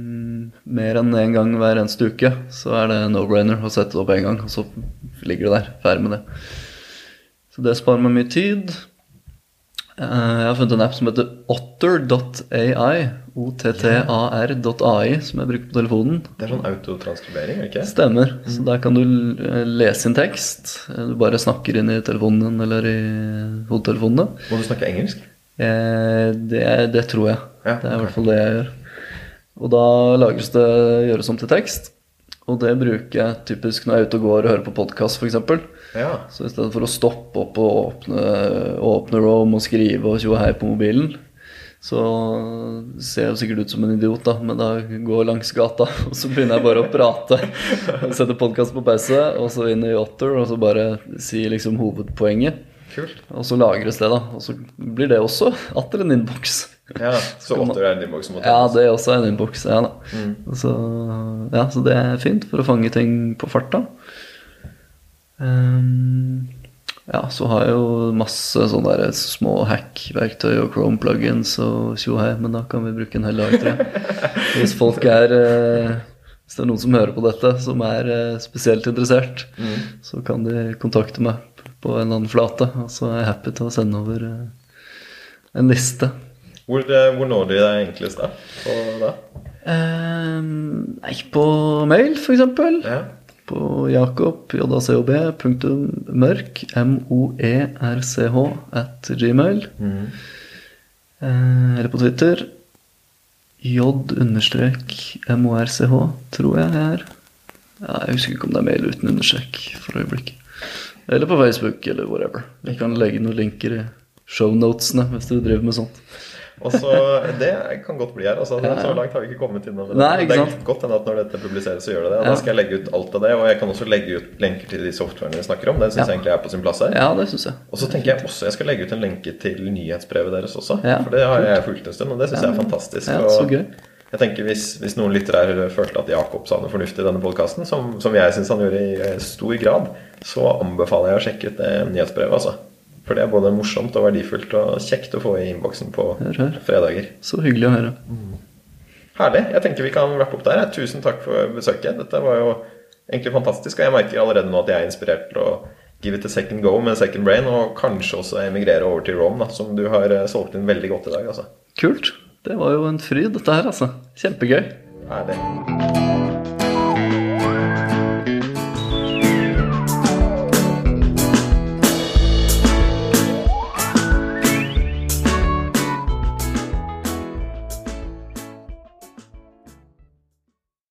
mer enn én en gang hver eneste uke, så er det no-brainer å sette det opp én gang, og så ligger det der. Ferdig med det. Så det sparer meg mye tid. Uh, Jeg har funnet en app som heter otter.ai. OTTAR.ai, som jeg bruker på telefonen. Det er sånn autotranskribering, er ikke? Stemmer. Så der kan du eh, lese inn tekst. Eh, Du bare snakker inn i telefonen din eller i hodetelefonene. Må du snakke engelsk? Uh, Det, det tror jeg. Ja, Det er i hvert fall det jeg gjør. Og da lages det, gjøres om til tekst. Og det bruker jeg typisk når jeg er ute og går og hører på podkast, f.eks. Ja. Så i stedet for å stoppe opp og åpne, åpne Rome og skrive og tjoe hei på mobilen, så ser jeg jo sikkert ut som en idiot, da, men da går jeg langs gata, *laughs* og så begynner jeg bare å prate. *laughs* Setter podkast på pause, og så inn i Otter, og så bare si liksom hovedpoenget. Kult. Og så lagres det, da. Og så blir det også atter en innboks. Ja, Så atter er en innboks Ja, det er også en innboks. Ja, mm. Så, ja, så det er fint for å fange ting på farta. Um, ja, så har jeg jo masse sånne der små hack-verktøy og Chrome plugins og tjohei, men da kan vi bruke en hel dag til det. Hvis folk er uh, Hvis det er noen som hører på dette, som er eh, spesielt interessert, så kan de kontakte meg på en eller annen flate, og så er jeg happy til å sende over eh, en liste. Hvor, eh, hvor når de deg enklest da? På da? Ehm, nei, på mail, eksempel. Ja. På jakob, jacob, punktum mørk, m-o-e-r-c-h, at gmail. Eh, eller på Twitter. j-morch, tror jeg det er. Ja, jeg husker ikke om det er mail uten understrek for øyeblikket. Eller på Facebook, eller whatever. Vi kan legge noen linker i shownotesene hvis du driver med sånt. Og så, Det kan godt bli her. altså Ja, ja. Så langt har vi ikke kommet innom det. Nei, ikke det er godt hende at når dette publiseres, så gjør det det. Og Ja. Da skal jeg legge ut alt av det. Og jeg kan også legge ut lenker til de softwarene vi snakker om. Det syns jeg egentlig er på sin plass her. Ja, det synes jeg. Og så tenker jeg også jeg skal legge ut en lenke til nyhetsbrevet deres også. Ja, For det har jeg fulgt en stund, og det syns jeg er fantastisk. Ja, så gøy. Jeg tenker Hvis, hvis noen lyttere her følte at Jakob sa noe fornuftig i denne podkasten, som, som jeg syns han gjorde i stor grad, så anbefaler jeg å sjekke ut det nyhetsbrevet. altså. For det er både morsomt og verdifullt og kjekt å få i innboksen på fredager. Så hyggelig å høre. Herlig. Jeg tenker vi kan rappe opp der. Tusen takk for besøket. Dette var jo egentlig fantastisk, og jeg merker allerede nå at jeg er inspirert til å give it a second go med Second Brain, og kanskje også emigrere over til Rome, da, som du har eh, solgt inn veldig godt i dag. altså. Kult. Det var jo en fryd, dette her, altså. Kjempegøy. Herlig.